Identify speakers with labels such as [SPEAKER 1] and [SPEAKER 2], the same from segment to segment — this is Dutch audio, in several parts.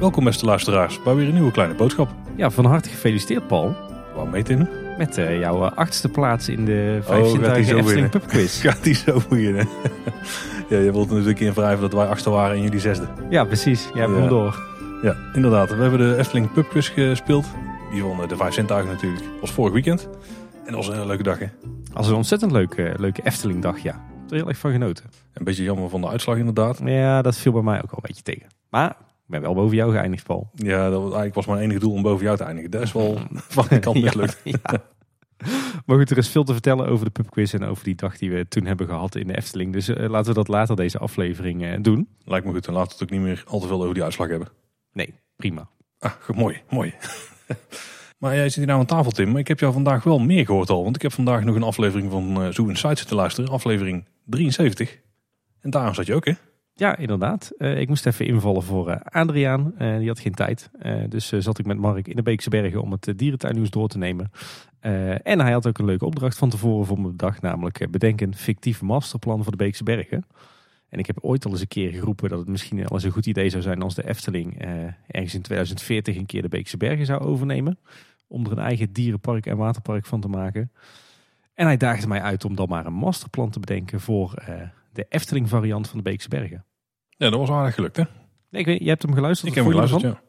[SPEAKER 1] Welkom beste luisteraars bij weer een nieuwe kleine boodschap.
[SPEAKER 2] Ja, van harte gefeliciteerd Paul.
[SPEAKER 1] Waarom mee Tim?
[SPEAKER 2] Met eh, jouw eh, achtste plaats in de
[SPEAKER 1] Oh, gaat die
[SPEAKER 2] 15
[SPEAKER 1] zo
[SPEAKER 2] Efteling
[SPEAKER 1] winnen?
[SPEAKER 2] Pub Quiz.
[SPEAKER 1] Gaat die zo beginnen? ja, je wilt natuurlijk in wrijven dat wij achtste waren en jullie zesde.
[SPEAKER 2] Ja, precies. Jij hebt
[SPEAKER 1] Ja.
[SPEAKER 2] hem door.
[SPEAKER 1] Ja, inderdaad. We hebben de Efteling Pub Quiz gespeeld. Die eh, de vijf zintuigen natuurlijk. Dat was vorig weekend. En dat was een hele leuke dag hè.
[SPEAKER 2] Als een ontzettend leuke, leuke Efteling dag, ja. Ik heb er heel erg van genoten.
[SPEAKER 1] Een beetje jammer van de uitslag inderdaad.
[SPEAKER 2] Ja, dat viel bij mij ook wel een beetje tegen. Maar ik ben wel boven jou geëindigd, Paul.
[SPEAKER 1] Ja, dat was, eigenlijk was mijn enige doel om boven jou te eindigen. Dat is wel van de kant mislukt.
[SPEAKER 2] Ja, ja. Maar goed, er is veel te vertellen over de pubquiz en over die dag die we toen hebben gehad in de Efteling. Dus eh, laten we dat later deze aflevering eh, doen.
[SPEAKER 1] Lijkt me goed. Dan laten we het ook niet meer al te veel over die uitslag hebben.
[SPEAKER 2] Nee, prima.
[SPEAKER 1] Ah, goed, mooi, mooi. maar jij zit hier nou aan tafel, Tim. Maar ik heb jou vandaag wel meer gehoord al. Want ik heb vandaag nog een aflevering van uh, Zoo Insight zitten luisteren. Aflevering 73. En daarom zat je ook, hè?
[SPEAKER 2] Ja, inderdaad. Eh, ik moest even invallen voor eh, Adriaan. Eh, die had geen tijd. Eh, dus eh, zat ik met Mark in de Beekse Bergen om het dierentuinnieuws door te nemen. Eh, en hij had ook een leuke opdracht van tevoren voor me bedacht. Namelijk eh, bedenk een fictief masterplan voor de Beekse Bergen. En ik heb ooit al eens een keer geroepen dat het misschien wel eens een goed idee zou zijn als de Efteling eh, ergens in 2040 een keer de Beekse Bergen zou overnemen. Om er een eigen dierenpark en waterpark van te maken. En hij daagde mij uit om dan maar een masterplan te bedenken voor eh, de Efteling variant van de Beekse Bergen.
[SPEAKER 1] Ja, dat was aardig gelukt, hè?
[SPEAKER 2] Nee, ik weet, je hebt hem geluisterd?
[SPEAKER 1] Ik heb hem geluisterd, ja.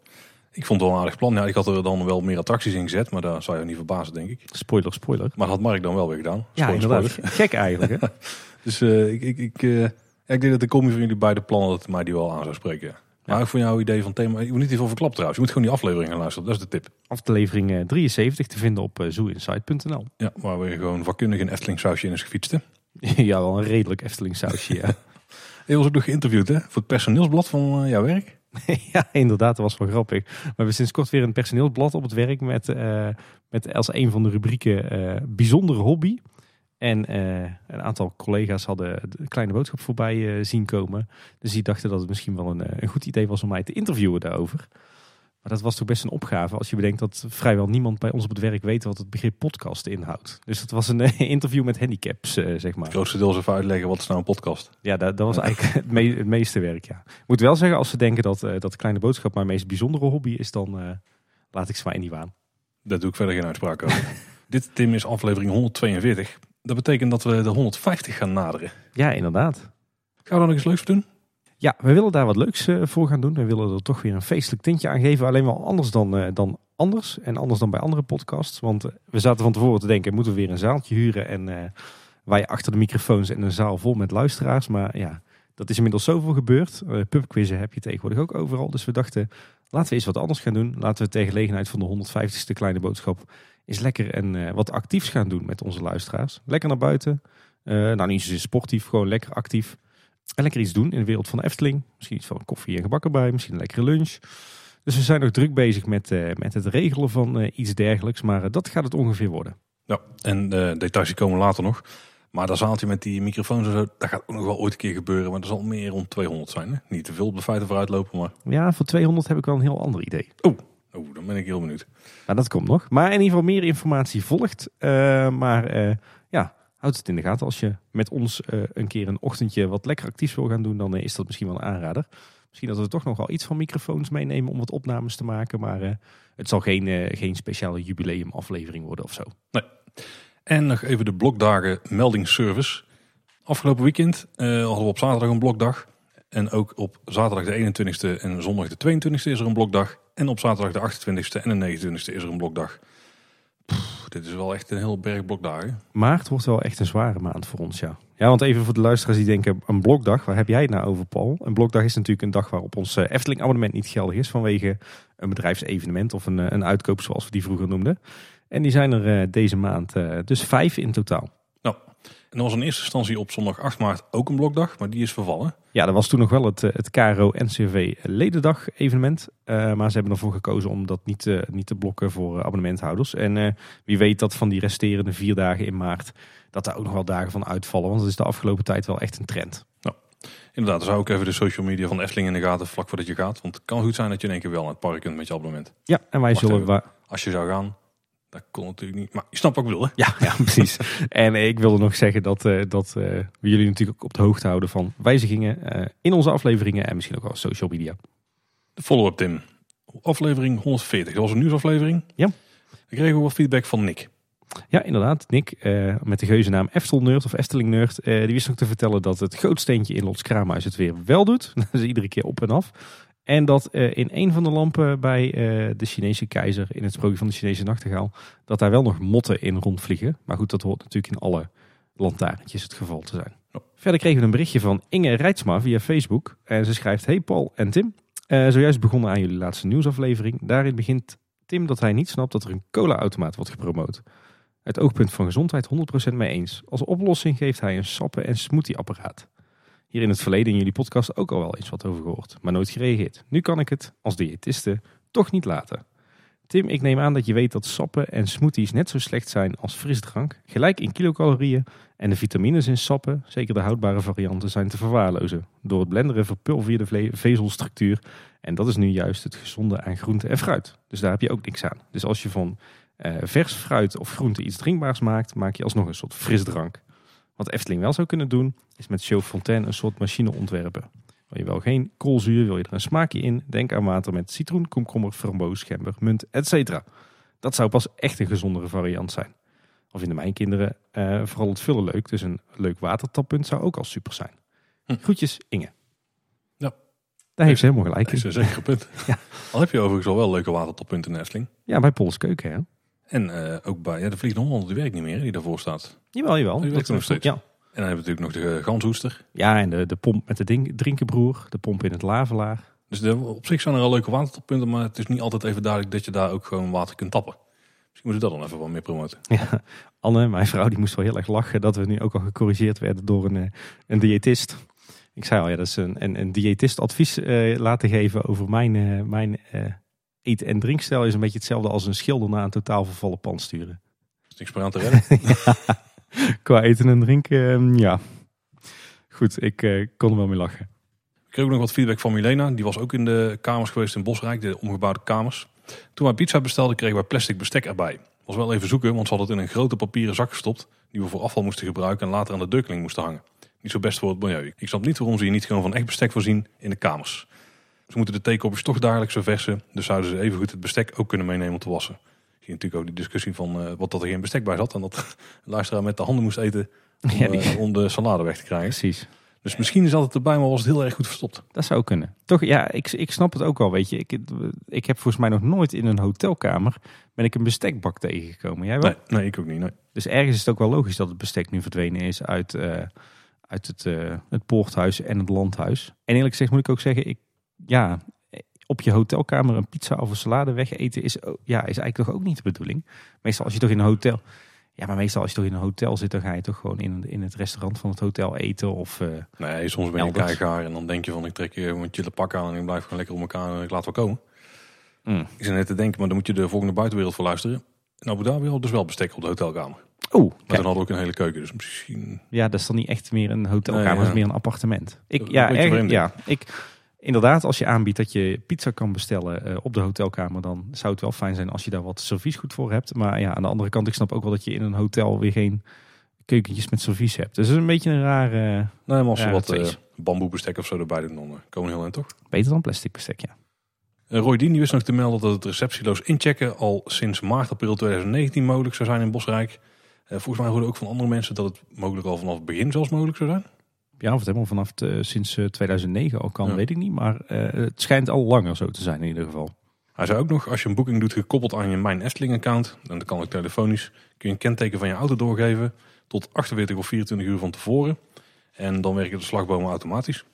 [SPEAKER 1] Ik vond het wel een aardig plan. Ja, ik had er dan wel meer attracties in gezet, maar daar zou je niet verbazen, denk ik.
[SPEAKER 2] Spoiler, spoiler.
[SPEAKER 1] Maar dat had Mark dan wel weer gedaan.
[SPEAKER 2] Ja,
[SPEAKER 1] Spoiler,
[SPEAKER 2] inderdaad.
[SPEAKER 1] spoiler.
[SPEAKER 2] Gek eigenlijk, hè?
[SPEAKER 1] Dus eh, ik, ik, ik, eh, ja, ik denk dat de combi van jullie beide plannen dat mij die wel aan zou spreken. Maar ook voor jouw idee van thema, je moet niet te veel verklappen trouwens. Je moet gewoon die aflevering gaan luisteren, dat is de tip.
[SPEAKER 2] Aflevering eh, 73 te vinden op uh, zooinsight.nl.
[SPEAKER 1] Ja, waar we gewoon vakkundig een Efteling sausje in is gefietst. hè.
[SPEAKER 2] ja, wel een redelijk Efteling sausje, ja.
[SPEAKER 1] Je was ook nog geïnterviewd hè, voor het personeelsblad van eh, jouw werk.
[SPEAKER 2] ja, inderdaad, dat was wel grappig. We hebben sinds kort weer een personeelsblad op het werk met, eh, met als een van de rubrieken eh, bijzondere hobby. En eh, een aantal collega's hadden de kleine boodschap voorbij eh, zien komen. Dus die dachten dat het misschien wel een, eh, een goed idee was om mij te interviewen daarover. Maar dat was toch best een opgave als je bedenkt dat vrijwel niemand bij ons op het werk weet wat het begrip podcast inhoudt. Dus dat was een interview met handicaps, zeg maar.
[SPEAKER 1] Het grootste deel is even uitleggen wat is nou een podcast.
[SPEAKER 2] Ja, dat, dat was eigenlijk het, me- het meeste werk, ja. Ik moet wel zeggen, als ze denken dat, dat Kleine Boodschap mijn meest bijzondere hobby is, dan laat ik ze maar in die waan.
[SPEAKER 1] Daar doe ik verder geen uitspraak over. Dit, Tim, is aflevering 142. Dat betekent dat we de 150 gaan naderen.
[SPEAKER 2] Ja, inderdaad.
[SPEAKER 1] Gaan we daar nog eens leuks voor doen?
[SPEAKER 2] Ja, we willen daar wat leuks eh, voor gaan doen. We willen er toch weer een feestelijk tintje aan geven. Alleen wel anders dan, eh, dan anders. En anders dan bij andere podcasts. Want eh, we zaten van tevoren te denken, moeten we weer een zaaltje huren? En eh wij achter de microfoons en een zaal vol met luisteraars. Maar ja, dat is inmiddels zoveel gebeurd. Uh, pubquizzen heb je tegenwoordig ook overal. Dus we dachten, laten we eens wat anders gaan doen. Laten we ter gelegenheid van de 150ste kleine boodschap eens lekker en eh, wat actiefs gaan doen met onze luisteraars. Lekker naar buiten. Eh, nou, niet zozeer sportief, gewoon lekker actief. En lekker iets doen in de wereld van de Efteling. Misschien iets van koffie en gebak erbij. Misschien een lekkere lunch. Dus we zijn nog druk bezig met, eh, met het regelen van iets dergelijks. Maar dat gaat het ongeveer worden.
[SPEAKER 1] Ja, en de details komen later nog. Maar dat zaaltje met die microfoons en zo, dat gaat ook nog wel ooit een keer gebeuren. Maar er zal meer rond 200 zijn. Hè? Niet te veel op de feiten vooruit lopen, maar...
[SPEAKER 2] Ja, voor 200 heb ik wel een heel ander idee.
[SPEAKER 1] Oeh, dan ben ik heel benieuwd.
[SPEAKER 2] Maar dat komt nog. Maar in ieder geval meer informatie volgt. Eh, maar eh, ja, houd het in de gaten. Als je met ons eh, een keer een ochtendje wat lekker actief wil gaan doen, dan is dat misschien wel een aanrader. Misschien dat we toch nog wel iets van microfoons meenemen om wat opnames te maken. Maar het zal geen, geen speciale jubileumaflevering worden of zo.
[SPEAKER 1] En nog even de blokdagen meldingsservice. Afgelopen weekend hadden we op zaterdag een blokdag. En ook op zaterdag de 21ste en zondag de 22ste is er een blokdag. En op zaterdag de 28ste en de 29ste is er een blokdag. Dit is wel echt een heel berg blokdagen.
[SPEAKER 2] Maart wordt wel echt een zware maand voor ons, ja. Ja, want even voor de luisteraars die denken, een blokdag, waar heb jij het nou over, Paul? Een blokdag is natuurlijk een dag waarop ons eh, Efteling abonnement niet geldig is vanwege een bedrijfsevenement of een, eh, een uitkoop zoals we die vroeger noemden. En die zijn er eh, deze maand dus vijf in totaal.
[SPEAKER 1] En er was in eerste instantie op zondag 8 maart ook een blokdag, maar die is vervallen.
[SPEAKER 2] Ja, dat was toen nog wel het, eh, het KRO-NCV ledendag evenement. Eh, maar ze hebben ervoor gekozen om dat niet, te- niet te blokken voor eh, abonnementhouders. En eh, wie weet dat van die resterende vier dagen in maart, dat daar ook nog wel dagen van uitvallen. Want dat is de afgelopen tijd wel echt een trend.
[SPEAKER 1] Inderdaad, dan zou ik even de social media van de Efteling in de gaten vlak voordat je gaat. Want het kan goed zijn dat je in één keer wel naar het park kunt met je abonnement.
[SPEAKER 2] Ja, en wij
[SPEAKER 1] Wacht
[SPEAKER 2] zullen...
[SPEAKER 1] even.
[SPEAKER 2] wa-
[SPEAKER 1] Als je zou gaan, Dat kon natuurlijk niet. Maar je snapt wat ik bedoel, hè?
[SPEAKER 2] Ja, ja precies. en ik wilde nog zeggen dat, eh, dat eh, we jullie natuurlijk ook op de hoogte houden van wijzigingen eh, in onze afleveringen en misschien ook wel social media.
[SPEAKER 1] De follow-up, Tim. Aflevering 140. Dat was een nieuwsaflevering.
[SPEAKER 2] Ja.
[SPEAKER 1] We kregen wat feedback van Nick.
[SPEAKER 2] Ja, inderdaad. Nick, eh, met de geuzennaam Eftel Nerd of Efteling Nerd, eh, die wist ook te vertellen dat het grootsteentje in Lots Kraamhuis het weer wel doet. Dat is iedere keer op en af. En dat eh, in een van de lampen bij eh, de Chinese keizer, in het sprookje van de Chinese nachtegaal, dat daar wel nog motten in rondvliegen. Maar goed, dat hoort natuurlijk in alle lantaarntjes het geval te zijn. Verder kregen we een berichtje van Inge Rijtsma via Facebook. En ze schrijft, hey Paul en Tim, eh, zojuist begonnen aan jullie laatste nieuwsaflevering. Daarin begint Tim dat hij niet snapt dat er een cola-automaat wordt gepromoot. Het oogpunt van gezondheid 100% mee eens. Als oplossing geeft hij een sappen- en smoothie-apparaat. Hier in het verleden in jullie podcast ook al wel eens wat over gehoord, maar nooit gereageerd. Nu kan ik het, als diëtiste, toch niet laten. Tim, ik neem aan dat je weet dat sappen en smoothies net zo slecht zijn als frisdrank. Gelijk in kilocalorieën en de vitamines in sappen, zeker de houdbare varianten, zijn te verwaarlozen. Door het blenderen verpulver je de vezelstructuur en dat is nu juist het gezonde aan groente en fruit. Dus daar heb je ook niks aan. Dus als je van eh, vers fruit of groente iets drinkbaars maakt, maak je alsnog een soort frisdrank. Wat Efteling wel zou kunnen doen, is met Show Fontaine een soort machine ontwerpen. Wil je wel geen koolzuur, wil je er een smaakje in, denk aan water met citroen, komkommer, framboos, gember, munt, etc. Dat zou pas echt een gezondere variant zijn. Al vinden mijn kinderen eh, vooral het vullen leuk, dus een leuk watertappunt zou ook al super zijn.
[SPEAKER 1] Hm.
[SPEAKER 2] Groetjes, Inge.
[SPEAKER 1] Ja.
[SPEAKER 2] Daar heeft ze helemaal gelijk
[SPEAKER 1] Dat is
[SPEAKER 2] in.
[SPEAKER 1] een zeker punt.
[SPEAKER 2] Ja.
[SPEAKER 1] Al heb je overigens al wel leuke watertoppunten in Efteling.
[SPEAKER 2] Ja, bij Polles Keuken, hè?
[SPEAKER 1] En eh, ook bij ja, de Vliegende Hollander, die werkt niet meer, die daarvoor staat.
[SPEAKER 2] Jawel, jawel.
[SPEAKER 1] Die werkt er nog steeds.
[SPEAKER 2] Ja,
[SPEAKER 1] En dan hebben we natuurlijk nog de uh, ganshoester.
[SPEAKER 2] ja en de, de pomp met de ding, drinkenbroer, de pomp in het lavelaar.
[SPEAKER 1] Dus de, op zich zijn er al leuke watertoppunten, maar het is niet altijd even duidelijk dat je daar ook gewoon water kunt tappen. Misschien moeten we dat dan even wat meer promoten.
[SPEAKER 2] Ja, Anne, mijn vrouw, die moest wel heel erg lachen dat we nu ook al gecorrigeerd werden door een, eh, een diëtist. Ik zei al, ja, dat is een, een, een diëtist advies eh, laten geven over mijn, eh, mijn eh, eten- en drinkstijl is een beetje hetzelfde als een schilder naar een totaal vervallen pand sturen.
[SPEAKER 1] Er is niks meer aan te redden.
[SPEAKER 2] Qua eten en drinken, eh, ja. Goed, ik eh, kon er wel mee lachen.
[SPEAKER 1] Ik kreeg ook nog wat feedback van Milena. Die was ook in de kamers geweest in Bosrijk, de omgebouwde kamers. Toen wij pizza bestelden, kregen wij plastic bestek erbij. Was wel even zoeken, want ze hadden het in een grote papieren zak gestopt. Die we voor afval moesten gebruiken en later aan de deurkling moesten hangen. Niet zo best voor het milieu. Ik snap niet waarom ze hier niet gewoon van echt bestek voorzien in de kamers. Ze moeten de theekopjes toch dagelijks verversen. Dus zouden ze evengoed het bestek ook kunnen meenemen om te wassen. Je ziet natuurlijk ook die discussie van eh, wat dat er geen bestek bij zat. En dat de luisteraar met de handen moest eten om,
[SPEAKER 2] Ja, die-
[SPEAKER 1] eh, om de salade weg te krijgen.
[SPEAKER 2] Precies.
[SPEAKER 1] Dus misschien zat het erbij, maar was het heel erg goed verstopt.
[SPEAKER 2] Dat zou kunnen. Toch, ja, ik, ik snap het ook wel, weet je. Ik, ik heb volgens mij nog nooit in een hotelkamer ben ik een bestekbak tegengekomen. Jij wel?
[SPEAKER 1] Nee, nee, ik ook niet. Nee.
[SPEAKER 2] Dus ergens is het ook wel logisch dat het bestek nu verdwenen is uit, eh, uit het, het poorthuis en het landhuis. En eerlijk gezegd moet ik ook zeggen, ik, ja, op je hotelkamer een pizza of een salade wegeten is, ja, is eigenlijk toch ook niet de bedoeling. Meestal als je toch in een hotel... Ja, maar meestal als je toch in een hotel zit, dan ga je toch gewoon in, in het restaurant van het hotel eten. Of, eh,
[SPEAKER 1] Nee, soms ben je keigaar en dan denk je van ik trek je een chille pak aan en ik blijf gewoon lekker op elkaar en ik laat wel komen.
[SPEAKER 2] mm.
[SPEAKER 1] Ik zit net te denken, maar dan moet je de volgende buitenwereld voor luisteren. In Abu Dhabi hadden dus wel bestek op de hotelkamer.
[SPEAKER 2] Oeh,
[SPEAKER 1] Maar
[SPEAKER 2] kijk.
[SPEAKER 1] dan hadden we ook een hele keuken, dus misschien...
[SPEAKER 2] Ja, dat is dan niet echt meer een hotelkamer,
[SPEAKER 1] Nee,
[SPEAKER 2] is meer een appartement. Ik, ja, erg, ja, ik, inderdaad, als je aanbiedt dat je pizza kan bestellen eh, op de hotelkamer, dan zou het wel fijn zijn als je daar wat serviesgoed voor hebt. Maar ja, aan de andere kant, ik snap ook wel dat je in een hotel weer geen keukentjes met servies hebt. Dus het is een beetje een rare,
[SPEAKER 1] Nee, maar als
[SPEAKER 2] Ja,
[SPEAKER 1] we wat eh, bamboebestek of zo erbij doen, dan eh, komen heel eind toch?
[SPEAKER 2] beter dan plastic bestek, ja.
[SPEAKER 1] Roy Dien die wist nog te melden dat het receptieloos inchecken al sinds maart, april 2019 mogelijk zou zijn in Bosrijk. Volgens mij hoorden ook van andere mensen dat het mogelijk al vanaf het begin zelfs mogelijk zou zijn.
[SPEAKER 2] Ja, of het helemaal vanaf eh, sinds eh, 2009 al kan,
[SPEAKER 1] Ja.
[SPEAKER 2] weet ik niet. Maar eh, het schijnt al langer zo te zijn in ieder geval.
[SPEAKER 1] Hij zei ook nog, als je een boeking doet gekoppeld aan je Mijn Efteling account, en dat kan ook telefonisch, kun je een kenteken van je auto doorgeven tot 48 of 24 uur van tevoren. En dan werken de slagbomen automatisch.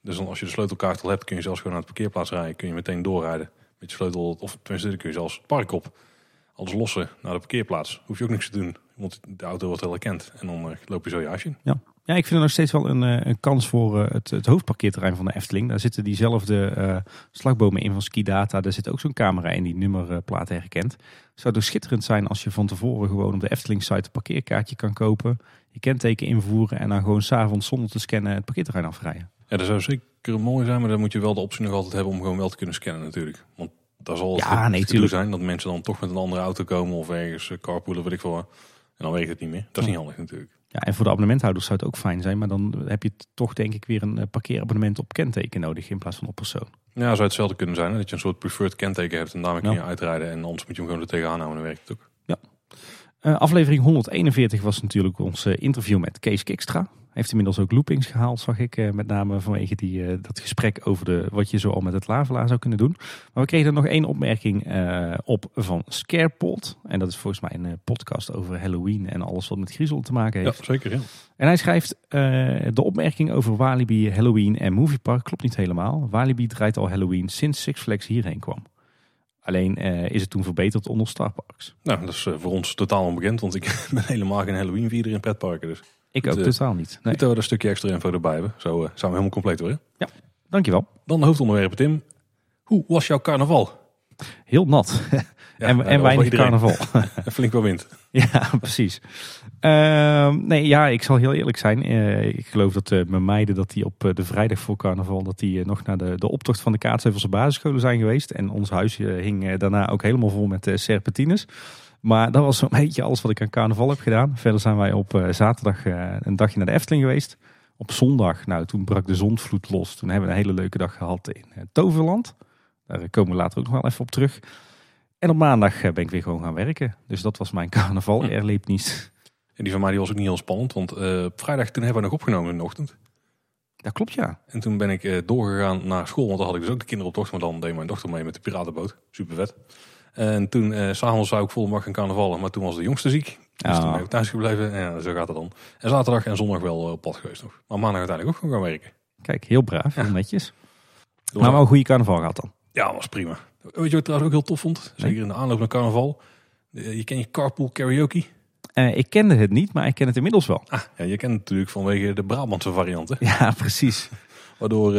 [SPEAKER 1] Dus dan als je de sleutelkaart al hebt, kun je zelfs gewoon naar het parkeerplaats rijden. Kun je meteen doorrijden met je sleutel, of tenminste dan kun je zelfs het park op. Alles lossen naar de parkeerplaats. Hoef je ook niks te doen, want de auto wordt wel herkend. En dan eh, loop je zo je huisje in.
[SPEAKER 2] Ja, ik vind er nog steeds wel een, eh, een kans voor eh, het, het hoofdparkeerterrein van de Efteling. Daar zitten diezelfde eh, slagbomen in van Skidata. Daar zit ook zo'n camera in die nummerplaten herkent. Het zou dus schitterend zijn als je van tevoren gewoon op de Efteling-site een parkeerkaartje kan kopen. Je kenteken invoeren en dan gewoon s'avonds zonder te scannen het parkeerterrein afrijden.
[SPEAKER 1] Ja, dat zou zeker mooi zijn, maar dan moet je wel de optie nog altijd hebben om gewoon wel te kunnen scannen natuurlijk. Want daar zal het
[SPEAKER 2] Ja,
[SPEAKER 1] goed
[SPEAKER 2] nee, tuurlijk.
[SPEAKER 1] zijn dat mensen dan toch met een andere auto komen of ergens carpoolen, weet ik veel. En dan weet je het niet meer. Dat is niet handig natuurlijk.
[SPEAKER 2] Ja, en voor de abonnementhouders zou het ook fijn zijn. Maar dan heb je toch denk ik weer een eh, parkeerabonnement op kenteken nodig in plaats van op persoon.
[SPEAKER 1] Ja, zou hetzelfde kunnen zijn. Hè? Dat je een soort preferred kenteken hebt en daarmee kun je
[SPEAKER 2] Ja.
[SPEAKER 1] uitrijden. En anders moet je hem gewoon er tegenaan houden en dan werkt het ook.
[SPEAKER 2] Eh, aflevering 141 was natuurlijk ons eh, interview met Kees Kikstra. Heeft inmiddels ook loopings gehaald, zag ik. eh, met name vanwege die, eh, dat gesprek over de, wat je zo al met het lavelaar zou kunnen doen. Maar we kregen er nog één opmerking eh, op van Scarepot. En dat is volgens mij een podcast over Halloween en alles wat met griezel te maken heeft.
[SPEAKER 1] Ja, zeker. Ja.
[SPEAKER 2] En hij schrijft, de opmerking over Walibi, Halloween en Moviepark klopt niet helemaal. Walibi draait al Halloween sinds Six Flags hierheen kwam. Alleen is het toen verbeterd onder Star Parks.
[SPEAKER 1] Nou, dat is voor ons totaal onbekend, want ik ben helemaal geen Halloween vierder in pretparken. Dus
[SPEAKER 2] Ik ook
[SPEAKER 1] eh,
[SPEAKER 2] totaal niet. Nee.
[SPEAKER 1] goed dat we er een stukje extra info erbij hebben. Zo eh, zijn we helemaal compleet hoor.
[SPEAKER 2] Dankjewel.
[SPEAKER 1] Dan de hoofdonderwerpen, Tim. Hoe was jouw carnaval?
[SPEAKER 2] Heel nat.
[SPEAKER 1] Ja,
[SPEAKER 2] en
[SPEAKER 1] nou,
[SPEAKER 2] en
[SPEAKER 1] was
[SPEAKER 2] weinig carnaval.
[SPEAKER 1] En flink wel wind.
[SPEAKER 2] ja, precies. Ehm, nee, ja, ik zal heel eerlijk zijn. Eh, ik geloof dat eh, mijn meiden dat die op de vrijdag voor carnaval... dat die nog naar de, de optocht van de Kaatshevelse basisscholen zijn geweest. En ons huis hing daarna ook helemaal vol met serpentines. Maar dat was zo'n beetje alles wat ik aan carnaval heb gedaan. Verder zijn wij op eh, zaterdag eh, een dagje naar de Efteling geweest. Op zondag, nou toen brak de zonvloed los. Toen hebben we een hele leuke dag gehad in eh, Toverland. Daar komen we later ook nog wel even op terug. En op maandag ben ik weer gewoon gaan werken. Dus dat was mijn carnaval
[SPEAKER 1] Hm.
[SPEAKER 2] erlebnis.
[SPEAKER 1] En die van mij die was ook niet heel spannend, want op vrijdag toen hebben we nog opgenomen in de ochtend.
[SPEAKER 2] Dat klopt ja.
[SPEAKER 1] En toen ben ik doorgegaan naar school, want dan had ik dus ook de kinderoptocht. Maar dan deed mijn dochter mee met de piratenboot. Super vet. En toen, eh, s'avonds zou ik volle mag gaan carnavallen, maar toen was de jongste ziek. Dus
[SPEAKER 2] Ah.
[SPEAKER 1] toen ben ik thuis gebleven en ja, zo gaat het dan. En zaterdag en zondag wel eh, op pad geweest nog. Maar maandag uiteindelijk ook gewoon gaan werken.
[SPEAKER 2] Kijk, heel braaf, heel netjes. Maar wel een goede carnaval gehad dan.
[SPEAKER 1] Ja, was prima. Weet je wat ik trouwens ook heel tof vond? Zeker in de aanloop naar carnaval. Eh, Je kent je carpool karaoke.
[SPEAKER 2] Ik kende het niet, maar ik ken het inmiddels wel.
[SPEAKER 1] Ah, ja, je kent het natuurlijk vanwege de Brabantse varianten.
[SPEAKER 2] Ja, precies.
[SPEAKER 1] Waardoor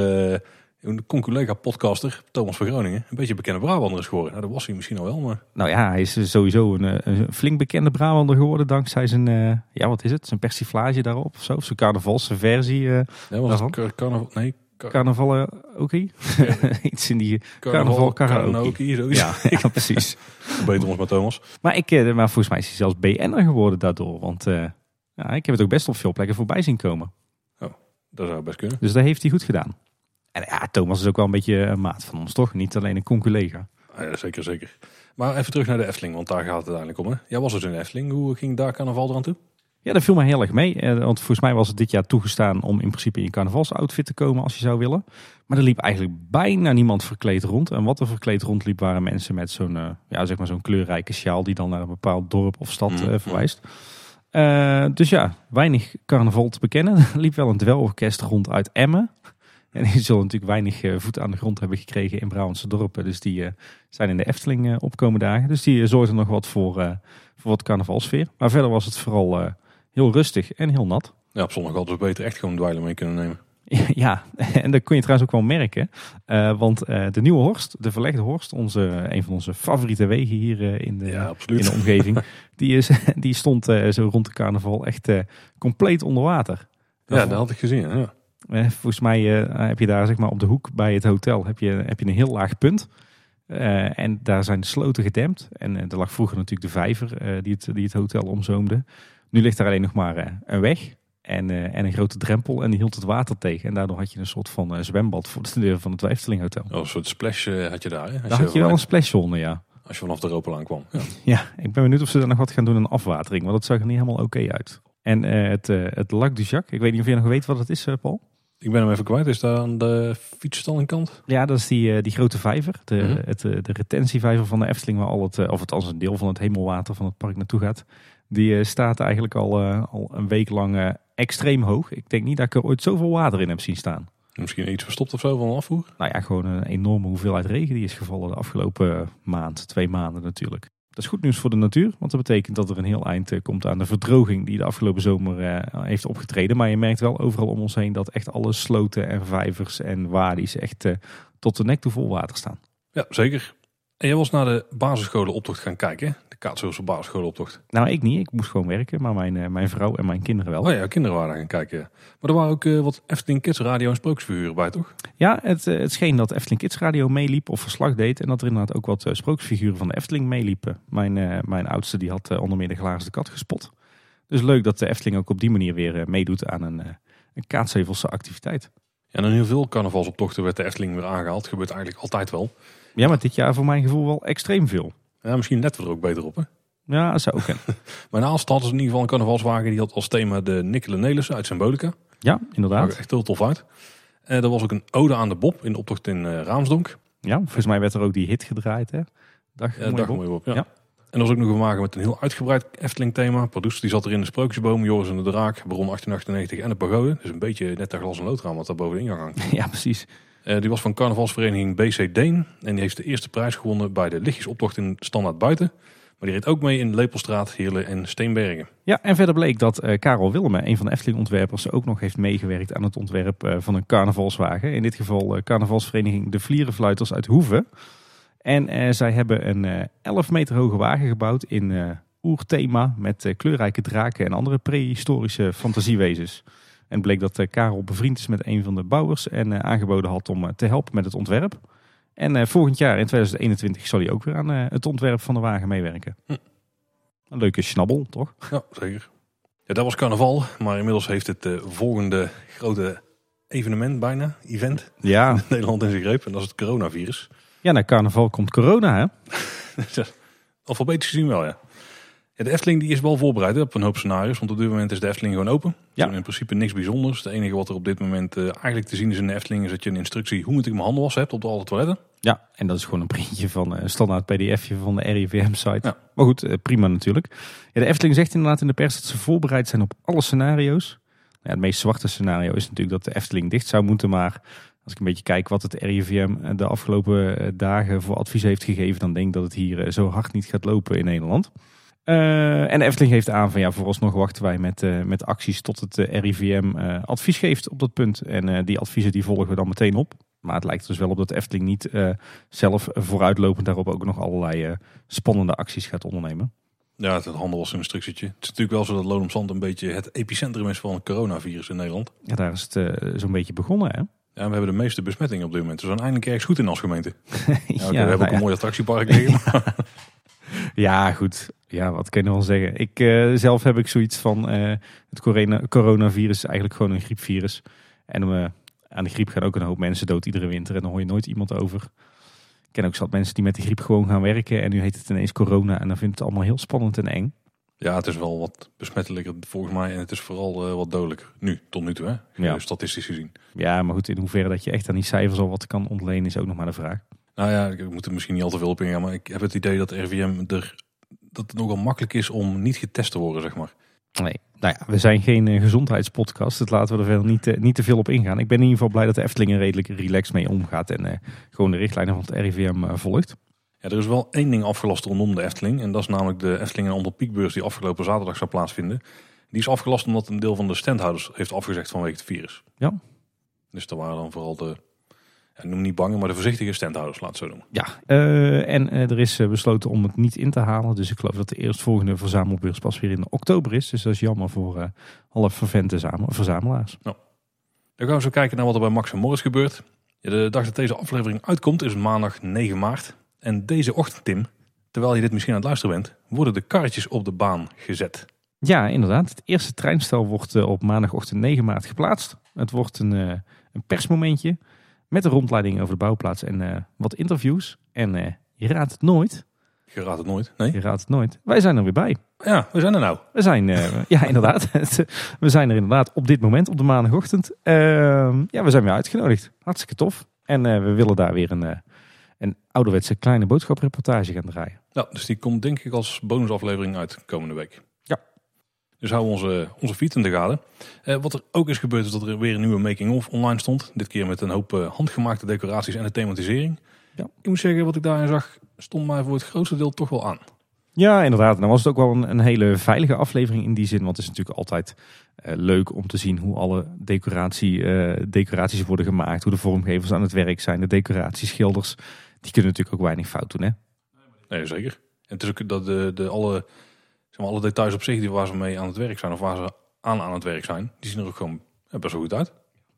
[SPEAKER 1] een conculega podcaster, Thomas van Groningen, een beetje bekende Brabander is geworden. Nou, dat was hij misschien al wel, maar
[SPEAKER 2] Nou ja, hij is sowieso een, eh, een flink bekende Brabander geworden dankzij zijn, eh, ja wat is het, zijn persiflage daarop of zo. Of zijn carnavalse versie. eh
[SPEAKER 1] ja, was
[SPEAKER 2] Daarvan?
[SPEAKER 1] het car- carnaval, nee, car-
[SPEAKER 2] carnaval ook Iets in die...
[SPEAKER 1] carnaval,
[SPEAKER 2] karaoke.
[SPEAKER 1] karaoke, zoiets.
[SPEAKER 2] Ja, ja, precies.
[SPEAKER 1] Beter ons met Thomas.
[SPEAKER 2] Maar, ik, maar volgens mij is hij zelfs BN'er geworden daardoor. Want ja, ik heb het ook best op veel plekken voorbij zien komen.
[SPEAKER 1] Dat zou best kunnen.
[SPEAKER 2] Dus dat heeft hij goed gedaan. En ja, Thomas is ook wel een beetje een maat van ons, toch? Niet alleen een conculega.
[SPEAKER 1] Ja, zeker, zeker. Maar even terug naar de Efteling, want daar gaat het uiteindelijk om. Hè? Jij was dus in de Efteling. Hoe ging daar carnaval eraan toe?
[SPEAKER 2] Ja, dat viel mij heel erg mee. Eh, want volgens mij was het dit jaar toegestaan om in principe in je carnavalsoutfit te komen als je zou willen. Maar er liep eigenlijk bijna niemand verkleed rond. En wat er verkleed rondliep waren mensen met zo'n eh, ja, zeg maar zo'n kleurrijke sjaal die dan naar een bepaald dorp of stad eh,
[SPEAKER 1] Mhm.
[SPEAKER 2] verwijst. Dus ja, weinig carnaval te bekennen. Er liep wel een dwelorkest rond uit Emmen. En die zullen natuurlijk weinig eh, voet aan de grond hebben gekregen in Brabantse dorpen. Dus die eh, zijn in de Efteling eh, opkomen dagen. Dus die zorgden nog wat voor, voor wat carnavalsfeer. Maar verder was het vooral heel rustig en heel nat.
[SPEAKER 1] Ja, op zondag hadden we beter echt gewoon dweilen mee kunnen nemen.
[SPEAKER 2] Ja, en dat kun je trouwens ook wel merken. Want de Nieuwe Horst, de verlegde Horst, onze, een van onze favoriete wegen hier in, de,
[SPEAKER 1] Ja,
[SPEAKER 2] in de omgeving, die, is, die stond zo rond de carnaval echt compleet onder water.
[SPEAKER 1] Ja, dat had ik gezien. Ja.
[SPEAKER 2] Eh, volgens mij eh, heb je daar zeg maar, op de hoek bij het hotel heb je, heb je een heel laag punt. Eh, en daar zijn de sloten gedempt. En eh, er lag vroeger natuurlijk de vijver die, het, die het hotel omzoomde. Nu ligt daar alleen nog maar een weg en, en een grote drempel. En die hield het water tegen. En daardoor had je een soort van zwembad voor de deur van het Efteling Hotel.
[SPEAKER 1] Oh, een soort splash had je daar. Hè?
[SPEAKER 2] Daar had je wel een splashzone, ja.
[SPEAKER 1] als je vanaf de Ropelaan kwam. Ja.
[SPEAKER 2] Ja, ik ben benieuwd of ze daar nog wat gaan doen aan afwatering. Want dat zag er niet helemaal oké uit. En het, het Lac du Jacques, ik weet niet of je nog weet wat het is, Paul?
[SPEAKER 1] Ik ben hem even kwijt. Is daar aan de fietsstallingkant?
[SPEAKER 2] Ja, dat is die, eh, die grote vijver. De,
[SPEAKER 1] Mhm.
[SPEAKER 2] het, eh, de retentievijver van de Efteling, waar al het, eh, of het als een deel van het hemelwater van het park naartoe gaat. Die staat eigenlijk al, al een week lang extreem hoog. Ik denk niet dat ik er ooit zoveel water in heb zien staan.
[SPEAKER 1] Misschien iets verstopt of zo van afvoer?
[SPEAKER 2] Nou ja, gewoon een enorme hoeveelheid regen die is gevallen de afgelopen maand, twee maanden natuurlijk. Dat is goed nieuws voor de natuur, want dat betekent dat er een heel eind eh, komt aan de verdroging die de afgelopen zomer eh, heeft opgetreden. Maar je merkt wel overal om ons heen dat echt alle sloten en vijvers en wadi's echt eh, tot de nek toe vol water staan.
[SPEAKER 1] Ja, zeker. En jij was naar de basisscholenoptocht gaan kijken? De basisscholenoptocht.
[SPEAKER 2] Nou, ik niet. Ik moest gewoon werken, maar mijn, eh, mijn vrouw en mijn kinderen wel.
[SPEAKER 1] Oh ja, kinderen waren gaan kijken. Maar er waren ook eh, wat Efteling Kids radio en sprookjesfiguren bij, toch?
[SPEAKER 2] Ja, het, eh, het scheen dat Efteling Kids Radio meeliep of verslag deed. En dat er inderdaad ook wat sprookjesfiguren van de Efteling meeliepen. Mijn, mijn oudste die had onder meer de glazen kat gespot. Dus leuk dat de Efteling ook op die manier weer meedoet aan een, een kaatshevelse activiteit.
[SPEAKER 1] Ja, en in heel veel carnavalsoptochten werd de Efteling weer aangehaald. Gebeurt eigenlijk altijd wel.
[SPEAKER 2] Ja, maar dit jaar voor mijn gevoel wel extreem veel.
[SPEAKER 1] Ja, misschien letten we er ook beter op, hè?
[SPEAKER 2] Ja, dat zou ook kunnen.
[SPEAKER 1] Maar naast hadden ze in ieder geval een carnavalswagen. Die had als thema de Nikkele Nelissen uit Symbolica.
[SPEAKER 2] Ja,
[SPEAKER 1] Zag er
[SPEAKER 2] inderdaad.
[SPEAKER 1] echt heel tof uit. En er was ook een ode aan de Bob in de optocht in eh, Raamsdonk.
[SPEAKER 2] Ja, volgens mij werd er ook die hit gedraaid, hè? Dag,
[SPEAKER 1] Ja, dag
[SPEAKER 2] Bob.
[SPEAKER 1] mooi op. Ja.
[SPEAKER 2] Ja.
[SPEAKER 1] En er was ook nog een wagen met een heel uitgebreid Efteling thema. Pardoes die zat er in de Sprookjesboom, Joris en de Draak, Baron 1898 en de Pagode. Dus een beetje net dat glas en loodraam wat daar boven de ingang hangt.
[SPEAKER 2] Ja, precies.
[SPEAKER 1] Eh, die was van carnavalsvereniging BC Deen. En die heeft de eerste prijs gewonnen bij de lichtjesoptocht in Standaard Buiten. Maar die reed ook mee in Lepelstraat, Heerlen en Steenbergen.
[SPEAKER 2] Ja, en verder bleek dat eh, Karel Willemme, een van de Efteling-ontwerpers, ook nog heeft meegewerkt aan het ontwerp eh, van een carnavalswagen. In dit geval carnavalsvereniging De Vlierenfluiters uit Hoeve. En zij hebben een eh 11 meter hoge wagen gebouwd in oerthema met kleurrijke draken en andere prehistorische fantasiewezens. En bleek dat eh, Karel bevriend is met een van de bouwers en eh, aangeboden had om eh, te helpen met het ontwerp. En volgend jaar, in 2021, zal hij ook weer aan het ontwerp van de wagen meewerken.
[SPEAKER 1] Hm.
[SPEAKER 2] Een leuke schnabbel, toch?
[SPEAKER 1] Ja, zeker. Ja, dat was carnaval. Maar inmiddels heeft het volgende grote evenement bijna, event,
[SPEAKER 2] Ja,
[SPEAKER 1] Nederland in zijn greep. En dat is het coronavirus.
[SPEAKER 2] ja na carnaval komt corona, hè?
[SPEAKER 1] Alfabetisch gezien wel, ja. Ja. De Efteling die is wel voorbereid hè, op een hoop scenario's. Want op dit moment is de Efteling gewoon open.
[SPEAKER 2] Ja.
[SPEAKER 1] In principe niks bijzonders. Het enige wat er op dit moment eh, eigenlijk te zien is in de Efteling... is dat je een instructie hoe moet ik mijn handen wassen hebt op de alle toiletten.
[SPEAKER 2] Ja, en dat is gewoon een printje van een standaard pdfje van de RIVM-site.
[SPEAKER 1] Ja.
[SPEAKER 2] Maar goed, eh, prima natuurlijk. Ja, de Efteling zegt inderdaad in de pers dat ze voorbereid zijn op alle scenario's. Ja, het meest zwarte scenario is natuurlijk dat de Efteling dicht zou moeten. Maar als ik een beetje kijk wat het RIVM de afgelopen eh, dagen voor advies heeft gegeven... dan denk ik dat het hier eh, zo hard niet gaat lopen in Nederland. Eh, en de Efteling geeft aan van ja, vooralsnog wachten wij met, eh, met acties tot het eh, RIVM advies geeft op dat punt. En die adviezen die volgen we dan meteen op. Maar het lijkt dus wel op dat de Efteling niet zelf vooruitlopend daarop ook nog allerlei spannende acties gaat ondernemen.
[SPEAKER 1] Ja, het handenwassen instructietje. Het is natuurlijk wel zo dat Loon Zand een beetje het epicentrum is van het coronavirus in Nederland.
[SPEAKER 2] Ja, daar is het zo'n beetje begonnen hè.
[SPEAKER 1] Ja, we hebben de meeste besmettingen op dit moment. We zijn eindelijk ergens goed in als gemeente. Ja, we hebben
[SPEAKER 2] nou
[SPEAKER 1] ook
[SPEAKER 2] ja.
[SPEAKER 1] een mooi attractiepark liggen.
[SPEAKER 2] Ja, goed. Ja, wat kan je nou wel zeggen? Ik, eh, zelf heb ik zoiets van eh, het corona, coronavirus is eigenlijk gewoon een griepvirus. En eh, aan de griep gaan ook een hoop mensen dood iedere winter en dan hoor je nooit iemand over. Ik ken ook zat mensen die met de griep gewoon gaan werken en nu heet het ineens corona en dan vindt het allemaal heel spannend en eng.
[SPEAKER 1] Ja, het is wel wat besmettelijker volgens mij. En het is vooral wat dodelijker. Nu, tot nu toe, hè?
[SPEAKER 2] Ja.
[SPEAKER 1] Statistisch gezien.
[SPEAKER 2] Ja, maar goed, in hoeverre dat je echt aan die cijfers al wat kan ontlenen is ook nog maar de vraag.
[SPEAKER 1] Nou ja, ik moet er misschien niet al te veel op ingaan. Maar ik heb het idee dat RVM er... Dat het nogal makkelijk is om niet getest te worden, zeg maar.
[SPEAKER 2] Nee, nou ja, we zijn geen eh, gezondheidspodcast, dus laten we er verder niet, eh, niet te veel op ingaan. Ik ben in ieder geval blij dat de Efteling er redelijk relaxed mee omgaat en eh, gewoon de richtlijnen van het RIVM volgt.
[SPEAKER 1] Ja, er is wel één ding afgelast rondom de Efteling. En dat is namelijk de Efteling en Ander Piekbeurs die afgelopen zaterdag zou plaatsvinden. Die is afgelast omdat een deel van de standhouders heeft afgezegd vanwege het virus.
[SPEAKER 2] Ja.
[SPEAKER 1] Dus daar waren dan vooral de, noem niet bange, maar de voorzichtige standhouders, laat het zo noemen.
[SPEAKER 2] Ja, eh, en eh, er is eh, besloten om het niet in te halen. Dus ik geloof dat de eerstvolgende verzamelbeurs pas weer in oktober is. Dus dat is jammer voor alle vervente zame- verzamelaars.
[SPEAKER 1] Dan gaan we zo kijken naar wat er bij Max en Morris gebeurt. Ja, de dag dat deze aflevering uitkomt is maandag 9 maart. En deze ochtend, Tim, terwijl je dit misschien aan het luisteren bent, worden de karretjes op de baan gezet.
[SPEAKER 2] Ja, inderdaad. Het eerste treinstel wordt op maandagochtend 9 maart geplaatst. Het wordt een, een persmomentje met een rondleiding over de bouwplaats en eh, wat interviews. En eh, je raadt het nooit.
[SPEAKER 1] Je raadt het nooit, nee?
[SPEAKER 2] Je raadt het nooit. Wij zijn er weer bij.
[SPEAKER 1] Ja, we zijn er nou.
[SPEAKER 2] We zijn, eh, ja inderdaad. we zijn er inderdaad op dit moment, op de maandagochtend. Ehm, ja, we zijn weer uitgenodigd. Hartstikke tof. En we willen daar weer een, een ouderwetse kleine boodschapreportage gaan draaien.
[SPEAKER 1] Ja, dus die komt denk ik als bonusaflevering uit komende week. Dus hou onze, onze feed in de gaten. Eh, wat er ook is gebeurd is dat er weer een nieuwe making-of online stond. Dit keer met een hoop eh, handgemaakte decoraties en de thematisering.
[SPEAKER 2] Ja.
[SPEAKER 1] Ik moet zeggen, wat ik daarin zag, stond mij voor het grootste deel toch wel aan.
[SPEAKER 2] Ja, inderdaad. En dan was het ook wel een, een hele veilige aflevering in die zin. Want het is natuurlijk altijd eh, leuk om te zien hoe alle decoratie, decoraties worden gemaakt. Hoe de vormgevers aan het werk zijn. De decoratieschilders. Die kunnen natuurlijk ook weinig fout doen. Hè?
[SPEAKER 1] Nee, zeker. En het is ook dat de, de alle, maar, alle details op zich die waar ze mee aan het werk zijn of waar ze aan aan het werk zijn, die zien er ook gewoon ja, best wel goed uit.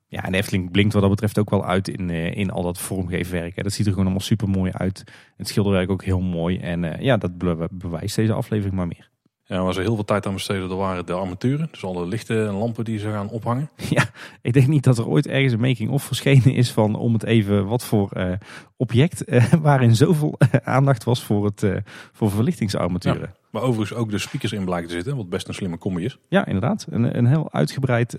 [SPEAKER 2] Ja, en de Efteling blinkt wat dat betreft ook wel uit in, eh, in al dat vormgeefwerk. hè. Dat ziet er gewoon allemaal super mooi uit. Het schilderwerk ook heel mooi. En eh, ja, dat be- bewijst deze aflevering maar meer.
[SPEAKER 1] Ja, waar ze heel veel tijd aan besteden, dat waren de armaturen. Dus alle lichten en lampen die ze gaan ophangen.
[SPEAKER 2] Ik denk niet dat er ooit ergens een making-of verschenen is van om het even wat voor eh, object eh, waarin zoveel eh, aandacht was voor, het, voor verlichtingsarmaturen.
[SPEAKER 1] Maar overigens ook de speakers in blijken te zitten, wat best een slimme combi is.
[SPEAKER 2] Ja, inderdaad. Een, een heel uitgebreid,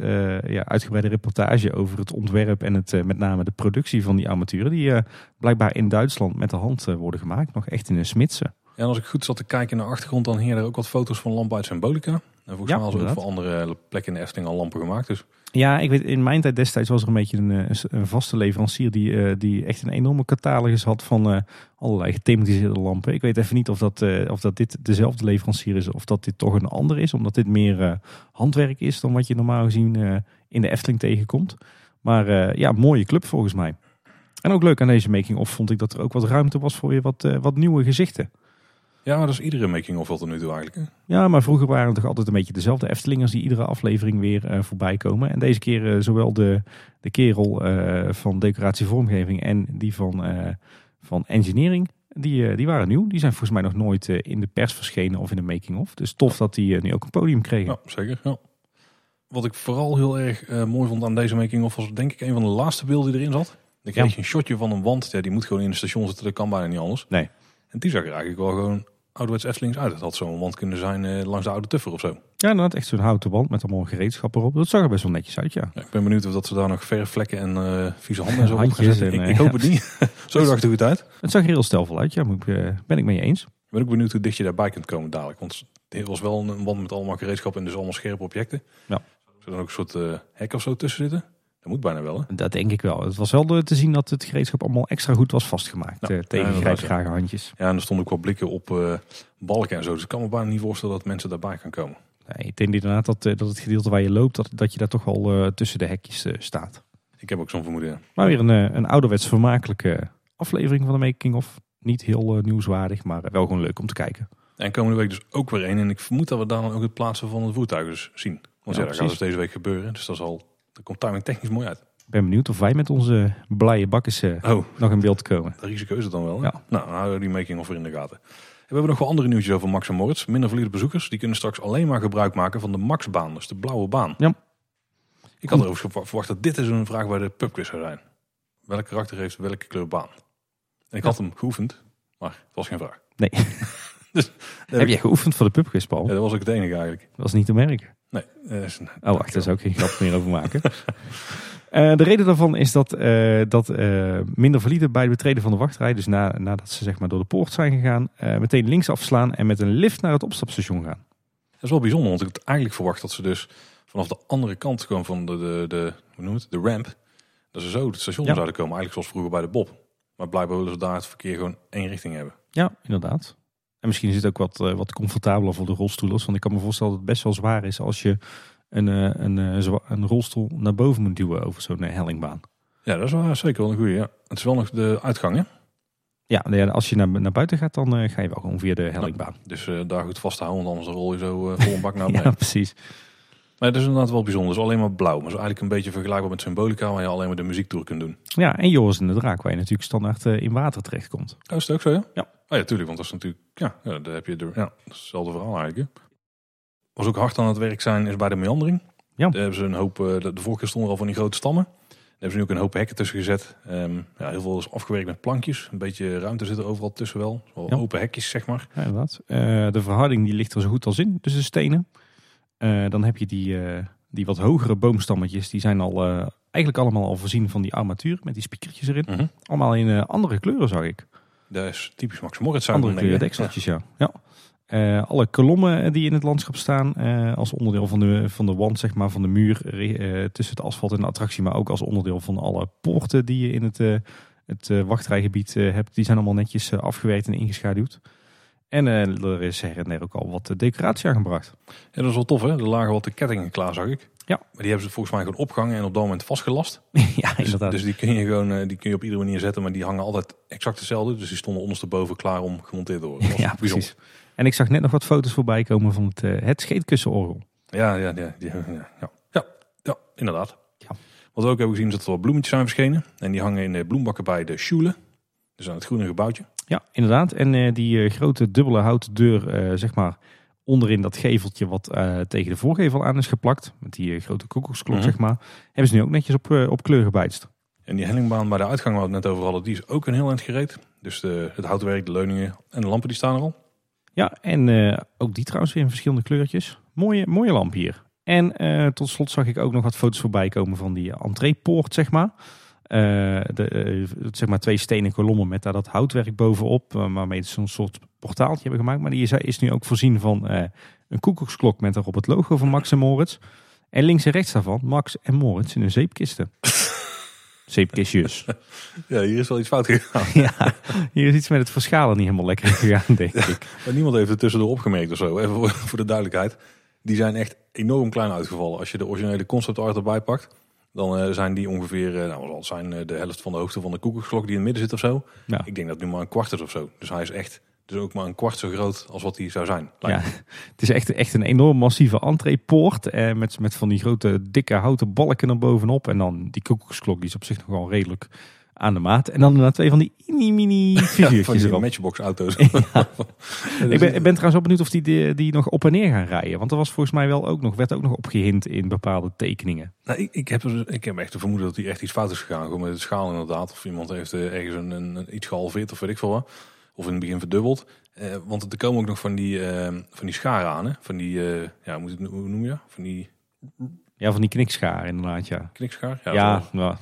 [SPEAKER 2] ja, uitgebreide reportage over het ontwerp en het, met name de productie van die armaturen. Die blijkbaar in Duitsland met de hand worden gemaakt. Nog echt in een smidse.
[SPEAKER 1] Ja, en als ik goed zat te kijken in de achtergrond, dan hingen er ook wat foto's van lampen uit Symbolica. En volgens
[SPEAKER 2] Ja,
[SPEAKER 1] mij hadden ze ook voor andere plekken in de Efteling al lampen gemaakt. Dus
[SPEAKER 2] Ja, ik weet, in mijn tijd destijds was er een beetje een, eh, een vaste leverancier die, eh, die echt een enorme catalogus had van eh, allerlei gethematiseerde lampen. Ik weet even niet of dat, eh, of dat dit dezelfde leverancier is of dat dit toch een ander is. Omdat dit meer eh, handwerk is dan wat je normaal gezien eh, in de Efteling tegenkomt. Maar eh, ja, mooie club volgens mij. En ook leuk aan deze making-of vond ik dat er ook wat ruimte was voor weer wat, eh, wat nieuwe gezichten.
[SPEAKER 1] Ja, maar dat is iedere making-of tot nu toe eigenlijk. hè.
[SPEAKER 2] Ja, maar vroeger waren het toch altijd een beetje dezelfde Eftelingers die iedere aflevering weer eh, voorbij komen. En deze keer eh, zowel de, de kerel eh, van decoratie vormgeving en die van, van engineering, die, die waren nieuw. Die zijn volgens mij nog nooit in de pers verschenen of in de making-of. Dus tof dat die nu ook een podium kregen.
[SPEAKER 1] Ja, zeker. Ja. Wat ik vooral heel erg mooi vond aan deze making-of was denk ik een van de laatste beelden die erin zat. Dan kreeg
[SPEAKER 2] Ja.
[SPEAKER 1] je een shotje van een wand. Ja, die moet gewoon in het station zitten, dat kan bijna niet anders.
[SPEAKER 2] Nee.
[SPEAKER 1] En die zag er eigenlijk wel gewoon ouderwets Eftelings uit. Het had zo'n wand kunnen zijn eh, langs de oude tuffer of zo.
[SPEAKER 2] Ja, inderdaad, echt zo'n houten band met allemaal gereedschap erop. Dat zag er best wel netjes uit, ja.
[SPEAKER 1] Ja, ik ben benieuwd of dat ze daar nog verfvlekken en eh vieze handen en zo op
[SPEAKER 2] Handjes
[SPEAKER 1] gaan zetten.
[SPEAKER 2] en,
[SPEAKER 1] Ik, ik
[SPEAKER 2] eh,
[SPEAKER 1] hoop het niet. zo zag het er goed uit.
[SPEAKER 2] Het zag er heel stijlvol uit, ja, eh, ben ik mee eens.
[SPEAKER 1] Ik ben ook benieuwd hoe dicht je daarbij kunt komen dadelijk. Want het was wel een wand met allemaal gereedschap en dus allemaal scherpe objecten.
[SPEAKER 2] Ja.
[SPEAKER 1] Zou er dan ook een soort eh, hek of zo tussen zitten? Moet bijna wel, hè?
[SPEAKER 2] Dat denk ik wel. Het was wel te zien dat het gereedschap allemaal extra goed was vastgemaakt
[SPEAKER 1] Ja,
[SPEAKER 2] eh,
[SPEAKER 1] ja,
[SPEAKER 2] tegen grijpgrage handjes.
[SPEAKER 1] Ja, en er stonden ook wel blikken op eh, balken en zo. Dus ik kan me bijna niet voorstellen dat mensen daarbij gaan komen.
[SPEAKER 2] Nee, ik denk inderdaad dat, eh, dat het gedeelte waar je loopt, dat, dat je daar toch wel tussen de hekjes staat.
[SPEAKER 1] Ik heb ook zo'n vermoeden. ja.
[SPEAKER 2] Maar weer een, een ouderwets vermakelijke aflevering van de Making of. Niet heel nieuwswaardig, maar wel gewoon leuk om te kijken.
[SPEAKER 1] En komende week dus ook weer één. En ik vermoed dat we daar dan ook het plaatsen van het voertuig dus zien. Want
[SPEAKER 2] Ja,
[SPEAKER 1] ja, dat gaat dus deze week gebeuren. Dus dat, is dat komt timing technisch mooi uit.
[SPEAKER 2] Ik ben benieuwd of wij met onze blije bakkes eh,
[SPEAKER 1] Oh,
[SPEAKER 2] nog in beeld komen.
[SPEAKER 1] dat risico is het dan wel. hè?
[SPEAKER 2] Ja.
[SPEAKER 1] Nou, houden we die making of weer in de gaten. En we hebben nog wel andere nieuwtjes over Max en Moritz. Minder valide bezoekers. Die kunnen straks alleen maar gebruik maken van de Maxbaan. Dus de blauwe baan.
[SPEAKER 2] Ja.
[SPEAKER 1] Ik had erover verwacht dat dit is een vraag bij de pubquiz zou zijn. Welk karakter heeft welke kleur baan? En ik had hem geoefend, maar het was geen vraag.
[SPEAKER 2] Nee.
[SPEAKER 1] Dus,
[SPEAKER 2] Heb je geoefend voor de pubquiz, Paul?
[SPEAKER 1] Ja, dat was ook het enige eigenlijk.
[SPEAKER 2] Dat was niet te merken.
[SPEAKER 1] Nee. is
[SPEAKER 2] Oh, wacht, daar zou ik geen grap meer over maken. Eh, de reden daarvan is dat, eh, dat eh, minder valide bij het betreden van de wachtrij, dus na, nadat ze zeg maar door de poort zijn gegaan, meteen links afslaan en met een lift naar het opstapstation gaan.
[SPEAKER 1] Dat is wel bijzonder, want ik had eigenlijk verwacht dat ze dus vanaf de andere kant gewoon van de, de, de, hoe noem het, de ramp, dat ze zo het station
[SPEAKER 2] Ja.
[SPEAKER 1] zouden komen. Eigenlijk zoals vroeger bij de Bob. Maar blijkbaar willen ze daar het verkeer gewoon één richting hebben.
[SPEAKER 2] Ja, inderdaad. En misschien is het ook wat, eh, wat comfortabeler voor de rolstoelers, want ik kan me voorstellen dat het best wel zwaar is als je een, eh, een, eh, een rolstoel naar boven moet duwen over zo'n hellingbaan.
[SPEAKER 1] Ja, dat is wel zeker wel een goede. Ja. Het is wel nog de uitgang, hè?
[SPEAKER 2] Ja, als je naar, naar buiten gaat, dan ga je wel gewoon via de hellingbaan.
[SPEAKER 1] Dus daar goed vast te houden, want anders rol je zo vol een bak naar
[SPEAKER 2] Ja,
[SPEAKER 1] beneden.
[SPEAKER 2] precies.
[SPEAKER 1] Maar het is inderdaad wel bijzonder. Het is alleen maar blauw. Maar het is eigenlijk een beetje vergelijkbaar met Symbolica, waar je alleen maar de muziektour kunt doen.
[SPEAKER 2] Ja, en Joris en de Draak, waar je natuurlijk standaard in water terechtkomt.
[SPEAKER 1] Oh, is het ook zo, ja?
[SPEAKER 2] Ja.
[SPEAKER 1] Oh ja, tuurlijk, want dat is natuurlijk... Ja, ja daar heb je de, ja, hetzelfde verhaal eigenlijk. hè. Was ook hard aan het werk zijn is bij de meandering.
[SPEAKER 2] Ja.
[SPEAKER 1] Daar hebben ze een hoop... eh, De, de vorige keer stonden er al van die grote stammen. Daar hebben ze nu ook een hoop hekken tussen gezet. Ehm, ja, heel veel is afgewerkt met plankjes. Een beetje ruimte zit er overal tussen wel. Wel
[SPEAKER 2] Ja.
[SPEAKER 1] open hekjes, zeg maar.
[SPEAKER 2] Ja, inderdaad. Eh, de verharding die ligt er zo goed als in, dus de stenen. Eh, dan heb je die, die wat hogere boomstammetjes, die zijn al eigenlijk allemaal al voorzien van die armatuur met die spiekertjes erin.
[SPEAKER 1] Mhm.
[SPEAKER 2] Allemaal in andere kleuren zag ik.
[SPEAKER 1] Dat is typisch Max Moritz.
[SPEAKER 2] Andere kleuren dekseltjes, ja. ja. Eh, alle kolommen die in het landschap staan, eh, als onderdeel van de, van de wand, zeg maar, van de muur eh, tussen het asfalt en de attractie, maar ook als onderdeel van alle poorten die je in het, eh, het eh, wachtrijgebied eh, hebt, die zijn allemaal netjes eh, afgewerkt en ingeschaduwd. En eh, er is her en der ook al wat decoratie aangebracht.
[SPEAKER 1] Ja, dat is wel tof hè. Er lagen wat de kettingen klaar zag ik.
[SPEAKER 2] Ja.
[SPEAKER 1] Maar die hebben ze volgens mij gewoon opgehangen en op dat moment vastgelast.
[SPEAKER 2] ja,
[SPEAKER 1] Dus,
[SPEAKER 2] inderdaad.
[SPEAKER 1] dus die kun je gewoon eh, die kun je op iedere manier zetten, maar die hangen altijd exact hetzelfde. Dus die stonden ondersteboven klaar om gemonteerd te worden.
[SPEAKER 2] Ja, precies. En ik zag net nog wat foto's voorbij komen van het, eh, het scheetkussenorgel.
[SPEAKER 1] Ja, ja, ja, ja, ja, ja, inderdaad.
[SPEAKER 2] Ja.
[SPEAKER 1] Wat we ook hebben gezien is dat er wat bloemetjes zijn verschenen. En die hangen in de bloembakken bij de Schule. Dus aan het groene gebouwtje.
[SPEAKER 2] Ja, inderdaad. En eh, die eh, grote dubbele houten deur, eh, zeg maar, onderin dat geveltje wat eh, tegen de voorgevel aan is geplakt. Met die eh, grote koekoeksklok,
[SPEAKER 1] Mhm.
[SPEAKER 2] zeg maar. Hebben ze nu ook netjes op, eh, op kleur gebijtst.
[SPEAKER 1] En die hellingbaan bij de uitgang waar we het net over hadden, die is ook een heel eind gereed. Dus de, het houtwerk, de leuningen en de lampen die staan er al.
[SPEAKER 2] Ja, en ook die trouwens weer in verschillende kleurtjes. Mooie, mooie lamp hier. En tot slot zag ik ook nog wat foto's voorbij komen van die entreepoort, zeg maar. De, zeg maar twee stenen kolommen met daar dat houtwerk bovenop. eh, waarmee ze zo'n soort portaaltje hebben gemaakt. Maar die is, nu ook voorzien van eh, een koekoeksklok met daarop het logo van Max en Moritz. En links en rechts daarvan Max en Moritz in een zeepkisten. Zeepkistjes.
[SPEAKER 1] Ja, hier is wel iets fout gegaan.
[SPEAKER 2] ja, hier is iets met het verschalen niet helemaal lekker gegaan, denk ik.
[SPEAKER 1] Maar niemand heeft het tussendoor opgemerkt of zo. Even voor, de duidelijkheid. Die zijn echt enorm klein uitgevallen. Als je de originele concept art erbij pakt, dan eh, zijn die ongeveer, eh, nou, wat zijn de helft van de hoogte van de koekoeksklok die in het midden zit of zo.
[SPEAKER 2] Ja.
[SPEAKER 1] Ik denk dat nu maar een kwart is of zo. Dus hij is echt, dus ook maar een kwart zo groot als wat hij zou zijn. lijkt
[SPEAKER 2] Ja, het is echt, echt een enorm massieve entreepoort. Eh, met, met van die grote dikke houten balken er bovenop. En dan die koekoeksklok, die is op zich nog wel redelijk aan de maat. En dan inderdaad twee van die mini mini
[SPEAKER 1] van
[SPEAKER 2] figuurtjes
[SPEAKER 1] die
[SPEAKER 2] erop.
[SPEAKER 1] matchbox auto's.
[SPEAKER 2] Ik ben, ik ben trouwens wel benieuwd of die, die, die nog op en neer gaan rijden. Want er was volgens mij wel ook nog, werd ook nog opgehint in bepaalde tekeningen.
[SPEAKER 1] Nou, ik, ik, heb, ik heb echt de vermoeden dat hij echt iets fout is gegaan. Gewoon met de schaal inderdaad. Of iemand heeft eh, ergens een, een, een iets gehalveerd of weet ik veel wat. Of in het begin verdubbeld. Eh, want er komen ook nog van die, eh, van die scharen aan. Hè? Van die, eh, ja, hoe moet het, hoe noem je? Van die
[SPEAKER 2] Ja, van die knikschaar inderdaad, ja.
[SPEAKER 1] knikschaar?
[SPEAKER 2] Ja,
[SPEAKER 1] Ja,
[SPEAKER 2] nou,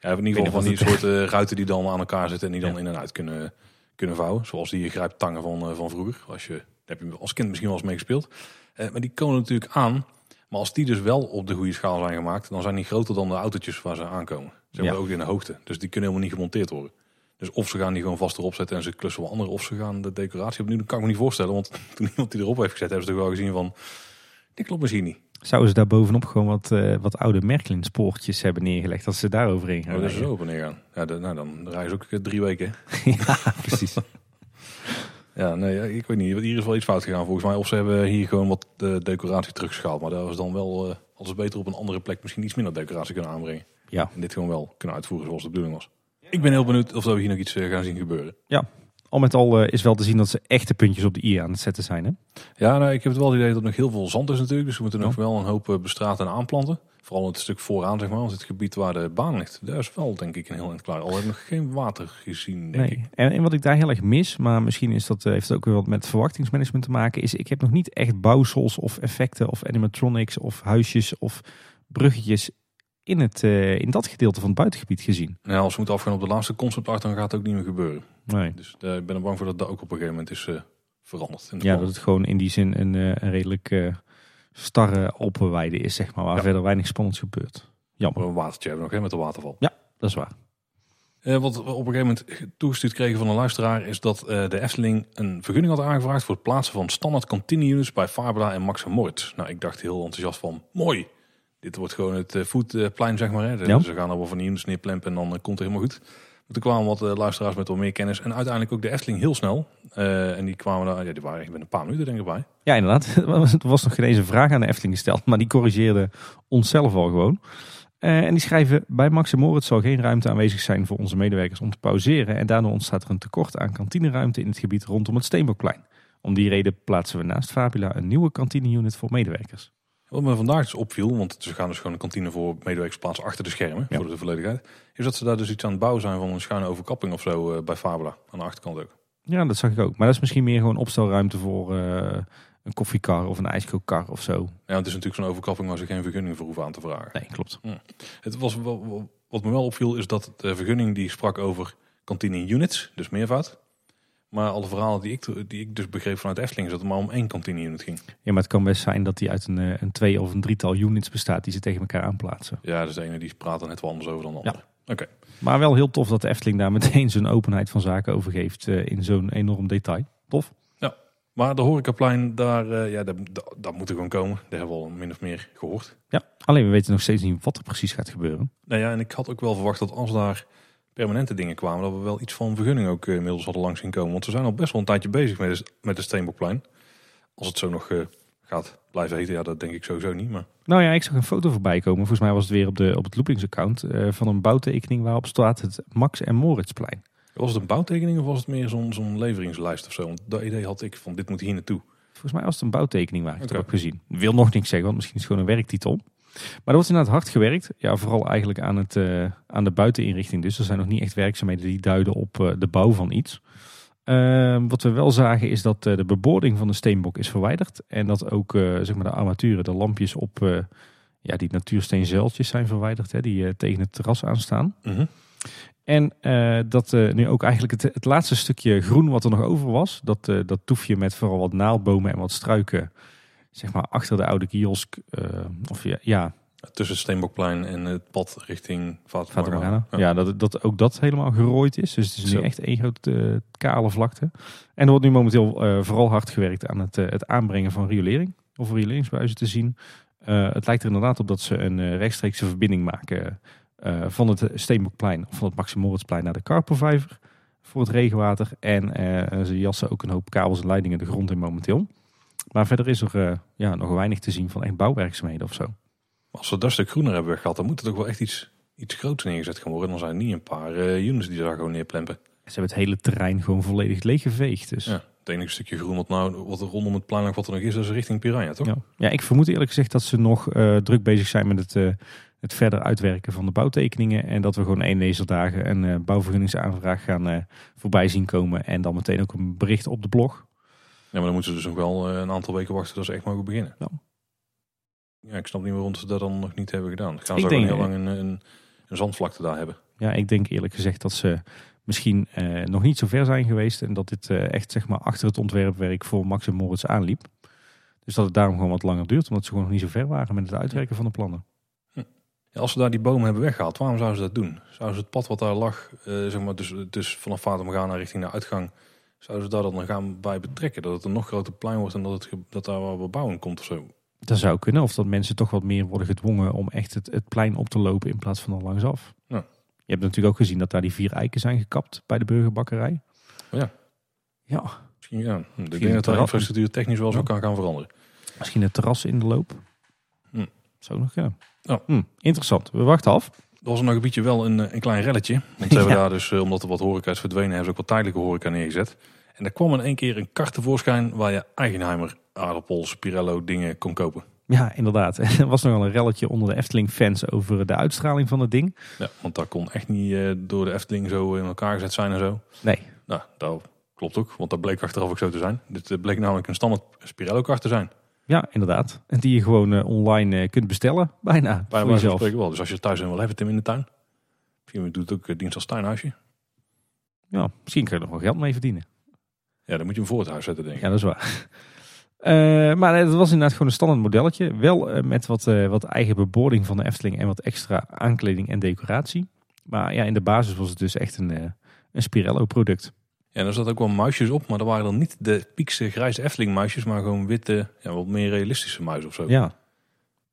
[SPEAKER 1] ja, in ieder geval van die soort ruiten die dan aan elkaar zitten. En die dan
[SPEAKER 2] Ja.
[SPEAKER 1] in en uit kunnen, kunnen vouwen. Zoals die grijptangen van, van vroeger. Als je, daar heb je als kind misschien wel eens mee gespeeld. Maar die komen natuurlijk aan. Maar als die dus wel op de goede schaal zijn gemaakt, dan zijn die groter dan de autootjes waar ze aankomen. Ze hebben
[SPEAKER 2] Ja.
[SPEAKER 1] ook in de hoogte. Dus die kunnen helemaal niet gemonteerd worden. Dus of ze gaan die gewoon vast erop zetten en ze klussen wel andere, of ze gaan de decoratie opnieuw. Dat kan ik me niet voorstellen, want toen iemand die erop heeft gezet, hebben ze toch wel gezien van, dit klopt misschien niet.
[SPEAKER 2] zouden ze daar bovenop gewoon wat, eh, wat oude Merklin spoortjes hebben neergelegd. Dat ze daar overheen gaan
[SPEAKER 1] Oh, dat ze zo op en neer gaan. Ja, de- nou, dan rijden ze ook eh, drie weken.
[SPEAKER 2] ja, precies.
[SPEAKER 1] Ja, nee, ik weet niet. Hier is wel iets fout gegaan volgens mij. Of ze hebben hier gewoon wat eh, decoratie teruggeschaald. Maar dat was dan wel, eh als het beter op een andere plek misschien iets minder decoratie kunnen aanbrengen.
[SPEAKER 2] Ja,
[SPEAKER 1] En dit gewoon wel kunnen uitvoeren zoals de bedoeling was. Ik ben heel benieuwd of we hier nog iets eh, gaan zien gebeuren.
[SPEAKER 2] al met al eh, is wel te zien dat ze echte puntjes op de i aan het zetten zijn. Hè?
[SPEAKER 1] Ja, nou, ik heb het wel het idee dat er nog heel veel zand is natuurlijk. Dus we moeten
[SPEAKER 2] Ja.
[SPEAKER 1] nog wel een hoop eh, bestraten en aanplanten. Vooral het stuk vooraan, zeg maar. Want het gebied waar de baan ligt, daar is wel denk ik een heel eind klaar. Al heb ik nog geen water gezien, denk ik.
[SPEAKER 2] Nee. En, en wat ik daar heel erg mis, maar misschien is dat, heeft het ook weer wat met verwachtingsmanagement te maken, is ik heb nog niet echt bouwsels of effecten of animatronics of huisjes of bruggetjes in, het, eh, in dat gedeelte van het buitengebied gezien.
[SPEAKER 1] Nou, als we moeten afgaan op de laatste concept art, dan gaat het ook niet meer gebeuren.
[SPEAKER 2] Nee.
[SPEAKER 1] Dus eh, ik ben er bang voor dat dat ook op een gegeven moment is eh, veranderd. In de
[SPEAKER 2] Ja,
[SPEAKER 1] plan.
[SPEAKER 2] dat het gewoon in die zin een, een redelijk starre Alpenweide is, zeg maar, waar
[SPEAKER 1] Ja.
[SPEAKER 2] verder weinig spannends gebeurt. Jammer,
[SPEAKER 1] een watertje hebben we nog, hè, met de waterval.
[SPEAKER 2] dat is waar.
[SPEAKER 1] Wat we op een gegeven moment toegestuurd kregen van een luisteraar... is dat de Efteling een vergunning had aangevraagd... voor het plaatsen van standaard continue units bij Fabula en Max en Moritz. Nou, ik dacht heel enthousiast van, mooi. Dit wordt gewoon het eh, voetplein, zeg maar. Hè.
[SPEAKER 2] Ja.
[SPEAKER 1] Ze gaan er wel van neerplempen en dan eh, komt het helemaal goed. Maar toen kwamen wat eh, luisteraars met wat meer kennis. En uiteindelijk ook de Efteling heel snel. En die kwamen daar, ja, die waren echt binnen een paar minuten denk ik bij.
[SPEAKER 2] Ja, inderdaad. Er was nog geen eens een vraag aan de Efteling gesteld, maar die corrigeerde onszelf al gewoon. En die schrijven, bij Max en Moritz zal geen ruimte aanwezig zijn voor onze medewerkers om te pauzeren. En daardoor ontstaat er een tekort aan kantineruimte in het gebied rondom het Steenbokplein. Om die reden plaatsen we naast Fabula een nieuwe kantineunit voor medewerkers.
[SPEAKER 1] Wat me vandaag dus opviel, want ze gaan dus gewoon een kantine voor medewerkers plaatsen achter de schermen,
[SPEAKER 2] Ja.
[SPEAKER 1] voor de volledigheid, is dat ze daar dus iets aan het bouwen zijn van een schuine overkapping of zo eh, bij Fabula, aan de achterkant ook.
[SPEAKER 2] Ja, dat zag ik ook. Maar dat is misschien meer gewoon opstelruimte voor eh, een koffiekar of een ijskookkar of zo.
[SPEAKER 1] Ja, het is natuurlijk zo'n overkapping waar ze geen vergunning voor hoeven aan te vragen.
[SPEAKER 2] Nee, klopt.
[SPEAKER 1] Het was, wat me wel opviel is dat de vergunning die sprak over kantine units, dus meervoud. Maar alle verhalen die ik, die ik dus begreep vanuit Efteling is dat het maar om één kantine unit ging.
[SPEAKER 2] Ja, maar het kan best zijn dat die uit een, eh, een twee of een drietal units bestaat die ze tegen elkaar aanplaatsen.
[SPEAKER 1] Ja, dus de ene die praat er net wel anders over dan de andere. Oké.
[SPEAKER 2] Maar wel heel tof dat de Efteling daar meteen zijn openheid van zaken over geeft eh, in zo'n enorm detail. Tof.
[SPEAKER 1] Maar de horecaplein, daar, eh, ja, dat, dat, dat moet er gewoon komen. Daar hebben we al min of meer gehoord.
[SPEAKER 2] Ja, alleen we weten nog steeds niet wat er precies gaat gebeuren.
[SPEAKER 1] Nou ja, en ik had ook wel verwacht dat als daar permanente dingen kwamen, dat we wel iets van vergunning ook eh, inmiddels hadden langs zien komen. Want we zijn al best wel een tijdje bezig met de, met de Steenbokplein. Als het zo nog eh, gaat blijven heten, ja, dat denk ik sowieso niet. Maar
[SPEAKER 2] Nou ja, ik zag een foto voorbij komen. Volgens mij was het weer op, de, op het Loopings-account eh, van een bouwtekening waarop staat het Max en Moritzplein.
[SPEAKER 1] was het een bouwtekening of was het meer zo'n zo'n leveringslijst of zo? Want dat idee had ik van dit moet hier naartoe.
[SPEAKER 2] Volgens mij was het een bouwtekening waar ik het heb gezien. Wil nog niks zeggen, want misschien is het gewoon een werktitel. Maar er wordt inderdaad hard gewerkt. Ja, vooral eigenlijk aan, het, eh, aan de buiteninrichting. Dus er zijn nog niet echt werkzaamheden die duiden op eh, de bouw van iets. Ehm, wat we wel zagen is dat eh, de beboording van de steenbok is verwijderd. En dat ook zeg maar de armaturen, de lampjes op ja, die natuursteenzeiltjes zijn verwijderd. Hè, die tegen het terras aanstaan.
[SPEAKER 1] Mhm.
[SPEAKER 2] En dat nu ook eigenlijk het, het laatste stukje groen wat er nog over was. Dat, dat toefje met vooral wat naaldbomen en wat struiken. Zeg maar achter de oude kiosk. eh, of ja, ja
[SPEAKER 1] Tussen het Steenbokplein en het pad richting
[SPEAKER 2] Fata
[SPEAKER 1] Fata
[SPEAKER 2] Morgana. Ja, dat, dat ook dat helemaal gerooid is. Dus het is nu
[SPEAKER 1] Zo.
[SPEAKER 2] echt één grote eh, kale vlakte. En er wordt nu momenteel eh, vooral hard gewerkt aan het, het aanbrengen van riolering. Of rioleringsbuizen te zien. Het lijkt er inderdaad op dat ze een rechtstreekse verbinding maken van het Steenbokplein of van het Maximoritzplein naar de Karpervijver voor het regenwater. En ze jassen ook een hoop kabels en leidingen de grond in momenteel. Maar verder is er eh, ja, nog weinig te zien van echt bouwwerkzaamheden of zo.
[SPEAKER 1] Als we dat stuk groener hebben weggehad, dan moet er toch wel echt iets, iets groots neergezet gaan worden. Dan zijn er niet een paar eh units die daar gewoon neerplempen.
[SPEAKER 2] Ze hebben het hele terrein gewoon volledig leeggeveegd. Dus
[SPEAKER 1] Ja. Het enige stukje groen wat, nou, wat er rondom het plein nog wat er nog is, dat is richting Piranha, toch?
[SPEAKER 2] Ja. ja, ik vermoed eerlijk gezegd dat ze nog eh, druk bezig zijn met het, het verder uitwerken van de bouwtekeningen. En dat we gewoon één deze dagen een bouwvergunningsaanvraag gaan voorbij zien komen. En dan meteen ook een bericht op de blog.
[SPEAKER 1] Ja, maar dan moeten ze dus nog wel eh, een aantal weken wachten dat ze echt mogen beginnen.
[SPEAKER 2] Ja.
[SPEAKER 1] Ja, ik snap niet waarom ze dat dan nog niet hebben gedaan. Gaan
[SPEAKER 2] Ik
[SPEAKER 1] ze
[SPEAKER 2] denk,
[SPEAKER 1] heel lang een, een, een zandvlakte daar hebben.
[SPEAKER 2] Ja, ik denk eerlijk gezegd dat ze misschien eh, nog niet zo ver zijn geweest. En dat dit eh, echt zeg maar achter het ontwerpwerk voor Max en Moritz aanliep. Dus dat het daarom gewoon wat langer duurt. Omdat ze gewoon nog niet zo ver waren met het uitwerken van de plannen.
[SPEAKER 1] Ja, als ze daar die bomen hebben weggehaald, waarom zouden ze dat doen? Zouden ze het pad wat daar lag, eh, zeg maar, dus, dus vanaf Fata Morgana richting de uitgang, zouden ze daar dan gaan bij betrekken? Dat het een nog groter plein wordt en dat, het, dat daar wel bebouwing komt of zo?
[SPEAKER 2] Dat zou kunnen. Of dat mensen toch wat meer worden gedwongen om echt het, het plein op te lopen in plaats van er langsaf.
[SPEAKER 1] Ja.
[SPEAKER 2] Je hebt natuurlijk ook gezien dat daar die vier eiken zijn gekapt bij de burgerbakkerij.
[SPEAKER 1] Oh ja.
[SPEAKER 2] Ja,
[SPEAKER 1] Misschien, ja. Ik denk dat de infrastructuur technisch wel zo
[SPEAKER 2] Ja.
[SPEAKER 1] kan gaan veranderen.
[SPEAKER 2] misschien het terras in de loop.
[SPEAKER 1] Hm.
[SPEAKER 2] Zou nog kunnen.
[SPEAKER 1] Ja.
[SPEAKER 2] Hm, interessant. We wachten af.
[SPEAKER 1] Er was in een gebiedje wel een, eh, een klein relletje. Want ze hebben
[SPEAKER 2] Ja.
[SPEAKER 1] daar dus, eh, omdat er wat horeca is verdwenen, hebben ze ook wat tijdelijke horeca neergezet. En er kwam in één keer een kart tevoorschijn waar je Eigenheimer aardappels, Pirello dingen kon kopen.
[SPEAKER 2] Ja, inderdaad. Er was nogal een relletje onder de Efteling-fans over de uitstraling van het ding.
[SPEAKER 1] Ja, want dat kon echt niet eh, door de Efteling zo in elkaar gezet zijn en zo.
[SPEAKER 2] Nee.
[SPEAKER 1] Nou, dat klopt ook, want dat bleek achteraf ook zo te zijn. Dit bleek namelijk een standaard Spirello kart te zijn.
[SPEAKER 2] Ja, inderdaad. En die je gewoon eh, online eh, kunt bestellen. Bijna.
[SPEAKER 1] Bij
[SPEAKER 2] voor jezelf.
[SPEAKER 1] wel. Dus als je thuis een wil hebben, Tim in de tuin. Misschien doet het ook eh, dienst als tuinhuisje.
[SPEAKER 2] Ja, misschien kun je er nog wel geld mee verdienen.
[SPEAKER 1] Ja, dan moet je hem voor het huis zetten, denk ik.
[SPEAKER 2] Ja, dat is waar. Maar het was inderdaad gewoon een standaard modelletje. Wel met wat, wat eigen beboording van de Efteling en wat extra aankleding en decoratie. Maar ja, in de basis was het dus echt een, een Spirello product.
[SPEAKER 1] Ja, en er zat ook wel muisjes op, maar dat waren dan niet de piekse grijze Efteling muisjes, maar gewoon witte, ja, wat meer realistische muizen of zo.
[SPEAKER 2] Ja.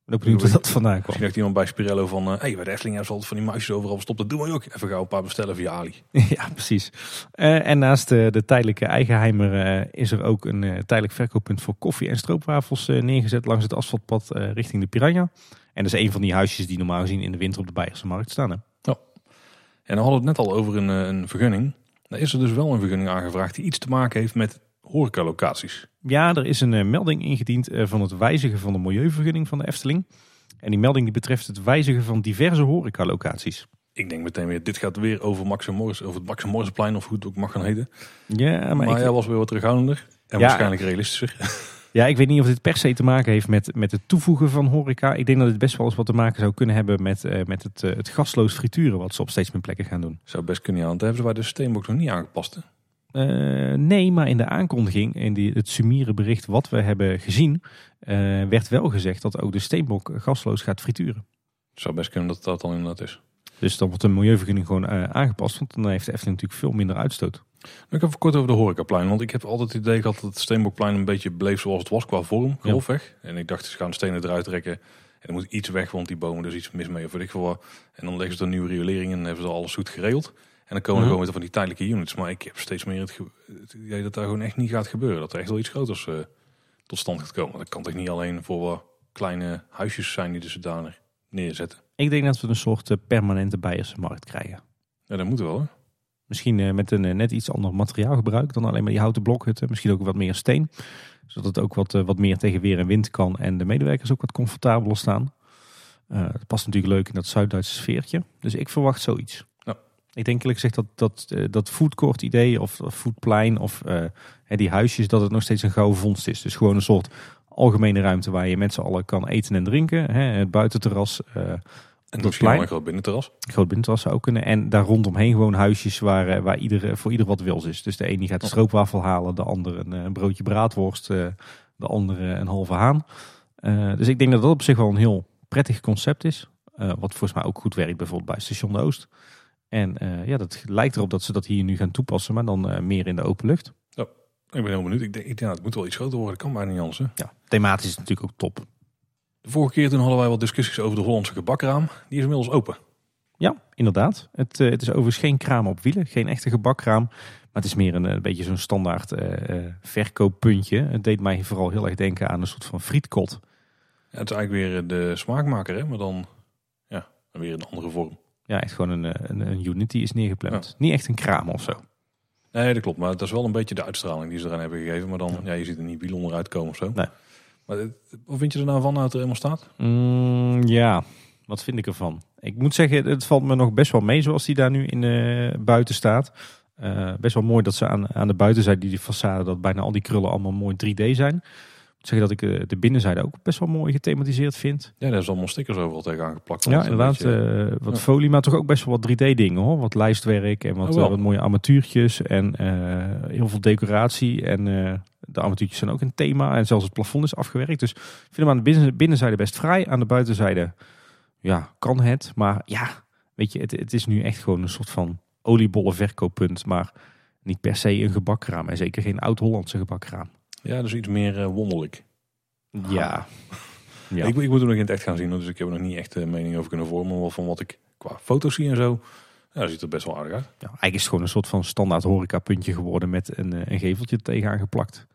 [SPEAKER 2] Ik ook benieuwd waar dat vandaan kwam.
[SPEAKER 1] Misschien dacht iemand bij Spirello van, eh hey, bij de Efteling hebben ze altijd van die muisjes overal verstopt. Dat doen we ook. Even gauw een paar bestellen via Ali.
[SPEAKER 2] ja, precies. Eh, en naast eh, de tijdelijke eigenheimer is er ook een tijdelijk verkooppunt voor koffie en stroopwafels neergezet langs het asfaltpad richting de Piranha. En dat is een van die huisjes die normaal gezien in de winter op de Beierse markt staan. Hè?
[SPEAKER 1] En dan hadden we het net al over een, een vergunning. Daar is er dus wel een vergunning aangevraagd die iets te maken heeft met horecalocaties.
[SPEAKER 2] Ja, er is een eh, melding ingediend eh, van het wijzigen van de milieuvergunning van de Efteling. En die melding die betreft het wijzigen van diverse horecalocaties.
[SPEAKER 1] Ik denk meteen weer, dit gaat weer over Max en Morris, over het Max en Morrisplein of hoe het ook mag gaan heten.
[SPEAKER 2] Ja, maar,
[SPEAKER 1] Maar,
[SPEAKER 2] ik,
[SPEAKER 1] jij was weer wat terughoudender en
[SPEAKER 2] Ja.
[SPEAKER 1] waarschijnlijk realistischer.
[SPEAKER 2] Ja, ik weet niet of dit per se te maken heeft met, met het toevoegen van horeca. Ik denk dat het best wel eens wat te maken zou kunnen hebben met, eh, met het, eh, het gasloos frituren. Wat ze op steeds meer plekken gaan doen.
[SPEAKER 1] Zou best kunnen, ja, want hebben ze bij de Steenbok nog niet aangepast. Hè?
[SPEAKER 2] Eh, nee, maar in de aankondiging, in die, het summiere bericht wat we hebben gezien, werd wel gezegd dat ook de steenbok gasloos gaat frituren.
[SPEAKER 1] Zou best kunnen dat dat dan inderdaad is.
[SPEAKER 2] Dus dan wordt de milieuvergunning gewoon aangepast, want dan heeft de Efteling natuurlijk veel minder uitstoot.
[SPEAKER 1] Ik heb kort over de horecaplein. Want ik heb altijd het idee gehad dat het Steenbokplein een beetje bleef zoals het was qua vorm, grofweg. En ik dacht, ze gaan stenen eruit trekken. En er moet iets weg, want die bomen, is iets mis mee of weet ik veel wat. En dan leggen ze er nieuwe riolering in en hebben ze alles goed geregeld. En dan komen er gewoon weer van die tijdelijke units. Maar ik heb steeds meer het, idee dat daar gewoon echt niet gaat gebeuren. Dat er echt wel iets groters eh, tot stand gaat komen. Dat kan toch niet alleen voor wat kleine huisjes zijn die ze daar neerzetten.
[SPEAKER 2] Ik denk dat we een soort eh, permanente Beierse markt krijgen.
[SPEAKER 1] Ja, dat moet wel. Hè?
[SPEAKER 2] Misschien eh, met een eh, net iets ander materiaalgebruik dan alleen maar die houten blokhutten. Misschien ook wat meer steen. Zodat het ook wat, eh, wat meer tegen weer en wind kan. En de medewerkers ook wat comfortabeler staan. Het past natuurlijk leuk in dat Zuid-Duitse sfeertje. Dus ik verwacht zoiets.
[SPEAKER 1] Ja.
[SPEAKER 2] Ik denk eerlijk gezegd dat dat, dat foodcourt idee of foodplein of die huisjes, dat het nog steeds een gouden vondst is. Dus gewoon een soort algemene ruimte waar je met z'n allen kan eten en drinken. Hè, het buitenterras,
[SPEAKER 1] En
[SPEAKER 2] Dat plein?
[SPEAKER 1] een groot binnenterras.
[SPEAKER 2] groot binnenterras zou ook kunnen. En daar rondomheen gewoon huisjes waar, eh, waar ieder, voor ieder wat wils is. Dus de een die gaat de stroopwafel halen, de ander een, eh, een broodje braadworst, eh, de andere een halve haan. Dus ik denk dat dat op zich wel een heel prettig concept is. Wat volgens mij ook goed werkt bijvoorbeeld bij Station de Oost. En ja, dat lijkt erop dat ze dat hier nu gaan toepassen, maar dan meer in de open lucht.
[SPEAKER 1] Ik ben heel benieuwd. Ik denk, denk, het moet wel iets groter worden. kan bijna niet anders. Hè?
[SPEAKER 2] Ja, thematisch is natuurlijk ook top.
[SPEAKER 1] De vorige keer toen hadden wij wat discussies over de Hollandse gebakraam. Die is inmiddels open.
[SPEAKER 2] Ja, inderdaad. Het, eh, het is overigens geen kraam op wielen, geen echte gebakraam. Maar het is meer een, eh, beetje zo'n standaard eh, verkooppuntje. Het deed mij vooral heel erg denken aan een soort van frietkot.
[SPEAKER 1] Ja, het is eigenlijk weer de smaakmaker, hè? maar dan ja, weer een andere vorm.
[SPEAKER 2] Ja, echt gewoon een, een, een unit die is neergepland. Niet echt een kraam of zo.
[SPEAKER 1] Nee, dat klopt. Maar dat is wel een beetje de uitstraling die ze eraan hebben gegeven. Maar dan, ja, je ziet er niet wiel onderuit komen of zo.
[SPEAKER 2] Nee.
[SPEAKER 1] Maar vind je er nou van, nou het er helemaal staat?
[SPEAKER 2] Mm, ja, wat vind ik ervan? Ik moet zeggen, het valt me nog best wel mee zoals die daar nu in eh, buiten staat. Eh, best wel mooi dat ze aan, aan de buitenzijde, die, die façade, dat bijna al die krullen allemaal mooi 3D zijn. Ik moet zeggen dat ik eh, de binnenzijde ook best wel mooi gethematiseerd vind.
[SPEAKER 1] Ja, daar is allemaal stickers overal tegenaan geplakt.
[SPEAKER 2] Ja, inderdaad.
[SPEAKER 1] beetje-
[SPEAKER 2] eh, wat
[SPEAKER 1] ja.
[SPEAKER 2] folie, maar toch ook best wel wat 3D-dingen hoor. Wat lijstwerk en wat,
[SPEAKER 1] Oh, wel.
[SPEAKER 2] wat mooie armatuurtjes en eh, heel veel decoratie. En eh, de armatuurtjes zijn ook een thema en zelfs het plafond is afgewerkt. Dus ik vind hem aan de binnen- binnenzijde best vrij. Aan de buitenzijde, ja, kan het. Maar ja, weet je, het, het is nu echt gewoon een soort van oliebollen verkooppunt. Maar niet per se een gebakkraam. En zeker geen oud-Hollandse gebakkraam.
[SPEAKER 1] ja, dus iets meer eh, wonderlijk.
[SPEAKER 2] Ja. ja.
[SPEAKER 1] Ik, ik moet hem nog in het echt gaan zien, dus ik heb er nog niet echt een mening over kunnen vormen. Maar van wat ik qua foto's zie en zo, ja, dat ziet er best wel aardig uit.
[SPEAKER 2] Ja, eigenlijk is het gewoon een soort van standaard horecapuntje geworden met een, eh, een geveltje tegenaan geplakt.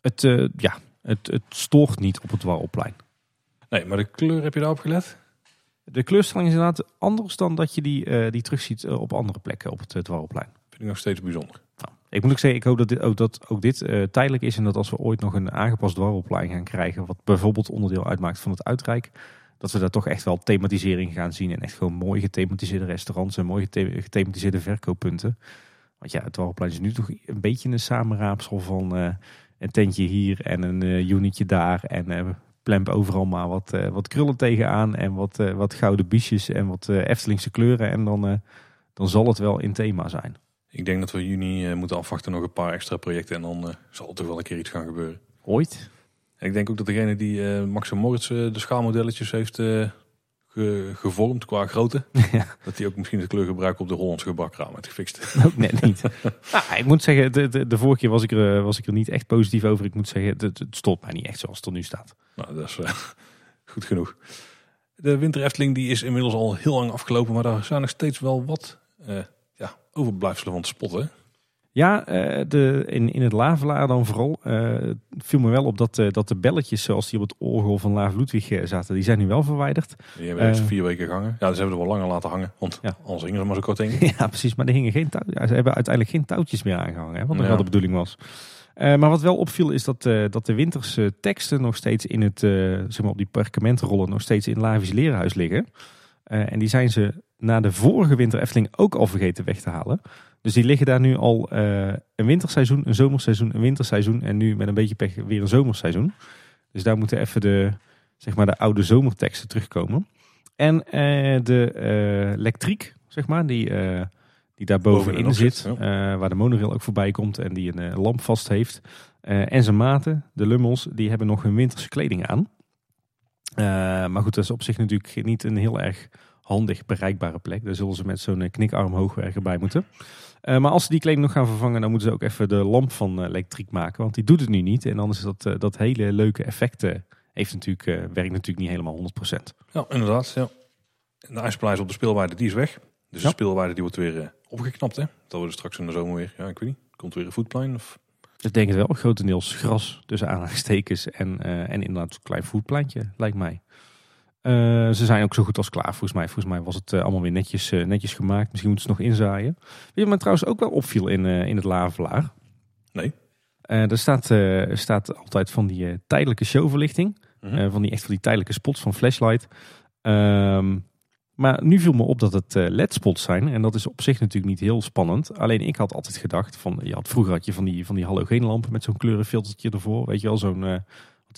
[SPEAKER 2] Het, eh, ja, het, het stoort niet op het Warrelplein.
[SPEAKER 1] Nee, maar de kleur, heb je daarop gelet?
[SPEAKER 2] De kleurstelling is inderdaad anders dan dat je die, eh, die terugziet eh, op andere plekken op het, het Warrelplein.
[SPEAKER 1] Vind ik nog steeds bijzonder.
[SPEAKER 2] Nou, ik moet ook zeggen, ik hoop dat dit ook, dat ook dit tijdelijk is en dat als we ooit nog een aangepast Warrelplein gaan krijgen, wat bijvoorbeeld onderdeel uitmaakt van het uitrijk, dat we daar toch echt wel thematisering gaan zien en echt gewoon mooi gethematiseerde restaurants en mooi gethe- gethematiseerde verkooppunten. Want ja, het Warrelplein is nu toch een beetje een samenraapsel van een tentje hier en een eh, unitje daar en eh plemp overal maar wat, eh, wat krullen tegenaan en wat, wat gouden biesjes en wat Eftelingse kleuren en dan, dan zal het wel in thema zijn.
[SPEAKER 1] Ik denk dat we juni moeten afwachten nog een paar extra projecten en dan zal er toch wel een keer iets gaan gebeuren.
[SPEAKER 2] Ooit?
[SPEAKER 1] Ik denk ook dat degene die Max en Moritz de schaalmodelletjes heeft ge- gevormd qua grootte,
[SPEAKER 2] Ja.
[SPEAKER 1] dat die ook misschien het kleurgebruik op de Hollandse gebakraam heeft gefixt.
[SPEAKER 2] Ook net niet. nou, ik moet zeggen, de, de, de vorige keer was ik, er, eh, was ik er niet echt positief over. Ik moet zeggen, het, het stopt mij niet echt zoals het er nu staat.
[SPEAKER 1] nou, dat is eh, goed genoeg. De Winter Efteling die is inmiddels al heel lang afgelopen, maar daar zijn nog steeds wel wat eh, ja, overblijfselen van te spotten.
[SPEAKER 2] Ja, eh, de, in, in het Lavelaar dan vooral eh, viel me wel op dat, eh, dat de belletjes zoals die op het orgel van Laaf Ludwig zaten, die zijn nu wel verwijderd.
[SPEAKER 1] Die hebben
[SPEAKER 2] Eh.
[SPEAKER 1] vier weken gehangen. Ja, dus hebben we er wel langer laten hangen, want
[SPEAKER 2] Ja.
[SPEAKER 1] anders hingen ze maar zo kort in.
[SPEAKER 2] ja, precies. Maar er hingen geen ze hebben uiteindelijk geen touwtjes meer aangehangen, hè, wat nog
[SPEAKER 1] Ja.
[SPEAKER 2] wel de bedoeling was. Maar wat wel opviel is dat, dat de winterse teksten nog steeds in het, zeg maar op die perkamentrollen nog steeds in Lavisch Lerenhuis liggen. En die zijn ze na de vorige winter Efteling ook al vergeten weg te halen. Dus die liggen daar nu al eh, een winterseizoen, een zomerseizoen, een winterseizoen en nu met een beetje pech weer een zomerseizoen. Dus daar moeten even de, zeg maar de oude zomerteksten terugkomen. En eh, de eh elektriek, zeg maar, die, die daar bovenin zit,
[SPEAKER 1] zit,
[SPEAKER 2] waar de monorail ook voorbij komt en die een lamp vast heeft. En zijn maten, de lummels, die hebben nog hun winterse kleding aan. Maar goed, dat is op zich natuurlijk niet een heel erg handig bereikbare plek. Daar zullen ze met zo'n knikarm hoogwerker bij moeten. Eh, maar als ze die kleding nog gaan vervangen, dan moeten ze ook even de lamp van eh, elektriek maken. Want die doet het nu niet. En dan is dat, eh, dat hele leuke effect heeft natuurlijk, werkt natuurlijk niet helemaal 100%.
[SPEAKER 1] Ja, inderdaad. Ja. En de ijspleister op de speelwaarde die is weg. Dus
[SPEAKER 2] Ja.
[SPEAKER 1] de speelwaarde die wordt weer opgeknapt. Hè? Dat wordt straks in de zomer weer. Ja, ik weet niet. Komt weer een voetplein? Of...
[SPEAKER 2] Ik denk het wel. Grotendeels gras tussen aanhalingstekens en, en inderdaad een klein voetpleintje, lijkt mij. Eh, ze zijn ook zo goed als klaar, volgens mij. Volgens mij was het eh, allemaal weer netjes, eh, netjes gemaakt. Misschien moeten ze nog inzaaien. Weet je wat trouwens ook wel opviel in, in het Lavelaar?
[SPEAKER 1] Nee.
[SPEAKER 2] Er staat, staat altijd van die tijdelijke showverlichting. Eh, van die echt van die tijdelijke spots van flashlight. Ehm, maar nu viel me op dat het eh, LED-spots zijn. En dat is op zich natuurlijk niet heel spannend. Alleen ik had altijd gedacht van, je had, vroeger had je van die, van die halogeenlampen met zo'n kleurenfiltertje ervoor. Weet je wel, zo'n,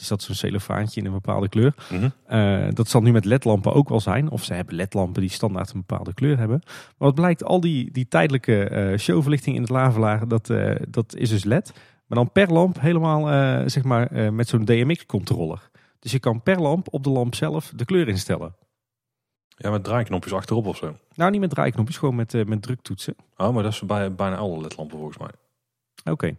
[SPEAKER 2] is dat, zo'n cellofaantje in een bepaalde kleur.
[SPEAKER 1] Mhm.
[SPEAKER 2] Eh, dat zal nu met LED-lampen ook wel zijn. Of ze hebben LED-lampen die standaard een bepaalde kleur hebben. Maar wat blijkt, al die, die tijdelijke eh, showverlichting in het lavelaar, dat, eh, dat is dus LED. Maar dan per lamp helemaal zeg maar met zo'n DMX-controller. Dus je kan per lamp op de lamp zelf de kleur instellen.
[SPEAKER 1] Ja, met draaiknopjes achterop of zo.
[SPEAKER 2] Nou, niet met draaiknopjes, gewoon met, met druktoetsen.
[SPEAKER 1] Oh, maar dat is bij bijna alle ledlampen volgens mij.
[SPEAKER 2] Oké.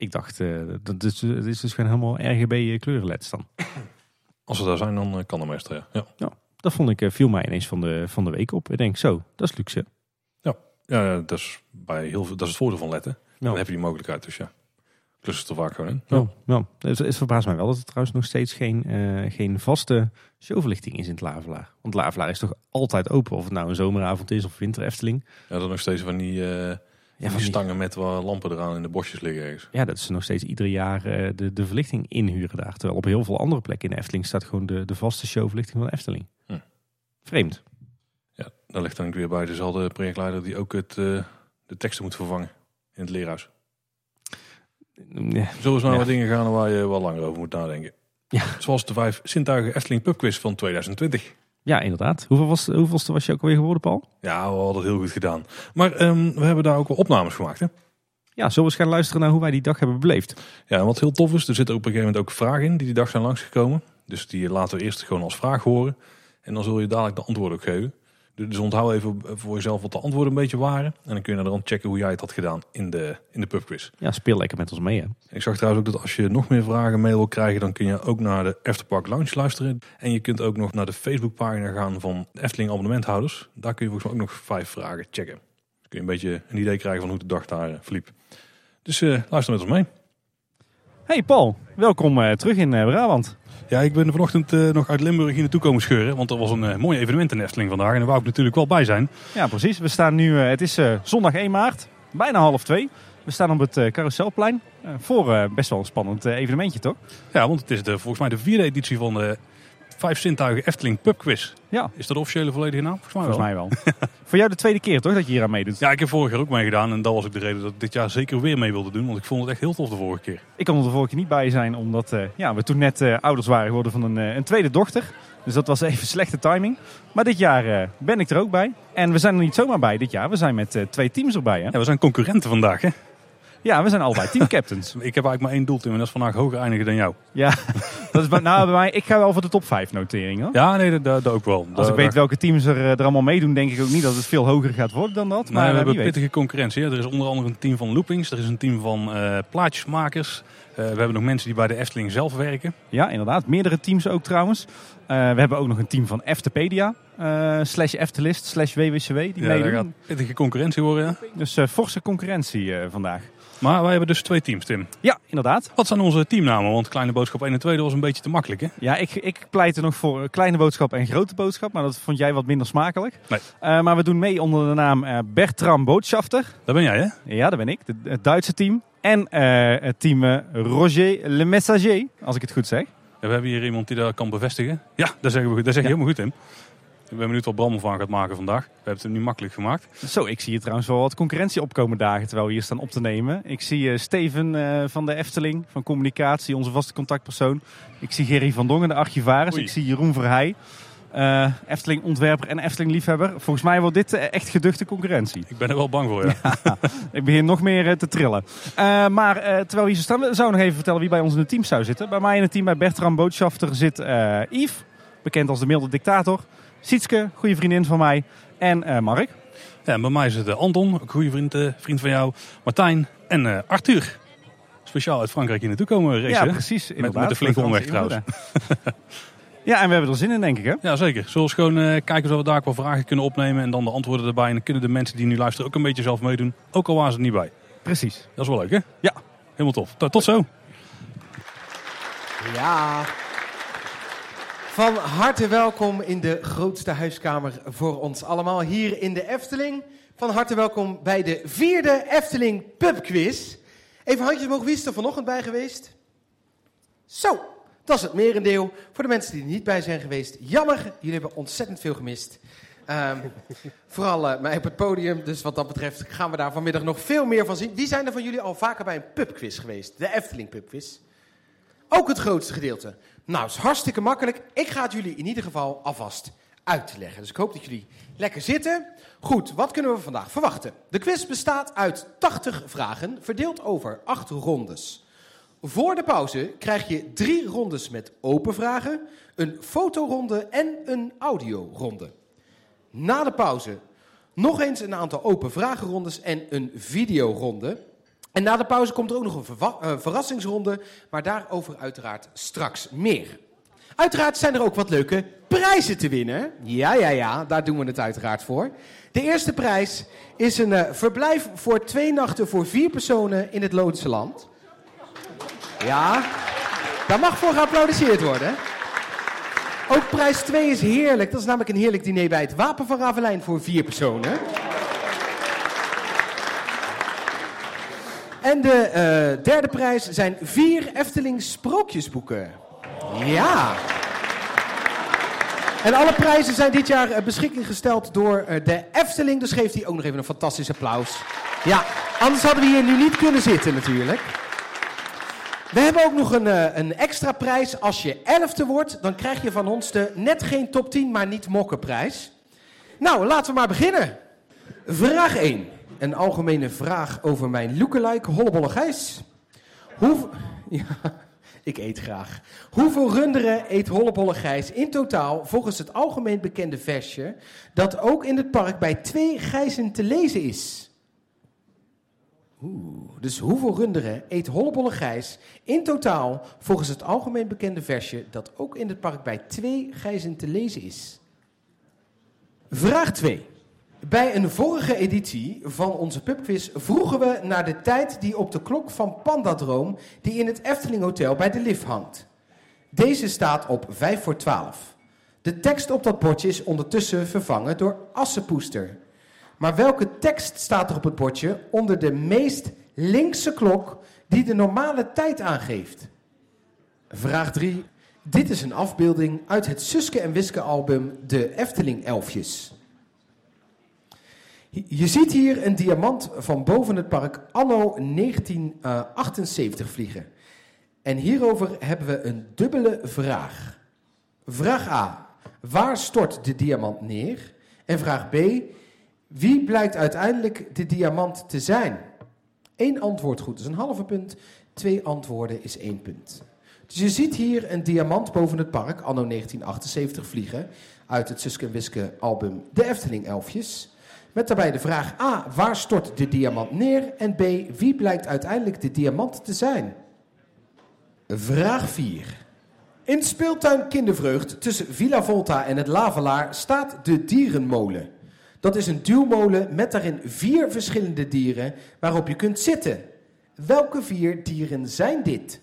[SPEAKER 2] Ik dacht, eh, dat is, het is dus gewoon helemaal RGB kleurenLEDs dan.
[SPEAKER 1] Als ze daar zijn, dan eh, kan dat meestal, ja. ja.
[SPEAKER 2] Dat vond ik, eh, viel mij ineens van de, van de week op. Ik denk, zo, dat is luxe.
[SPEAKER 1] Ja, dat is, bij heel veel, dat is het voordeel van letten. Dan heb je die mogelijkheid, dus ja. Klussen er vaak gewoon in.
[SPEAKER 2] Ja, ja. Het, het verbaast mij wel dat er trouwens nog steeds geen, eh, geen vaste showverlichting is in het Lavelaar. Want Lavelaar is toch altijd open, of het nou een zomeravond is of winter Efteling.
[SPEAKER 1] Ja, dan nog steeds van die, eh,
[SPEAKER 2] Ja, van
[SPEAKER 1] stangen met waar lampen eraan in de bosjes liggen ergens.
[SPEAKER 2] ja, dat ze nog steeds ieder jaar eh, de, de verlichting inhuren daar. Terwijl op heel veel andere plekken in de Efteling staat gewoon de, de vaste showverlichting van de Efteling.
[SPEAKER 1] Hm.
[SPEAKER 2] Vreemd.
[SPEAKER 1] Ja, dan ligt dan ook weer bij dezelfde projectleider die ook het, eh, de teksten moet vervangen in het leerhuis.
[SPEAKER 2] Ja,
[SPEAKER 1] Zo is nou
[SPEAKER 2] Ja.
[SPEAKER 1] wat dingen gaan waar je wel langer over moet nadenken.
[SPEAKER 2] Ja.
[SPEAKER 1] Zoals de vijf Sintuigen Efteling pubquiz van 2020.
[SPEAKER 2] Ja inderdaad. Hoeveel was, hoeveelste was je ook alweer geworden, Paul?
[SPEAKER 1] Ja, we hadden het heel goed gedaan. Maar ehm, we hebben daar ook wel opnames gemaakt. Hè?
[SPEAKER 2] Ja, zullen we eens gaan luisteren naar hoe wij die dag hebben beleefd?
[SPEAKER 1] Ja, en wat heel tof is, er zitten op een gegeven moment ook vragen in die die dag zijn langsgekomen. Dus die laten we eerst gewoon als vraag horen. En dan zul je dadelijk de antwoorden ook geven. Dus onthoud even voor jezelf wat de antwoorden een beetje waren. En dan kun je rand checken hoe jij het had gedaan in de, in de pubquiz.
[SPEAKER 2] Ja, speel lekker met ons mee, hè?
[SPEAKER 1] Ik zag trouwens ook dat als je nog meer vragen mail wil krijgen, dan kun je ook naar de Efterpark Lounge luisteren. En je kunt ook nog naar de Facebookpagina gaan van Efteling abonnementhouders. Daar kun je volgens mij ook nog vijf vragen checken. Dus kun je een beetje een idee krijgen van hoe de dag daar eh, verliep. Dus eh, luister met ons mee.
[SPEAKER 2] Hey Paul, welkom eh, terug in Brabant.
[SPEAKER 1] Ja, ik ben vanochtend eh, nog uit Limburg hier naartoe komen scheuren. Want er was een eh, mooi evenement in de Efteling vandaag. En daar wou ik natuurlijk wel bij zijn.
[SPEAKER 2] Ja, precies. We staan nu, eh, het is zondag 1 maart, bijna half twee. We staan op het Carouselplein voor best wel een spannend evenementje, toch?
[SPEAKER 1] Ja, want het is de, volgens mij de vierde editie van de Vijf Zintuigen Efteling Pub Quiz.
[SPEAKER 2] Ja,
[SPEAKER 1] Is dat de officiële volledige naam? Volgens mij wel.
[SPEAKER 2] volgens mij wel. voor jou de tweede keer, toch, dat je hier aan meedoet?
[SPEAKER 1] Ja, ik heb vorig jaar ook meegedaan. En dat was ook de reden dat ik dit jaar zeker weer mee wilde doen. Want ik vond het echt heel tof de vorige keer.
[SPEAKER 2] Ik kon er de vorige keer niet bij zijn, omdat eh, ja, we toen net eh, ouders waren geworden van een, eh, een tweede dochter. Dus dat was even slechte timing. Maar dit jaar ben ik er ook bij. En we zijn er niet zomaar bij dit jaar. We zijn met twee teams erbij. Hè?
[SPEAKER 1] Ja, we zijn concurrenten vandaag. Hè?
[SPEAKER 2] Ja, we zijn allebei teamcaptains.
[SPEAKER 1] Ik heb eigenlijk maar één doel, Tim. En dat is vandaag hoger eindigen dan jou.
[SPEAKER 2] ja, dat is bij, nou, bij mij. Ik ga wel voor de top 5 notering. Hoor.
[SPEAKER 1] Ja, nee, dat, dat, ook wel.
[SPEAKER 2] Als ik weet welke teams er, eh, er allemaal meedoen, denk ik ook niet dat het veel hoger gaat worden dan dat.
[SPEAKER 1] Nee,
[SPEAKER 2] Maar
[SPEAKER 1] we
[SPEAKER 2] eh,
[SPEAKER 1] hebben
[SPEAKER 2] weet.
[SPEAKER 1] pittige concurrentie. hè. Er is onder andere een team van loopings. Er is een team van eh, plaatjesmakers. We hebben nog mensen die bij de Efteling zelf werken.
[SPEAKER 2] Ja, inderdaad. Meerdere teams ook trouwens. We hebben ook nog een team van Eftepedia, eh slash Eftelist, slash WWCW die
[SPEAKER 1] Ja,
[SPEAKER 2] meedoen.
[SPEAKER 1] gaat pittige concurrentie worden. Ja.
[SPEAKER 2] Dus forse concurrentie vandaag.
[SPEAKER 1] Maar wij hebben dus twee teams, Tim.
[SPEAKER 2] Ja, inderdaad.
[SPEAKER 1] Wat zijn onze teamnamen? Want Kleine Boodschap 1 en 2 dat was een beetje te makkelijk, hè?
[SPEAKER 2] Ja, ik, ik pleit er nog voor kleine boodschap en grote boodschap, maar dat vond jij wat minder smakelijk.
[SPEAKER 1] Nee.
[SPEAKER 2] Eh, maar we doen mee onder de naam eh, Bertram Boodschafter.
[SPEAKER 1] Dat ben jij, hè?
[SPEAKER 2] Ja, dat ben ik, het Duitse team. En eh, het team eh, Roger Le Messager, als ik het goed zeg.
[SPEAKER 1] Ja, we hebben hier iemand die dat kan bevestigen. Ja, dat zeggen we. Dat zeg je
[SPEAKER 2] Ja.
[SPEAKER 1] helemaal goed, Tim. Ik ben benieuwd wat Bram ervan gaat maken vandaag. We hebben het hem nu makkelijk gemaakt.
[SPEAKER 2] Zo, ik zie hier trouwens wel wat concurrentie opkomen dagen terwijl we hier staan op te nemen. Ik zie eh, Steven eh, van de Efteling, van Communicatie, onze vaste contactpersoon. Ik zie Gerry van Dongen, de archivaris.
[SPEAKER 1] Oei.
[SPEAKER 2] Ik zie Jeroen Verheij, eh, Efteling ontwerper en Efteling liefhebber. Volgens mij wordt dit echt geduchte concurrentie.
[SPEAKER 1] Ik ben er wel bang voor, ja.
[SPEAKER 2] Ik begin nog meer te trillen. Maar terwijl we hier zo staan, we zouden nog even vertellen wie bij ons in het team zou zitten. Bij mij in het team bij Bertram Boodschafter zit Yves, bekend als de milde dictator. Sietske, goede vriendin van mij. En uh, Mark.
[SPEAKER 1] Ja, en bij mij is het Anton, een goede vriend, vriend van jou. Martijn en Arthur. Speciaal uit Frankrijk hier naartoe komen racen.
[SPEAKER 2] Ja, precies.
[SPEAKER 1] Met, met de flinke omweg trouwens.
[SPEAKER 2] Ja, en we hebben er zin in, denk ik, hè?
[SPEAKER 1] Ja, zeker. Zullen we gewoon uh, kijken of we daar wel vragen kunnen opnemen en dan de antwoorden erbij. En dan kunnen de mensen die nu luisteren ook een beetje zelf meedoen. Ook al waren ze er niet bij.
[SPEAKER 2] Precies.
[SPEAKER 1] Dat is wel leuk, hè?
[SPEAKER 2] Ja.
[SPEAKER 1] Helemaal tof. Tot, tot zo.
[SPEAKER 3] Ja. Van harte welkom in de grootste huiskamer voor ons allemaal hier in de Efteling. Van harte welkom bij de vierde Efteling Pubquiz. Even handjes mogen wie is er vanochtend bij geweest? Zo, dat is het merendeel. Voor de mensen die er niet bij zijn geweest, jammer. Jullie hebben ontzettend veel gemist. Um, vooral uh, mij op het podium. Dus wat dat betreft gaan we daar vanmiddag nog veel meer van zien. Wie zijn er van jullie al vaker bij een pubquiz geweest? De Efteling pubquiz. Ook het grootste gedeelte. Nou, is hartstikke makkelijk. Ik ga het jullie in ieder geval alvast uitleggen. Dus ik hoop dat jullie lekker zitten. Goed, wat kunnen we vandaag verwachten? De quiz bestaat uit 80 vragen, verdeeld over 8 rondes. Voor de pauze krijg je drie rondes met open vragen, een fotoronde en een audioronde. Na de pauze nog eens een aantal open vragenrondes en een videoronde. En na de pauze komt er ook nog een eh, verrassingsronde, maar daarover uiteraard straks meer. Uiteraard zijn er ook wat leuke prijzen te winnen. Ja, ja, ja, daar doen we het uiteraard voor. De eerste prijs is een uh, verblijf voor twee nachten voor vier personen in het Loodse land. Ja, daar mag voor geapplaudisseerd worden. Ook prijs 2 is heerlijk. Dat is namelijk een heerlijk diner bij het Wapen van Ravelijn voor vier personen. En de uh, derde prijs zijn vier Efteling sprookjesboeken. Ja. En alle prijzen zijn dit jaar uh, beschikking gesteld door uh, de Efteling. Dus geeft hij ook nog even een fantastisch applaus. Ja, anders hadden we hier nu niet kunnen zitten natuurlijk. We hebben ook nog een, een extra prijs. Als je elfde wordt, dan krijg je van ons de net geen top 10, maar niet mokkenprijs. Nou, laten we maar beginnen. Vraag 1. Een algemene vraag over mijn lookalike Hollebolle Gijs. Hoe... Ja, ik eet graag. Hoeveel runderen eet Hollebolle Gijs in totaal volgens het algemeen bekende versje... dat ook in het park bij twee gijzen te lezen is? Oeh, dus hoeveel runderen eet Hollebolle Gijs in totaal volgens het algemeen bekende versje dat ook in het park bij twee gijzen te lezen is? Vraag 2. Bij een vorige editie van onze pubquiz vroegen we naar de tijd die op de klok van Pandadroom die in het Efteling Hotel bij de lift hangt. Deze staat op 5 voor 12. De tekst op dat bordje is ondertussen vervangen door Assepoester. Maar welke tekst staat er op het bordje onder de meest linkse klok die de normale tijd aangeeft? Vraag 3. Dit is een afbeelding uit het Suske en Wiske album De Efteling Elfjes. Je ziet hier een diamant van boven het park anno 1978 vliegen. En hierover hebben we een dubbele vraag. Vraag A. Waar stort de diamant neer? En vraag B. Wie blijkt uiteindelijk de diamant te zijn? Eén antwoord goed is een halve punt, twee antwoorden is één punt. Dus je ziet hier een diamant boven het park, anno 1978 vliegen, uit het Suske en Wiske album De Efteling Elfjes. Met daarbij de vraag A, waar stort de diamant neer? En B, wie blijkt uiteindelijk de diamant te zijn? Vraag 4. In speeltuin Kindervreugd tussen Villa Volta en het Lavelaar staat de dierenmolen. Dat is een duwmolen met daarin vier verschillende dieren waarop je kunt zitten. Welke vier dieren zijn dit?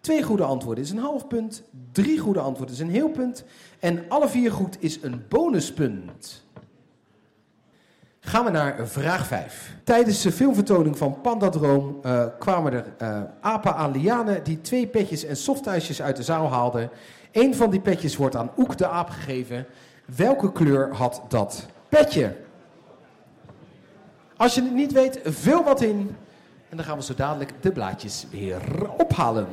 [SPEAKER 3] Twee goede antwoorden is een half punt, drie goede antwoorden is een heel punt en alle vier goed is een bonuspunt. Gaan we naar vraag 5. Tijdens de filmvertoning van Pandadroom uh, kwamen er uh, apen aan lianen die twee petjes en softijsjes uit de zaal haalden. Eén van die petjes wordt aan Oek de aap gegeven. Welke kleur had dat petje. Als je het niet weet, vul wat in. En dan gaan we zo dadelijk de blaadjes weer ophalen.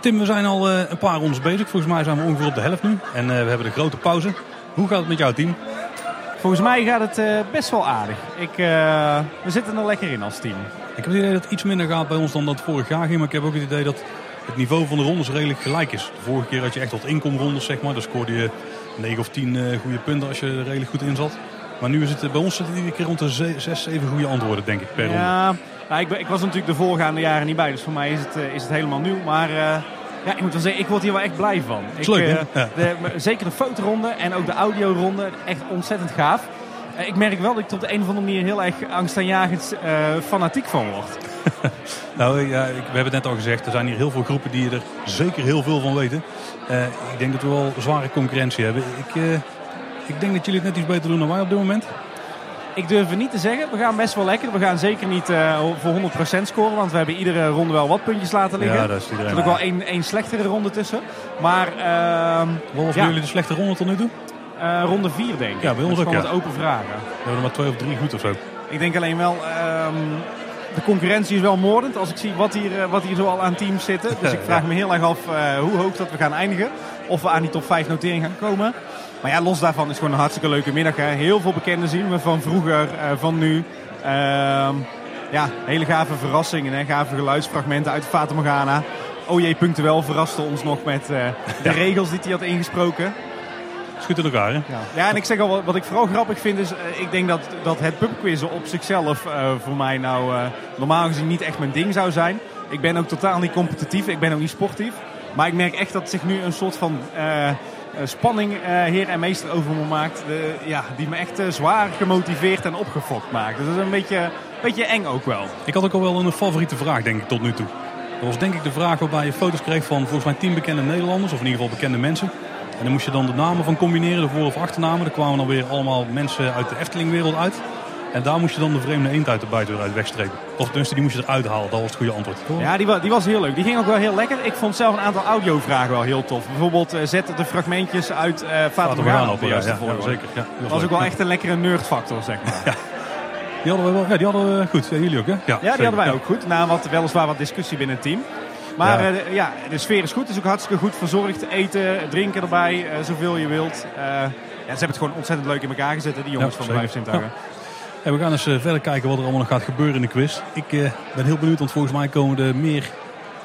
[SPEAKER 1] Tim, we zijn al uh, een paar rondes bezig. Volgens mij zijn we ongeveer op de helft nu. En uh, we hebben de grote pauze. Hoe gaat het met jouw team?
[SPEAKER 2] Volgens mij gaat het uh, best wel aardig. Ik, we zitten er lekker in als team.
[SPEAKER 1] Ik heb het idee dat het iets minder gaat bij ons dan dat vorig jaar ging. Maar ik heb ook het idee dat het niveau van de rondes redelijk gelijk is. De vorige keer had je echt wat inkomrondes, zeg maar. Dan scoorde je 9 of 10 uh, goede punten als je er redelijk goed in zat. Maar nu is het bij ons zit het iedere keer rond de 6, 7 goede antwoorden, denk ik, per ronde.
[SPEAKER 2] Ja, nou, ik, ik, was natuurlijk de voorgaande jaren niet bij, dus voor mij is het, is het helemaal nieuw. Maar ja, ik moet wel zeggen, ik word hier wel echt blij van.
[SPEAKER 1] Ik, leuk, uh, ja.
[SPEAKER 2] de, zeker de fotoronde en ook de audioronde, echt ontzettend gaaf. Uh, ik merk wel dat ik tot de een of andere manier heel erg angstaanjagend uh, fanatiek van word.
[SPEAKER 1] nou ja, ik, we hebben het net al gezegd, er zijn hier heel veel groepen die er zeker heel veel van weten. ik denk dat we wel zware concurrentie hebben. Ik, ik denk dat jullie het net iets beter doen dan wij op dit moment.
[SPEAKER 2] Ik durf het niet te zeggen. We gaan best wel lekker. We gaan zeker niet uh, voor 100% scoren. Want we hebben iedere ronde wel wat puntjes laten liggen.
[SPEAKER 1] Ja, dat is iedereen.
[SPEAKER 2] Er zit ook wel één, één slechtere ronde tussen. Maar... Uh,
[SPEAKER 1] Wat ja. jullie de slechte ronde tot nu toe?
[SPEAKER 2] Uh, ronde 4 denk ik.
[SPEAKER 1] Ja, bij ons ook.
[SPEAKER 2] Ja.
[SPEAKER 1] Ja.
[SPEAKER 2] open vragen.
[SPEAKER 1] We hebben er maar twee of drie goed of zo.
[SPEAKER 2] Ik denk alleen wel... de concurrentie is wel moordend als ik zie wat hier, wat hier zo al aan teams zitten. Dus ik vraag me heel erg af hoe hoog dat we gaan eindigen. Of we aan die top 5 notering gaan komen. Maar ja, los daarvan is het gewoon een hartstikke leuke middag. Hè. Heel veel bekenden zien we van vroeger, uh, van nu. Uh, ja, hele gave verrassingen. Hè. Gave geluidsfragmenten uit Fata Morgana. OJ Punctueel verraste ons nog met uh, de regels die hij had ingesproken.
[SPEAKER 1] Schudt in elkaar, hè?
[SPEAKER 2] Ja. ja, en ik zeg al, wat, ik vooral grappig vind is... ik denk dat, dat het pubquizzen op zichzelf voor mij nou normaal gezien niet echt mijn ding zou zijn. Ik ben ook totaal niet competitief. Ik ben ook niet sportief. Maar ik merk echt dat zich nu een soort van spanning uh, heer en meester over me maakt. De, ja, die me echt uh, zwaar gemotiveerd en opgefokt maakt. Dus dat is een beetje, beetje eng ook wel.
[SPEAKER 1] Ik had ook al wel een favoriete vraag, denk ik, tot nu toe. Dat was denk ik de vraag waarbij je foto's kreeg van volgens mij tien bekende Nederlanders. Of in ieder geval bekende mensen. En dan moest je dan de namen van combineren, de voor- of achternamen. Er kwamen dan weer allemaal mensen uit de Eftelingwereld uit. En daar moest je dan de vreemde eend uit de buitendeur uit wegstrepen. Of tenminste, die moest je eruit halen. Dat was het goede antwoord.
[SPEAKER 2] Ja, die was, die was heel leuk. Die ging ook wel heel lekker. Ik vond zelf een aantal audiovragen wel heel tof. Bijvoorbeeld uh, zet de fragmentjes uit uh, Fata Morgana op de juiste
[SPEAKER 1] ja, ja, zeker. Ja,
[SPEAKER 2] dat was ook wel echt een lekkere nerdfactor, zeg maar.
[SPEAKER 1] Ja. Die hadden we wel, ja, die hadden we goed. Ja, jullie ook, hè? Ja,
[SPEAKER 2] ja die hadden wij ook goed. Na wat, weliswaar wat discussie binnen het team. Maar ja. Uh, ja, de sfeer is goed. Het is ook hartstikke goed verzorgd. Eten, drinken erbij, zoveel je wilt. ja, ze hebben het gewoon ontzettend leuk in elkaar gezet, die jongens van de Vijf Zintuigen.
[SPEAKER 1] En we gaan eens uh, verder kijken wat er allemaal nog gaat gebeuren in de quiz. Ik uh, ben heel benieuwd, want volgens mij komen er meer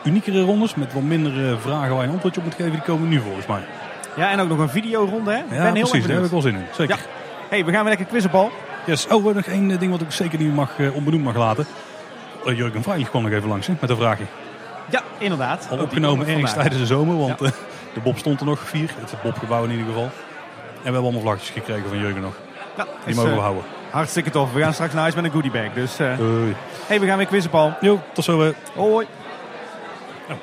[SPEAKER 1] uniekere rondes met wat minder uh, vragen waar je een antwoordje op moet geven. Die komen nu volgens mij.
[SPEAKER 2] Ja, en ook nog een videoronde, hè?
[SPEAKER 1] Ja,
[SPEAKER 2] ben heel
[SPEAKER 1] precies. Daar heb ik wel zin in. Zeker.
[SPEAKER 2] Ja. hey, we gaan weer lekker quizzenbal.
[SPEAKER 1] Yes. Oh, nog één ding wat ik zeker niet mag, onbenoemd mag laten. Jurgen Veilig kwam nog even langs hè, met een vraagje.
[SPEAKER 2] Ja, inderdaad.
[SPEAKER 1] Al opgenomen ergens tijdens de zomer, want ja. de Bob stond er nog, vier. Het Bobgebouw in ieder geval. En we hebben allemaal vlaggetjes gekregen van Jurgen nog.
[SPEAKER 2] Ja,
[SPEAKER 1] Die mogen we houden.
[SPEAKER 2] Hartstikke tof. We gaan straks naar huis met een goodiebag. Dus uh, hey, we gaan weer quizzen, Paul.
[SPEAKER 1] Jo, tot zo.
[SPEAKER 2] Hoi.
[SPEAKER 1] Oh.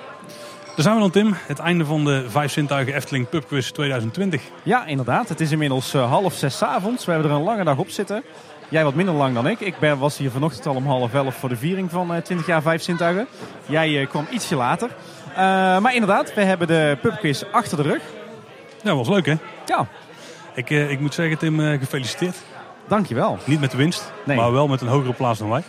[SPEAKER 1] Daar zijn we dan, Tim. Het einde van de Vijf Zintuigen Efteling Pub Quiz 2020.
[SPEAKER 2] Ja, inderdaad. Het is inmiddels uh, half zes avonds. We hebben er een lange dag op zitten. Jij wat minder lang dan ik. Ik ben, was hier vanochtend al om half elf voor de viering van 20 jaar Vijf Zintuigen. Jij kwam ietsje later. maar inderdaad, we hebben de pubquiz achter de rug.
[SPEAKER 1] Ja, was leuk hè?
[SPEAKER 2] Ja.
[SPEAKER 1] Ik, ik moet zeggen, Tim, gefeliciteerd.
[SPEAKER 2] Dankjewel.
[SPEAKER 1] Niet met de winst,
[SPEAKER 2] nee.
[SPEAKER 1] maar wel met een hogere plaats dan wij.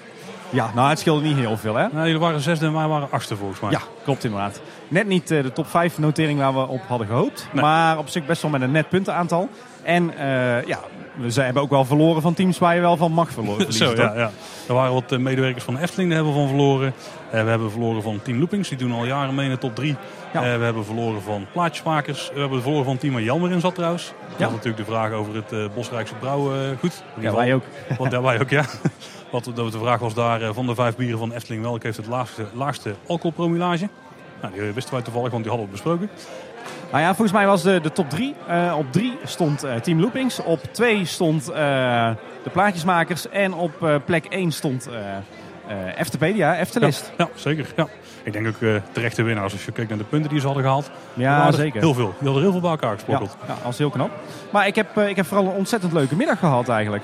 [SPEAKER 2] Ja, nou het scheelde niet heel veel hè.
[SPEAKER 1] Nou, jullie waren zesde en wij waren achtste volgens mij.
[SPEAKER 2] Ja, klopt inderdaad. Net niet uh, de top 5 notering waar we op hadden gehoopt. Nee. Maar op zich best wel met een net puntenaantal. En uh, ja, we hebben ook wel verloren van teams waar je wel van mag verloren.
[SPEAKER 1] Zo, ja, ja. Er waren wat medewerkers van de Efteling, daar hebben we van verloren. Uh, we hebben verloren van Team Loopings, die doen al jaren mee in de top 3. Ja. We hebben verloren van Plaatjesmakers. We hebben verloren van team waar in zat trouwens. Ja. Dat was natuurlijk de vraag over het Bosrijkse brouwgoed.
[SPEAKER 2] Ja, wij ook.
[SPEAKER 1] Want, ja, wij ook, ja. Wat de vraag was daar van de vijf bieren van Efteling, welke heeft het laagste, laagste alcoholpromillage? Nou, die wisten wij toevallig, want die hadden we besproken.
[SPEAKER 2] Nou ja, volgens mij was de, de top 3. Uh, op 3 stond uh, Team Loopings. Op 2 stond uh, de Plaatjesmakers. En op plek 1 stond Eftepedia, Eftelist.
[SPEAKER 1] Ja, ja, zeker. Ja. Ik denk ook terechte winnaars. Als je kijkt naar de punten die ze hadden gehaald.
[SPEAKER 2] Ja, zeker.
[SPEAKER 1] Heel veel. Die hadden heel veel bij elkaar gesprokkeld.
[SPEAKER 2] Ja, ja, dat is heel knap. Maar ik heb, ik heb vooral een ontzettend leuke middag gehad eigenlijk.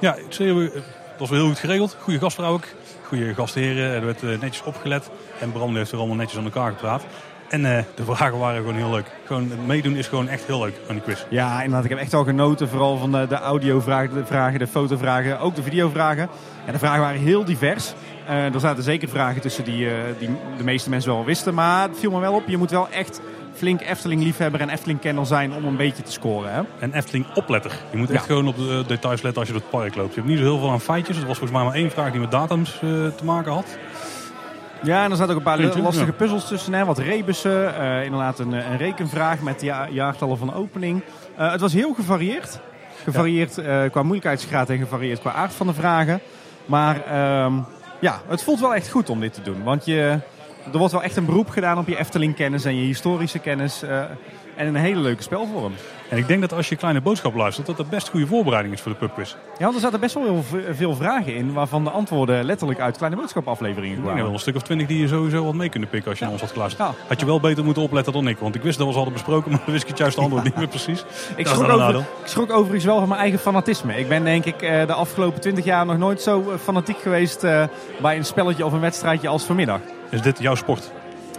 [SPEAKER 1] Ja, het was wel heel goed geregeld. Goede gastvrouw ook. Goede gastheren. Er werd netjes opgelet. En Bram heeft er allemaal netjes aan elkaar gepraat. En uh, de vragen waren gewoon heel leuk. Gewoon het meedoen is gewoon echt heel leuk aan die quiz.
[SPEAKER 2] Ja, inderdaad. Ik heb echt al genoten. Vooral van de, de audiovragen, de vragen, de fotovragen, ook de videovragen. En de vragen waren heel divers. Uh, er zaten zeker vragen tussen die, uh, die de meeste mensen wel wisten. Maar het viel me wel op. Je moet wel echt flink Efteling-liefhebber en Efteling-kenner zijn om een beetje te scoren. Hè?
[SPEAKER 1] En Efteling-opletter. Je moet echt ja. gewoon op de details letten als je door het park loopt. Je hebt niet zo heel veel aan feitjes. Er was volgens mij maar één vraag die met datums te maken had.
[SPEAKER 4] Ja, en er zaten ook een paar
[SPEAKER 1] Puntje,
[SPEAKER 4] lastige
[SPEAKER 1] ja.
[SPEAKER 4] puzzels tussen. Hè? Wat rebussen, eh, inderdaad een, een rekenvraag met ja jaartallen van opening. Eh, het was heel gevarieerd. Gevarieerd eh, qua moeilijkheidsgraad en gevarieerd qua aard van de vragen. Maar ehm, ja, het voelt wel echt goed om dit te doen. Want je, er wordt wel echt een beroep gedaan op je Efteling-kennis en je historische kennis. eh, en een hele leuke spelvorm.
[SPEAKER 1] En ik denk dat als je kleine boodschap luistert, dat dat best goede voorbereiding is voor de pubquiz.
[SPEAKER 4] Ja, want er zaten best wel heel ve- veel vragen in, waarvan de antwoorden letterlijk uit kleine boodschapafleveringen
[SPEAKER 1] denk
[SPEAKER 4] kwamen.
[SPEAKER 1] wel een stuk of twintig die je sowieso wat mee kunnen pikken als je naar ons had geluisterd.
[SPEAKER 4] Ja.
[SPEAKER 1] Had je wel beter moeten opletten dan ik, want ik wist dat we ze hadden besproken, maar dan wist ik het juiste antwoord niet meer precies.
[SPEAKER 4] Ik schrok, over, ik schrok overigens wel van mijn eigen fanatisme. Ik ben denk ik eh, de afgelopen 20 jaar nog nooit zo eh, fanatiek geweest eh, bij een spelletje of een wedstrijdje als vanmiddag.
[SPEAKER 1] Is dit jouw sport?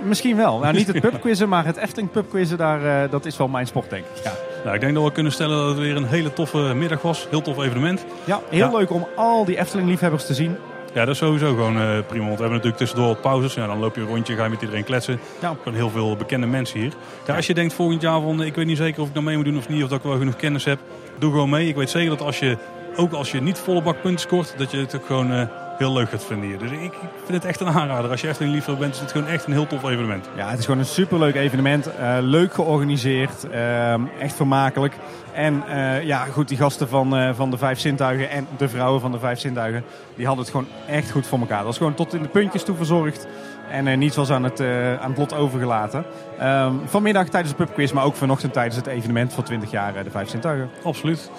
[SPEAKER 4] Misschien wel. Nou, niet het pubquizzen, maar het Efteling pubquizzen, daar, eh, dat is wel mijn sport denk ik. Ja,
[SPEAKER 1] Nou, ik denk dat we kunnen stellen dat het weer een hele toffe middag was. Heel tof evenement.
[SPEAKER 4] ja heel
[SPEAKER 1] Ja.
[SPEAKER 4] leuk om al die Efteling liefhebbers te zien.
[SPEAKER 1] Ja, dat is sowieso gewoon eh, prima. Want we hebben natuurlijk tussendoor pauzes. Ja, dan loop je een rondje, ga je met iedereen kletsen.
[SPEAKER 4] Ja.
[SPEAKER 1] Gewoon heel veel bekende mensen hier. Ja, als je denkt volgend jaar van, ik weet niet zeker of ik nou mee moet doen of niet. Of dat ik wel genoeg kennis heb. Doe gewoon mee. Ik weet zeker dat als je, ook als je niet volle bak punten scoort, dat je het ook gewoon eh, heel leuk gaat vinden hier. Dus ik, vind het echt een aanrader. Als je echt een liefhebber bent, is het gewoon echt een heel tof evenement.
[SPEAKER 4] Ja, het is gewoon een superleuk evenement. eh, leuk georganiseerd. ehm, echt vermakelijk. En eh, ja, goed, die gasten van, eh, van de Vijf Zintuigen en de vrouwen van de Vijf Zintuigen... die hadden het gewoon echt goed voor elkaar. Dat was gewoon tot in de puntjes toe verzorgd. En eh, niets was aan het, eh, aan het lot overgelaten. Ehm, vanmiddag tijdens de pubquiz, maar ook vanochtend tijdens het evenement voor 20 jaar eh, de Vijf Zintuigen.
[SPEAKER 1] Absoluut.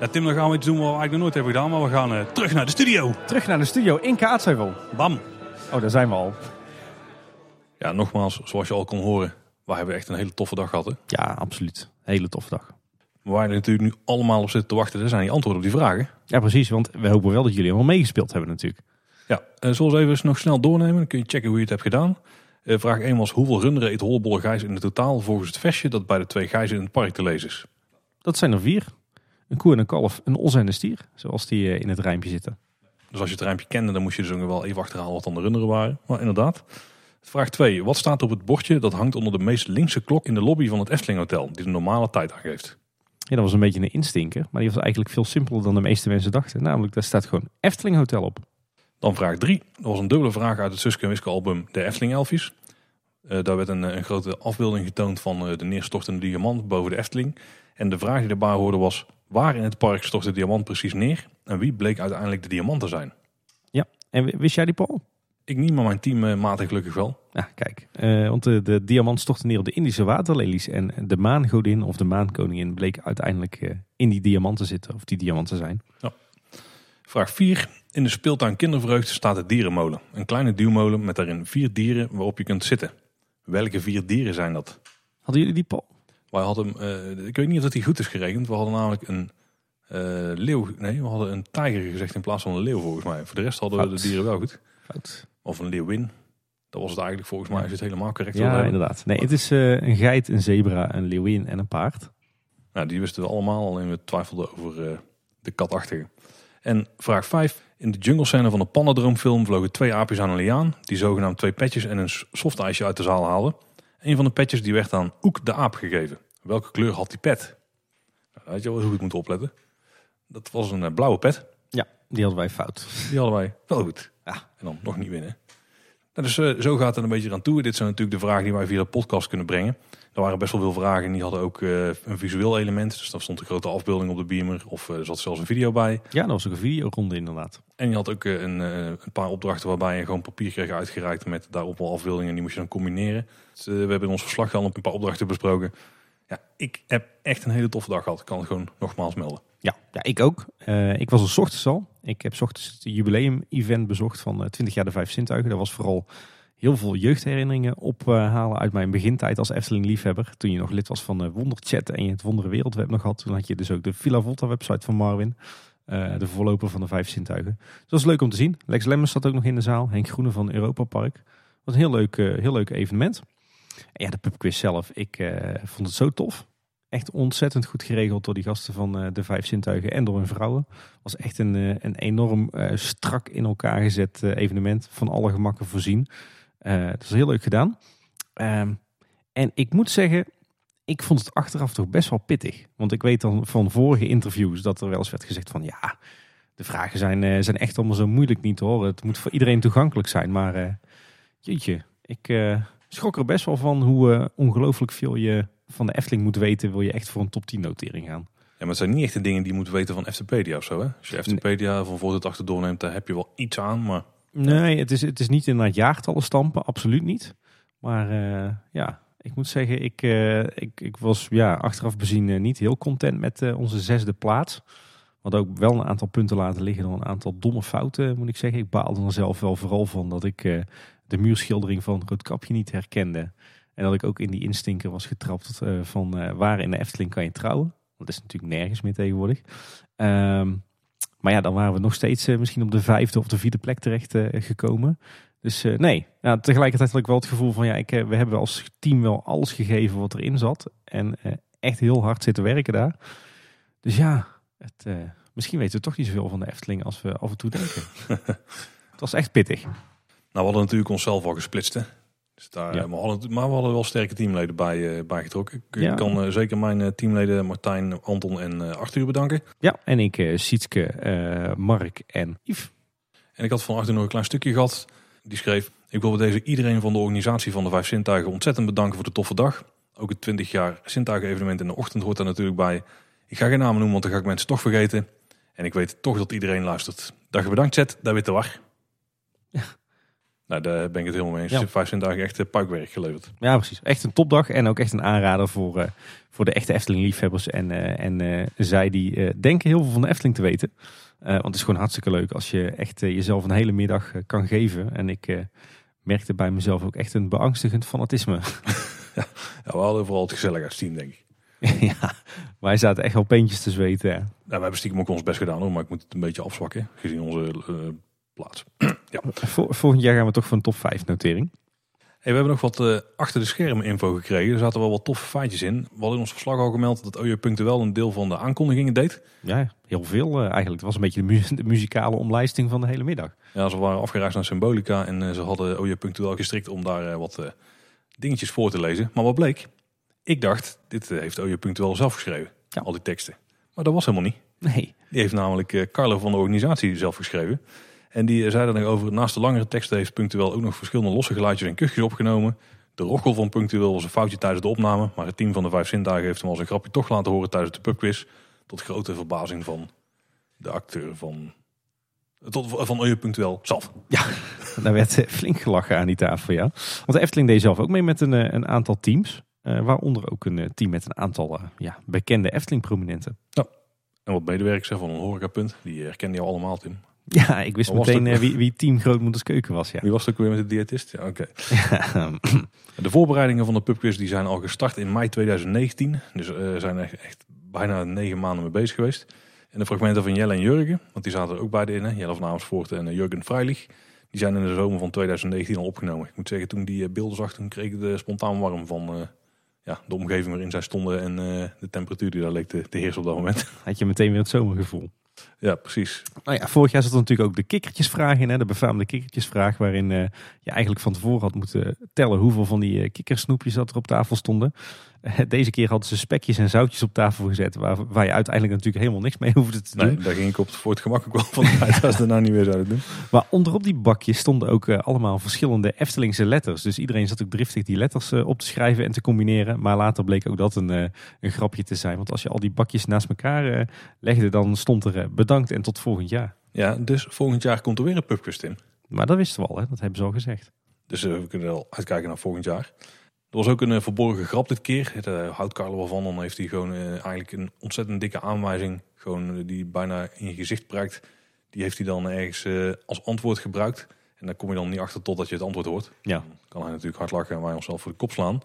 [SPEAKER 1] Ja, Tim, dan gaan we iets doen wat we eigenlijk nog nooit hebben gedaan. Maar we gaan eh, terug naar de studio.
[SPEAKER 4] Terug naar de studio in Kaatsheuvel.
[SPEAKER 1] Bam.
[SPEAKER 4] Oh, daar zijn we al.
[SPEAKER 1] Ja, nogmaals, zoals je al kon horen. Wij hebben echt een hele toffe dag gehad. Hè?
[SPEAKER 2] Ja, absoluut. Hele toffe dag.
[SPEAKER 1] Waar je natuurlijk nu allemaal op zitten te wachten, dat zijn die antwoorden op die vragen.
[SPEAKER 2] Ja, precies. Want we hopen wel dat jullie allemaal meegespeeld hebben natuurlijk.
[SPEAKER 1] Ja, eh, zullen we even nog snel doornemen. Dan kun je checken hoe je het hebt gedaan. Eh, vraag 1 was hoeveel runderen eet Hollebolle Gijs in het totaal volgens het vestje dat bij de twee gijzen in het park te lezen is.
[SPEAKER 2] Dat zijn er vier. Een koe en een kalf, een os en een stier. Zoals die eh, in het rijmpje zitten.
[SPEAKER 1] Dus als je het rijmpje kende, dan moest je dus ook wel even achterhalen wat dan de runderen waren. Maar inderdaad. Vraag 2. Wat staat op het bordje dat hangt onder de meest linkse klok in de lobby van het Efteling Hotel, die de normale tijd aangeeft?
[SPEAKER 2] Ja, dat was een beetje een instinker. Maar die was eigenlijk veel simpeler dan de meeste mensen dachten. Namelijk, daar staat gewoon Efteling Hotel op.
[SPEAKER 1] Dan vraag 3. Dat was een dubbele vraag uit het Suske en Wiske album De Efteling Elfjes. Eh, daar werd een, een grote afbeelding getoond van eh, de neerstortende diamant boven de Efteling. En de vraag die daarbij hoorde was, waar in het park stort de diamant precies neer? En wie bleek uiteindelijk de diamant te zijn?
[SPEAKER 2] En w- wist jij die, Paul?
[SPEAKER 1] Ik niet, maar mijn teammaten gelukkig wel.
[SPEAKER 2] Ja, kijk. eh, want de, de diamant stortte neer op de Indische waterlelies. En de maangodin of de maankoningin bleek uiteindelijk eh, in die diamant te zitten. Of die diamant te zijn.
[SPEAKER 1] Vraag 4. In de speeltuin Kindervreugde staat de dierenmolen. Een kleine duwmolen met daarin vier dieren waarop je kunt zitten. Welke vier dieren zijn dat?
[SPEAKER 2] Hadden jullie die, Paul?
[SPEAKER 1] Wij hadden, eh, ik weet niet of dat die goed is gerekend. We hadden namelijk een eh, leeuw, nee, we hadden een tijger gezegd in plaats van een leeuw volgens mij. Voor de rest hadden we de dieren wel goed.
[SPEAKER 2] Fout.
[SPEAKER 1] Of een leeuwin. Dat was het eigenlijk volgens mij, als je het helemaal correct
[SPEAKER 2] Ja, inderdaad. Nee, het is eh, een geit, een zebra, een leeuwin en een paard.
[SPEAKER 1] Nou, die wisten we allemaal, alleen we twijfelden over de katachtige. En vraag 5. In de jungle scène van de Pannendroomfilm vlogen twee aapjes aan een liaan. Die zogenaamd twee petjes en een softijsje uit de zaal haalden. Een van de petjes die werd aan Oek de aap gegeven. Welke kleur had die pet? Nou, had je wel eens goed moeten opletten. Dat was een eh, blauwe pet.
[SPEAKER 2] Ja, die hadden wij fout.
[SPEAKER 1] Die hadden wij wel goed.
[SPEAKER 2] Ja.
[SPEAKER 1] En dan nog niet winnen. Nou, dus eh, zo gaat het een beetje aan toe. Dit zijn natuurlijk de vragen die wij via de podcast kunnen brengen. Er waren best wel veel vragen en die hadden ook eh, een visueel element. Dus dan stond een grote afbeelding op de beamer of er zat zelfs een video bij.
[SPEAKER 2] Ja, dat was ook een videoronde inderdaad.
[SPEAKER 1] En je had ook een, een paar opdrachten waarbij je gewoon papier kreeg uitgereikt met daarop wel afbeeldingen. En die moest je dan combineren. Dus, we hebben in ons verslag al een paar opdrachten besproken. Ja, ik heb echt een hele toffe dag gehad. Ik kan het gewoon nogmaals melden.
[SPEAKER 2] Ja, ja ik ook. Eh, ik was er 's ochtends al. Ik heb 's ochtends het jubileum-event bezocht van eh, 20 jaar de Vijf Zintuigen. Dat was vooral heel veel jeugdherinneringen ophalen uit mijn begintijd als Efteling-liefhebber. Toen je nog lid was van eh, Wonderchat en je het Wondere Wereldweb nog had. Toen had je dus ook de Villa Volta-website van Marvin. eh, de voorloper van de Vijf Zintuigen. Dus dat was leuk om te zien. Lex Lemmers zat ook nog in de zaal. Henk Groene van Europa Park. was een heel leuk, heel leuk evenement. Ja, de pubquiz zelf. Ik eh, vond het zo tof. Echt ontzettend goed geregeld door die gasten van eh, de Vijf Zintuigen en door hun vrouwen. was echt een, eh, een enorm strak in elkaar gezet evenement. Van alle gemakken voorzien. Dat is heel leuk gedaan. Ehm, en ik moet zeggen, ik vond het achteraf toch best wel pittig. Want ik weet dan van vorige interviews dat er wel eens werd gezegd van ja, de vragen zijn, zijn echt allemaal zo moeilijk niet hoor. Het moet voor iedereen toegankelijk zijn. Maar eh, Jeetje, ik schrok er best wel van hoe eh, ongelooflijk veel je van de Efteling moet weten. Wil je echt voor een top 10 notering gaan.
[SPEAKER 1] Ja, maar het zijn niet echt de dingen die je moet weten van Eftepedia of zo. Hè? Als je Eftepedia van voor tot achter doorneemt, daar heb je wel iets aan. Maar
[SPEAKER 2] Nee, het is, het is niet inderdaad jaartallen stampen, absoluut niet. Maar eh, ja, ik moet zeggen, ik, eh, ik, ik was ja, achteraf bezien niet heel content met onze zesde plaats. Wat ook wel een aantal punten laten liggen door een aantal domme fouten, moet ik zeggen. Ik baalde er zelf wel vooral van dat ik de muurschildering van Roodkapje niet herkende. En dat ik ook in die instinker was getrapt eh, van eh, waar in de Efteling kan je trouwen. Dat is natuurlijk nergens meer tegenwoordig. Ehm, maar ja, dan waren we nog steeds eh, misschien op de vijfde of de vierde plek terecht gekomen. Dus nee, ja, tegelijkertijd had ik wel het gevoel van ja, ik, we hebben als team wel alles gegeven wat erin zat. En echt heel hard zitten werken daar. Dus ja, het, misschien weten we toch niet zoveel van de Efteling als we af en toe denken. het was echt pittig.
[SPEAKER 1] Nou, we hadden natuurlijk onszelf al gesplitst. Hè? Dus daar,
[SPEAKER 2] Ja.
[SPEAKER 1] maar, we hadden, maar we hadden wel sterke teamleden bij, eh, bij getrokken. Ik
[SPEAKER 2] Ja.
[SPEAKER 1] kan eh, zeker mijn eh, teamleden Martijn, Anton en eh, Arthur bedanken.
[SPEAKER 2] Ja, en ik, eh Sietske, eh, Mark en Yves.
[SPEAKER 1] En ik had van Arthur nog een klein stukje gehad. Die schreef, ik wil bij deze iedereen van de organisatie van de Vijf Zintuigen ontzettend bedanken voor de toffe dag. Ook het 20 jaar Zintuigen evenement in de ochtend hoort daar natuurlijk bij. Ik ga geen namen noemen, want dan ga ik mensen toch vergeten. En ik weet toch dat iedereen luistert. Dag bedankt, Zet. Daar de war. Nou, daar ben ik het helemaal mee eens.
[SPEAKER 2] Ja.
[SPEAKER 1] Vijf Zintuigen echt eh, puikwerk geleverd.
[SPEAKER 2] Ja, precies. Echt een topdag en ook echt een aanrader voor, eh, voor de echte Efteling-liefhebbers. En, eh, en zij die denken heel veel van de Efteling te weten. Want het is gewoon hartstikke leuk als je echt jezelf een hele middag kan geven. En ik merkte bij mezelf ook echt een beangstigend fanatisme.
[SPEAKER 1] Ja, we hadden vooral het gezelligheidsteam, denk ik.
[SPEAKER 2] ja, wij zaten echt wel peentjes te zweten. ja.
[SPEAKER 1] Nou, we hebben stiekem ook ons best gedaan hoor, maar ik moet het een beetje afzwakken, gezien onze plaats.
[SPEAKER 2] Vol- volgend jaar gaan we toch voor een top 5 notering.
[SPEAKER 1] Hey, we hebben nog wat eh, achter de schermen info gekregen. Er zaten wel wat toffe feitjes in. We hadden in ons verslag al gemeld dat OJ Punctueel een deel van de aankondigingen deed.
[SPEAKER 2] Ja, heel veel eh, eigenlijk. Het was een beetje de, mu- de muzikale omlijsting van de hele middag.
[SPEAKER 1] Ja, ze waren afgereisd naar Symbolica en eh, ze hadden OJ Punctueel gestrikt om daar wat eh, dingetjes voor te lezen. Maar wat bleek? Ik dacht, dit heeft OJ Punctueel zelf geschreven,
[SPEAKER 2] Ja.
[SPEAKER 1] al die teksten. Maar dat was helemaal niet.
[SPEAKER 2] Nee,
[SPEAKER 1] Die heeft namelijk Carlo van de organisatie zelf geschreven. En die zei nog over, naast de langere teksten heeft Punctueel ook nog verschillende losse geluidjes en kuchjes opgenomen. De rochel van Punctueel was een foutje tijdens de opname, maar het team van de Vijf Zintuigen heeft hem als een grapje toch laten horen tijdens de pubquiz. Tot grote verbazing van de acteur van, tot, van OJ Punctueel zelf.
[SPEAKER 2] daar werd eh, flink gelachen aan die tafel, ja. Want de Efteling deed zelf ook mee met een, eh, een aantal teams. eh, waaronder ook een team met een aantal ja, bekende Efteling-prominenten.
[SPEAKER 1] En wat medewerkers van een horecapunt, die herkende jou allemaal Tim.
[SPEAKER 2] Ja, ik wist meteen
[SPEAKER 1] het?
[SPEAKER 2] eh, wie, wie team Grootmoeders Keuken was, ja.
[SPEAKER 1] Wie was het ook weer met de diëtist? Ja, oké. De voorbereidingen van de pubquiz die zijn al gestart in mei 2019. Dus we zijn er echt bijna negen maanden mee bezig geweest. En de fragmenten van Jelle en Jurgen, want die zaten er ook beide in. Hè? Jelle van Amersfoort en eh, Jurgen Freilich. Die zijn in de zomer van 2019 al opgenomen. Ik moet zeggen, toen die beelden zag, toen kreeg ik de spontaan warm van ja, de omgeving waarin zij stonden. En de temperatuur die daar leek te, te heersen op dat moment.
[SPEAKER 2] Had je meteen weer het zomergevoel.
[SPEAKER 1] Ja, precies.
[SPEAKER 2] Nou ja, vorig jaar zat er natuurlijk ook de kikkertjesvraag in. Hè, de befaamde kikkertjesvraag. Waarin eh, je eigenlijk van tevoren had moeten tellen hoeveel van die eh, kikkersnoepjes dat er op tafel stonden. Deze keer hadden ze spekjes en zoutjes op tafel gezet. Waar, waar je uiteindelijk natuurlijk helemaal niks mee hoefde te doen.
[SPEAKER 1] Nee, daar ging ik op voor het gemak ook wel van uit als ze daarna niet meer zouden doen.
[SPEAKER 2] Maar onderop die bakjes stonden ook eh, allemaal verschillende Eftelingse letters. Dus iedereen zat ook driftig die letters eh, op te schrijven en te combineren. Maar later bleek ook dat een, eh, een grapje te zijn. Want als je al die bakjes naast elkaar legde, dan stond er bedankt en tot volgend jaar.
[SPEAKER 1] Ja, dus volgend jaar komt er weer een pubquiz, Tim.
[SPEAKER 2] Maar dat wisten we al, hè? dat hebben ze al gezegd.
[SPEAKER 1] Dus we kunnen wel uitkijken naar volgend jaar. Er was ook een eh, verborgen grap dit keer. Daar houdt Carlo wel van. Dan heeft hij gewoon eh, eigenlijk een ontzettend dikke aanwijzing. Gewoon eh, die bijna in je gezicht prijkt. Die heeft hij dan ergens eh, als antwoord gebruikt. En daar kom je dan niet achter totdat je het antwoord hoort.
[SPEAKER 2] Ja.
[SPEAKER 1] Dan kan hij natuurlijk hard lachen en wij onszelf voor de kop slaan.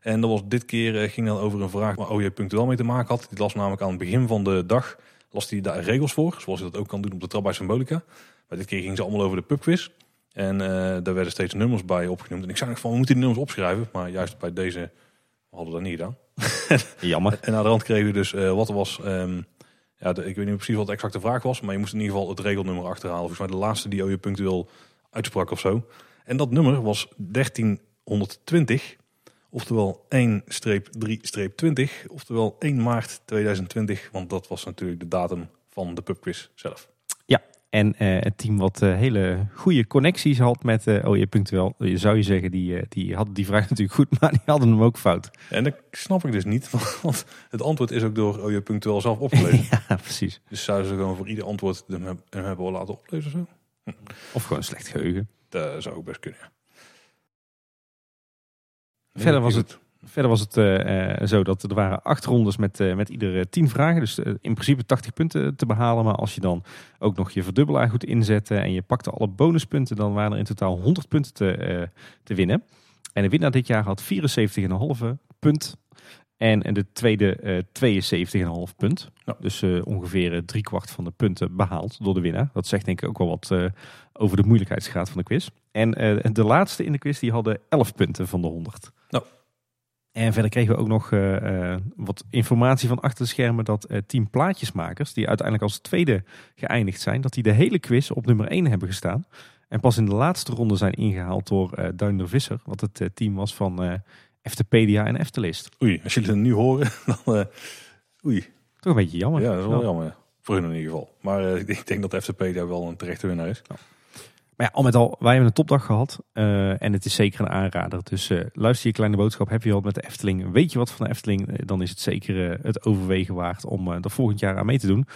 [SPEAKER 1] En dat was dit keer eh, ging dan over een vraag waar OJ punctueel mee te maken had. Die las namelijk aan het begin van de dag las hij daar regels voor. Zoals je dat ook kan doen op de trap bij Symbolica. Maar dit keer ging ze allemaal over de pubquiz. En eh, daar werden steeds nummers bij opgenoemd. En ik zei nog van, we moeten die nummers opschrijven. Maar juist bij deze hadden we dat niet gedaan.
[SPEAKER 2] Jammer.
[SPEAKER 1] En aan de rand kregen we dus eh, wat er was. ehm, ja, de- ik weet niet precies wat de exacte vraag was. Maar je moest in ieder geval het regelnummer achterhalen. Volgens mij de laatste die OJ punctueel uitsprak of zo. En dat nummer was 1320. Oftewel 1-3-20. Oftewel 1 maart 2020. Want dat was natuurlijk de datum van de pubquiz zelf.
[SPEAKER 2] En eh, het team wat eh, hele goede connecties had met uh, OJ.wel, je zou je zeggen, die, die hadden die vraag natuurlijk goed, maar die hadden hem ook fout.
[SPEAKER 1] En dat snap ik dus niet, want het antwoord is ook door OJ.wel zelf opgelezen.
[SPEAKER 2] ja, precies.
[SPEAKER 1] Dus zouden ze gewoon voor ieder antwoord hem, hebben laten oplezen of zo?
[SPEAKER 2] Hm. Of gewoon slecht geheugen.
[SPEAKER 1] Dat zou ook best kunnen,
[SPEAKER 2] Verder was het Verder was het uh, zo dat er waren acht rondes met, uh, met iedere tien vragen. Dus in principe 80 punten te behalen. Maar als je dan ook nog je verdubbelaar goed inzette en je pakte alle bonuspunten, dan waren er in totaal 100 punten te, te winnen. En de winnaar dit jaar had 74,5 punt. En de tweede 72,5 punt. Ja. Dus ongeveer driekwart van de punten behaald door de winnaar. Dat zegt denk ik ook wel wat over de moeilijkheidsgraad van de quiz. En de laatste in de quiz die hadden 11 punten van de 100.
[SPEAKER 1] Nou.
[SPEAKER 2] En verder kregen we ook nog uh, wat informatie van achter de schermen dat uh, team Plaatjesmakers, die uiteindelijk als tweede geëindigd zijn, dat die de hele quiz op nummer 1 hebben gestaan. En pas in de laatste ronde zijn ingehaald door uh, Duinder Visser, wat het team was van Eftepedia en Eftelist.
[SPEAKER 1] Oei, als jullie het nu horen, dan oei.
[SPEAKER 2] Toch een beetje jammer.
[SPEAKER 1] Ja, dat is wel jammer. Voor hun in ieder geval. Maar ik denk dat Eftepedia wel een terechte winnaar is. Ja.
[SPEAKER 2] Maar ja, al met al, wij hebben een topdag gehad. Uh, en het is zeker een aanrader. Dus uh, luister je kleine boodschap. Heb je al met de Efteling? Weet je wat van de Efteling? Uh, dan is het zeker het overwegen waard om er volgend jaar aan mee te doen.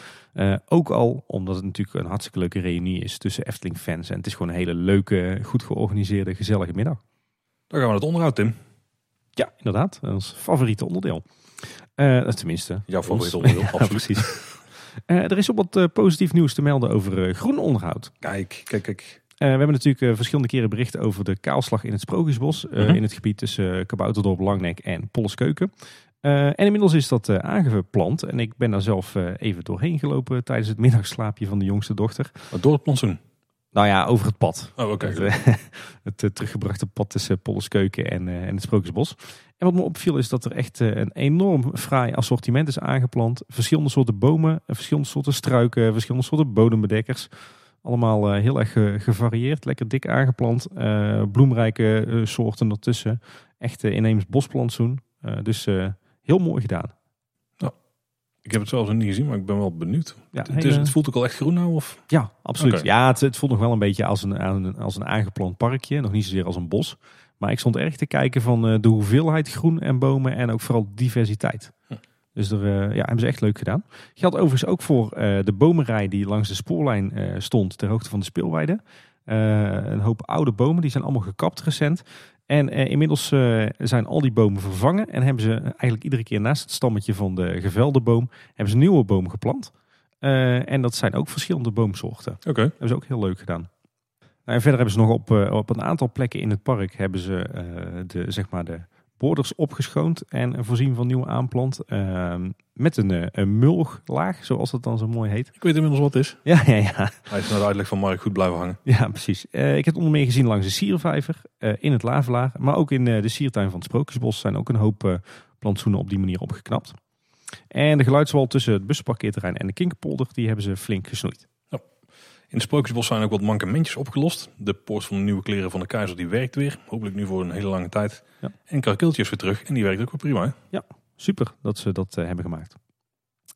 [SPEAKER 2] ook al omdat het natuurlijk een hartstikke leuke reunie is tussen Efteling fans. En het is gewoon een hele leuke, goed georganiseerde, gezellige middag.
[SPEAKER 1] Dan gaan we het onderhoud, Tim.
[SPEAKER 2] Ja, inderdaad. Ons favoriete onderdeel. tenminste.
[SPEAKER 1] Jouw favoriete onderdeel, ja, absoluut.
[SPEAKER 2] Precies. er is ook wat positief nieuws te melden over groen onderhoud.
[SPEAKER 1] Kijk, kijk, kijk.
[SPEAKER 2] Uh, we hebben natuurlijk uh, verschillende keren bericht over de kaalslag in het Sprookjesbos. Uh, mm -hmm. In het gebied tussen Kabouterdorp, Langnek en Polleskeuken. en inmiddels is dat aangeplant. En ik ben daar zelf even doorheen gelopen tijdens het middagslaapje van de jongste dochter.
[SPEAKER 1] Wat door het plantsoen?
[SPEAKER 2] Nou ja, over het pad.
[SPEAKER 1] Oh, oké.
[SPEAKER 2] Okay. Het, het teruggebrachte pad tussen Polleskeuken en, en het Sprookjesbos. En wat me opviel is dat er echt een enorm fraai assortiment is aangeplant. Verschillende soorten bomen, verschillende soorten struiken, verschillende soorten bodembedekkers. Allemaal uh, heel erg gevarieerd, lekker dik aangeplant. Uh, bloemrijke soorten ertussen. Echt inheems bosplantsoen. dus heel mooi gedaan.
[SPEAKER 1] Ik heb het zelfs nog niet gezien, maar ik ben wel benieuwd. Ja, het, is, het, voelt ook al echt groen nou? Of?
[SPEAKER 2] Ja, absoluut. Okay. Ja, het, het, voelt nog wel een beetje als een, als een aangeplant parkje. Nog niet zozeer als een bos. Maar ik stond erg te kijken van de hoeveelheid groen en bomen en ook vooral diversiteit. Dus daar uh, ja, hebben ze echt leuk gedaan. Geldt overigens ook voor uh, de bomenrij die langs de spoorlijn uh, stond ter hoogte van de speelweide. een hoop oude bomen, die zijn allemaal gekapt recent. En inmiddels zijn al die bomen vervangen en hebben ze eigenlijk iedere keer naast het stammetje van de gevelde boom, hebben ze een nieuwe boom geplant. en dat zijn ook verschillende boomsoorten.
[SPEAKER 1] Oké. Okay.
[SPEAKER 2] Hebben ze ook heel leuk gedaan. Nou, en verder hebben ze nog op, op een aantal plekken in het park hebben ze de, zeg maar de borders opgeschoond en voorzien van nieuwe aanplant. Uh, met een, eh, een mulglaag, zoals dat dan zo mooi heet.
[SPEAKER 1] Ik weet inmiddels wat het is.
[SPEAKER 2] Ja, ja, ja.
[SPEAKER 1] Hij is naar de uitleg van Mark goed blijven hangen.
[SPEAKER 2] Ja, precies. Uh, ik heb het onder meer gezien langs de Siervijver, uh, in het Lavelaar. Maar ook in de Siertuin van het Sprookjesbos zijn ook een hoop plantsoenen op die manier opgeknapt. En de geluidswal tussen het busparkeerterrein en de Kinkerpolder, die hebben ze flink gesnoeid.
[SPEAKER 1] In het Sprookjesbos zijn ook wat mankementjes opgelost. De poort van de nieuwe kleren van de keizer die werkt weer. Hopelijk nu voor een hele lange tijd. Ja. En karakeeltjes weer terug. En die werkt ook wel prima. Hè?
[SPEAKER 2] Ja, super dat ze dat uh, hebben gemaakt.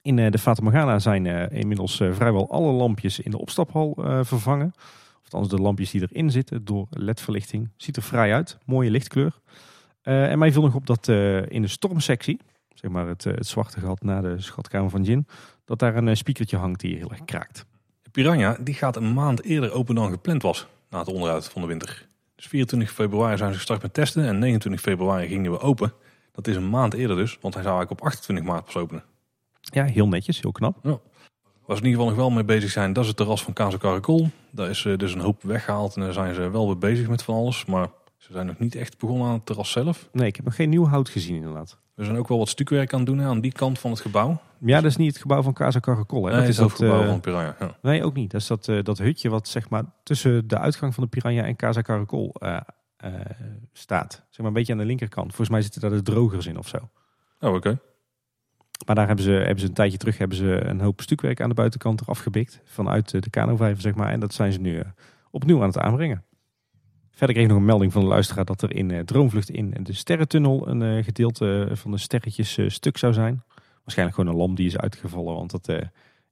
[SPEAKER 2] In uh, de Fata Morgana zijn uh, inmiddels vrijwel alle lampjes in de opstaphal vervangen. Of althans de lampjes die erin zitten door ledverlichting. Ziet er vrij uit. Mooie lichtkleur. en mij viel nog op dat in de stormsectie, zeg maar het, het zwarte gat na de schatkamer van Jin, dat daar een speakertje hangt die heel erg kraakt.
[SPEAKER 1] Piranha die gaat een maand eerder open dan gepland was na het onderhoud van de winter. Dus 24 februari zijn ze gestart met testen en 29 februari gingen we open. Dat is een maand eerder dus, want hij zou eigenlijk op 28 maart pas openen.
[SPEAKER 2] Ja, heel netjes, heel knap.
[SPEAKER 1] Ja. Waar ze in ieder geval nog wel mee bezig zijn, dat is het terras van Kazo Caracol. Daar is uh, dus een hoop weggehaald en daar zijn ze wel weer bezig met van alles. Maar ze zijn nog niet echt begonnen aan het terras zelf.
[SPEAKER 2] Nee, ik heb nog geen nieuw hout gezien inderdaad.
[SPEAKER 1] We zijn ook wel wat stukwerk aan het doen aan die kant van het gebouw.
[SPEAKER 2] Ja, dat is niet het gebouw van Casa Caracol. Hè?
[SPEAKER 1] Nee,
[SPEAKER 2] dat
[SPEAKER 1] is
[SPEAKER 2] het
[SPEAKER 1] gebouw
[SPEAKER 2] uh,
[SPEAKER 1] van Piranha. Ja.
[SPEAKER 2] Nee, ook niet. Dat is dat, uh, dat hutje wat zeg maar tussen de uitgang van de Piranha en Casa Caracol uh, staat. Zeg maar een beetje aan de linkerkant. Volgens mij zitten daar de drogers in of zo.
[SPEAKER 1] Oh, oké. Okay.
[SPEAKER 2] Maar daar hebben ze, hebben ze een tijdje terug hebben ze een hoop stukwerk aan de buitenkant eraf gebikt. Vanuit de kanovijver, zeg maar. En dat zijn ze nu opnieuw aan het aanbrengen. Verder kreeg ik nog een melding van de luisteraar dat er in Droomvlucht in de sterrentunnel een gedeelte van de sterretjes stuk zou zijn. Waarschijnlijk gewoon een lamp die is uitgevallen, want dat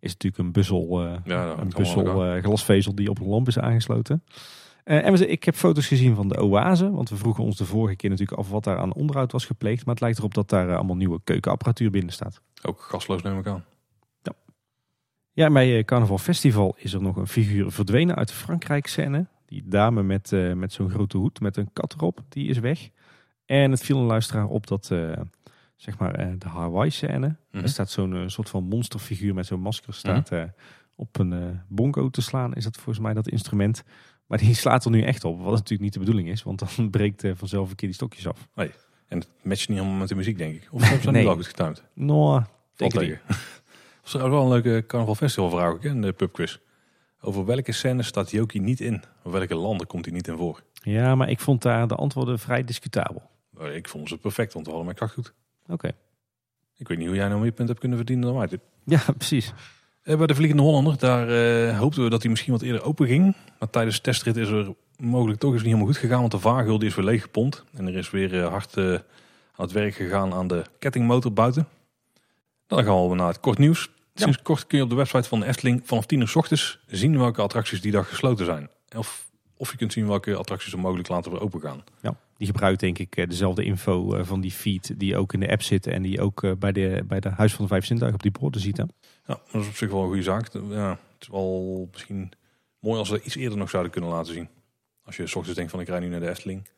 [SPEAKER 2] is natuurlijk een buzzel, eh,
[SPEAKER 1] Ja,
[SPEAKER 2] een buzzel eh, glasvezel die op een lamp is aangesloten. Eh, en we, ik heb foto's gezien van de oase, want we vroegen ons de vorige keer natuurlijk af wat daar aan onderhoud was gepleegd. Maar het lijkt erop dat daar eh, allemaal nieuwe keukenapparatuur binnen staat.
[SPEAKER 1] Ook gasloos neem ik aan.
[SPEAKER 2] Ja, en bij eh, Carnaval Festival is er nog een figuur verdwenen uit de Frankrijk scène. Die dame met, eh, met zo'n grote hoed met een kat erop, die is weg. En het viel een luisteraar op dat, eh, zeg maar, eh, de Hawaii scène.
[SPEAKER 1] Mhm.
[SPEAKER 2] Er staat zo'n eh, soort van monsterfiguur met zo'n masker staat eh, op een bongo te slaan. Is dat volgens mij dat instrument. Maar die slaat er nu echt op, wat natuurlijk niet de bedoeling is. Want dan breekt vanzelf een keer die stokjes af.
[SPEAKER 1] En het matcht niet helemaal met de muziek, denk ik. Of hebben ze
[SPEAKER 2] Nee.
[SPEAKER 1] niet wel goed getimed?
[SPEAKER 2] Nou, denk ik
[SPEAKER 1] was trouwens wel een leuke carnaval festival vraag ik in de pubquiz. Over welke scènes staat Joki niet in? Of welke landen komt hij niet in voor?
[SPEAKER 2] Ja, maar ik vond daar de antwoorden vrij discutabel.
[SPEAKER 1] Ik vond ze perfect, want we hadden mijn kracht goed.
[SPEAKER 2] Oké.
[SPEAKER 1] Ik weet niet hoe jij nou meer punten hebt kunnen verdienen dan wij.
[SPEAKER 2] Ja, precies.
[SPEAKER 1] Eh, Bij de Vliegende Hollander, daar eh, hoopten we dat hij misschien wat eerder open ging. Maar tijdens de testrit is er mogelijk toch eens niet helemaal goed gegaan. Want de vaargul die is weer leeggepompt. En er is weer eh, hard eh, aan het werk gegaan aan de kettingmotor buiten. Dan gaan we naar het kort nieuws. Sinds kort kun je op de website van de Efteling vanaf 10 uur 's ochtends zien welke attracties die dag gesloten zijn. Of, of je kunt zien welke attracties er mogelijk later open gaan.
[SPEAKER 2] Ja, die gebruikt denk ik eh, dezelfde info eh, van die feed die ook in de app zit en die ook eh, bij de, bij de Huis van de Vijf Zintuigen op die borden ziet. Hè?
[SPEAKER 1] Ja, dat is op zich wel een goede zaak. Ja, het is wel misschien mooi als we dat iets eerder nog zouden kunnen laten zien. Als je s ochtends denkt van ik rij nu naar de Efteling.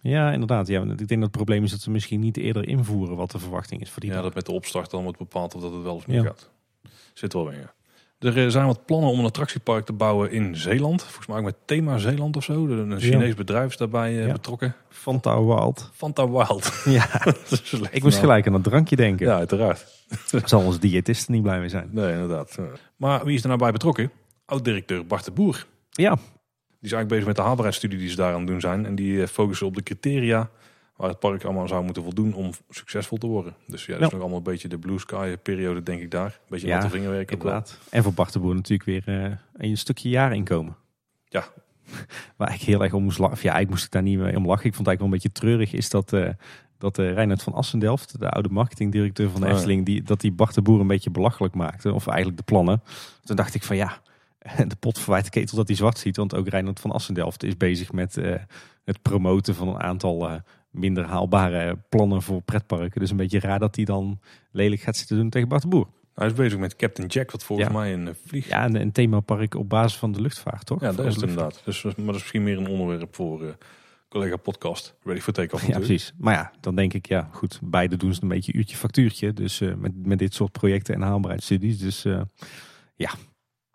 [SPEAKER 2] Ja, inderdaad. Ja, ik denk dat het probleem is dat ze misschien niet eerder invoeren wat de verwachting is voor die
[SPEAKER 1] Ja,
[SPEAKER 2] dag.
[SPEAKER 1] dat met de opstart dan wordt bepaald of dat het wel of niet
[SPEAKER 2] Ja.
[SPEAKER 1] gaat. Zit wel in, ja. Er eh, zijn wat plannen om een attractiepark te bouwen in Zeeland. Volgens mij ook met thema Zeeland of zo. Een Chinees bedrijf is daarbij eh,
[SPEAKER 2] Ja.
[SPEAKER 1] betrokken.
[SPEAKER 2] Fanta Wild.
[SPEAKER 1] Fanta Wild.
[SPEAKER 2] Ja, ik moest gelijk aan dat drankje denken.
[SPEAKER 1] Ja, uiteraard.
[SPEAKER 2] Daar zal onze diëtist er niet blij mee zijn.
[SPEAKER 1] Nee, inderdaad. Maar wie is er nou bij betrokken? Oud-directeur Bart de Boer.
[SPEAKER 2] Ja,
[SPEAKER 1] Die is eigenlijk bezig met de haalbaarheidsstudie die ze daar aan het doen zijn. En die eh, focussen op de criteria waar het park allemaal zou moeten voldoen om succesvol te worden. Dus ja, dat is
[SPEAKER 2] Ja.
[SPEAKER 1] nog allemaal een beetje de blue sky periode, denk ik daar. Een beetje
[SPEAKER 2] Ja,
[SPEAKER 1] laten vingerwerken.
[SPEAKER 2] inderdaad. En voor Bart de Boer natuurlijk weer eh, een stukje jaarinkomen.
[SPEAKER 1] Ja.
[SPEAKER 2] Waar ik heel erg om moest lachen. Ja, ik moest daar niet mee om lachen. Ik vond het eigenlijk wel een beetje treurig is dat, eh dat eh Reinhard van Assendelft, de oude marketingdirecteur van de
[SPEAKER 1] Oh.
[SPEAKER 2] Efteling, die, dat die Bart de Boer een beetje belachelijk maakte. Of eigenlijk de plannen. Toen dacht ik van ja, de pot verwijt de ketel dat hij zwart ziet. Want ook Reinhard van Assendelft is bezig met het promoten van een aantal minder haalbare plannen voor pretparken. Dus een beetje raar dat hij dan lelijk gaat zitten doen tegen Bart de Boer.
[SPEAKER 1] Hij is bezig met Captain Jack, wat volgens
[SPEAKER 2] Ja.
[SPEAKER 1] mij een eh, vlieg...
[SPEAKER 2] Ja, een, een themapark op basis van de luchtvaart, toch?
[SPEAKER 1] Ja, dat is het inderdaad. Dus, maar dat is misschien meer een onderwerp voor eh, collega podcast. Ready for take-off
[SPEAKER 2] Ja,
[SPEAKER 1] natuurlijk.
[SPEAKER 2] precies. Maar ja, dan denk ik, ja, goed, beide doen ze een beetje uurtje factuurtje. Dus eh, met, met dit soort projecten en haalbaarheidsstudies. Dus eh, ja,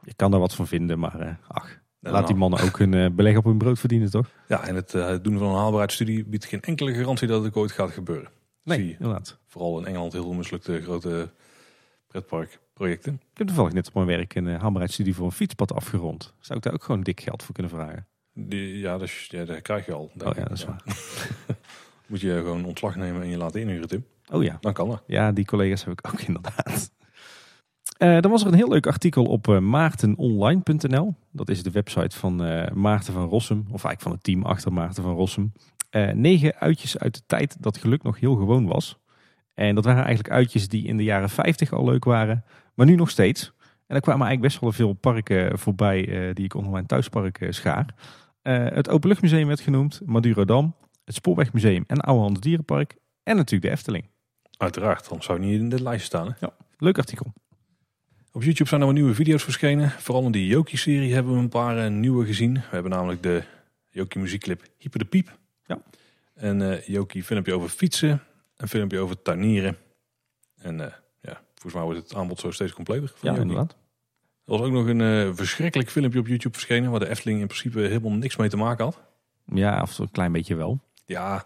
[SPEAKER 2] je kan daar wat van vinden, maar eh, ach, laat die mannen ook hun eh, beleg op hun brood verdienen, toch?
[SPEAKER 1] Ja, en het eh, doen van een haalbaarheidsstudie biedt geen enkele garantie dat het ooit gaat gebeuren. Je.
[SPEAKER 2] inderdaad.
[SPEAKER 1] Vooral in Engeland heel veel mislukte grote pretparkprojecten.
[SPEAKER 2] Ik heb toevallig net op mijn werk een eh, haalbaarheidsstudie voor een fietspad afgerond. Zou ik daar ook gewoon dik geld voor kunnen vragen?
[SPEAKER 1] Die, ja, dat, is- ja, dat krijg je al.
[SPEAKER 2] Oh ja, dat is waar.
[SPEAKER 1] Moet je gewoon ontslag nemen en je laten inhuren, Tim.
[SPEAKER 2] Oh ja,
[SPEAKER 1] Dan kan dat.
[SPEAKER 2] Ja, die collega's heb ik ook inderdaad. Eh dan was er een heel leuk artikel op eh, maartenonline.nl. Dat is de website van eh, Maarten van Rossum, of eigenlijk van het team achter Maarten van Rossum. Negen uitjes uit de tijd dat geluk nog heel gewoon was. En dat waren eigenlijk uitjes die in de jaren 50 al leuk waren, maar nu nog steeds. En er kwamen eigenlijk best wel veel parken voorbij die ik onder mijn thuispark schaar. Het Openluchtmuseum werd genoemd, Madurodam, het Spoorwegmuseum en Ouwehands Dierenpark en natuurlijk de Efteling.
[SPEAKER 1] Uiteraard, anders zou niet in dit lijstje staan. Hè?
[SPEAKER 2] Leuk artikel.
[SPEAKER 1] Op YouTube zijn er wat nieuwe video's verschenen. Vooral in die Joki-serie hebben we een paar eh, nieuwe gezien. We hebben namelijk de Joki muziekclip Hyper de Piep.
[SPEAKER 2] Ja.
[SPEAKER 1] En eh Joki filmpje over fietsen. Een filmpje over tuinieren. En eh, ja, volgens mij wordt het aanbod zo steeds completer. van
[SPEAKER 2] Ja, inderdaad.
[SPEAKER 1] Er was ook nog een verschrikkelijk filmpje op YouTube verschenen... waar de Efteling in principe helemaal niks mee te maken had.
[SPEAKER 2] Ja, of een klein beetje wel.
[SPEAKER 1] Ja.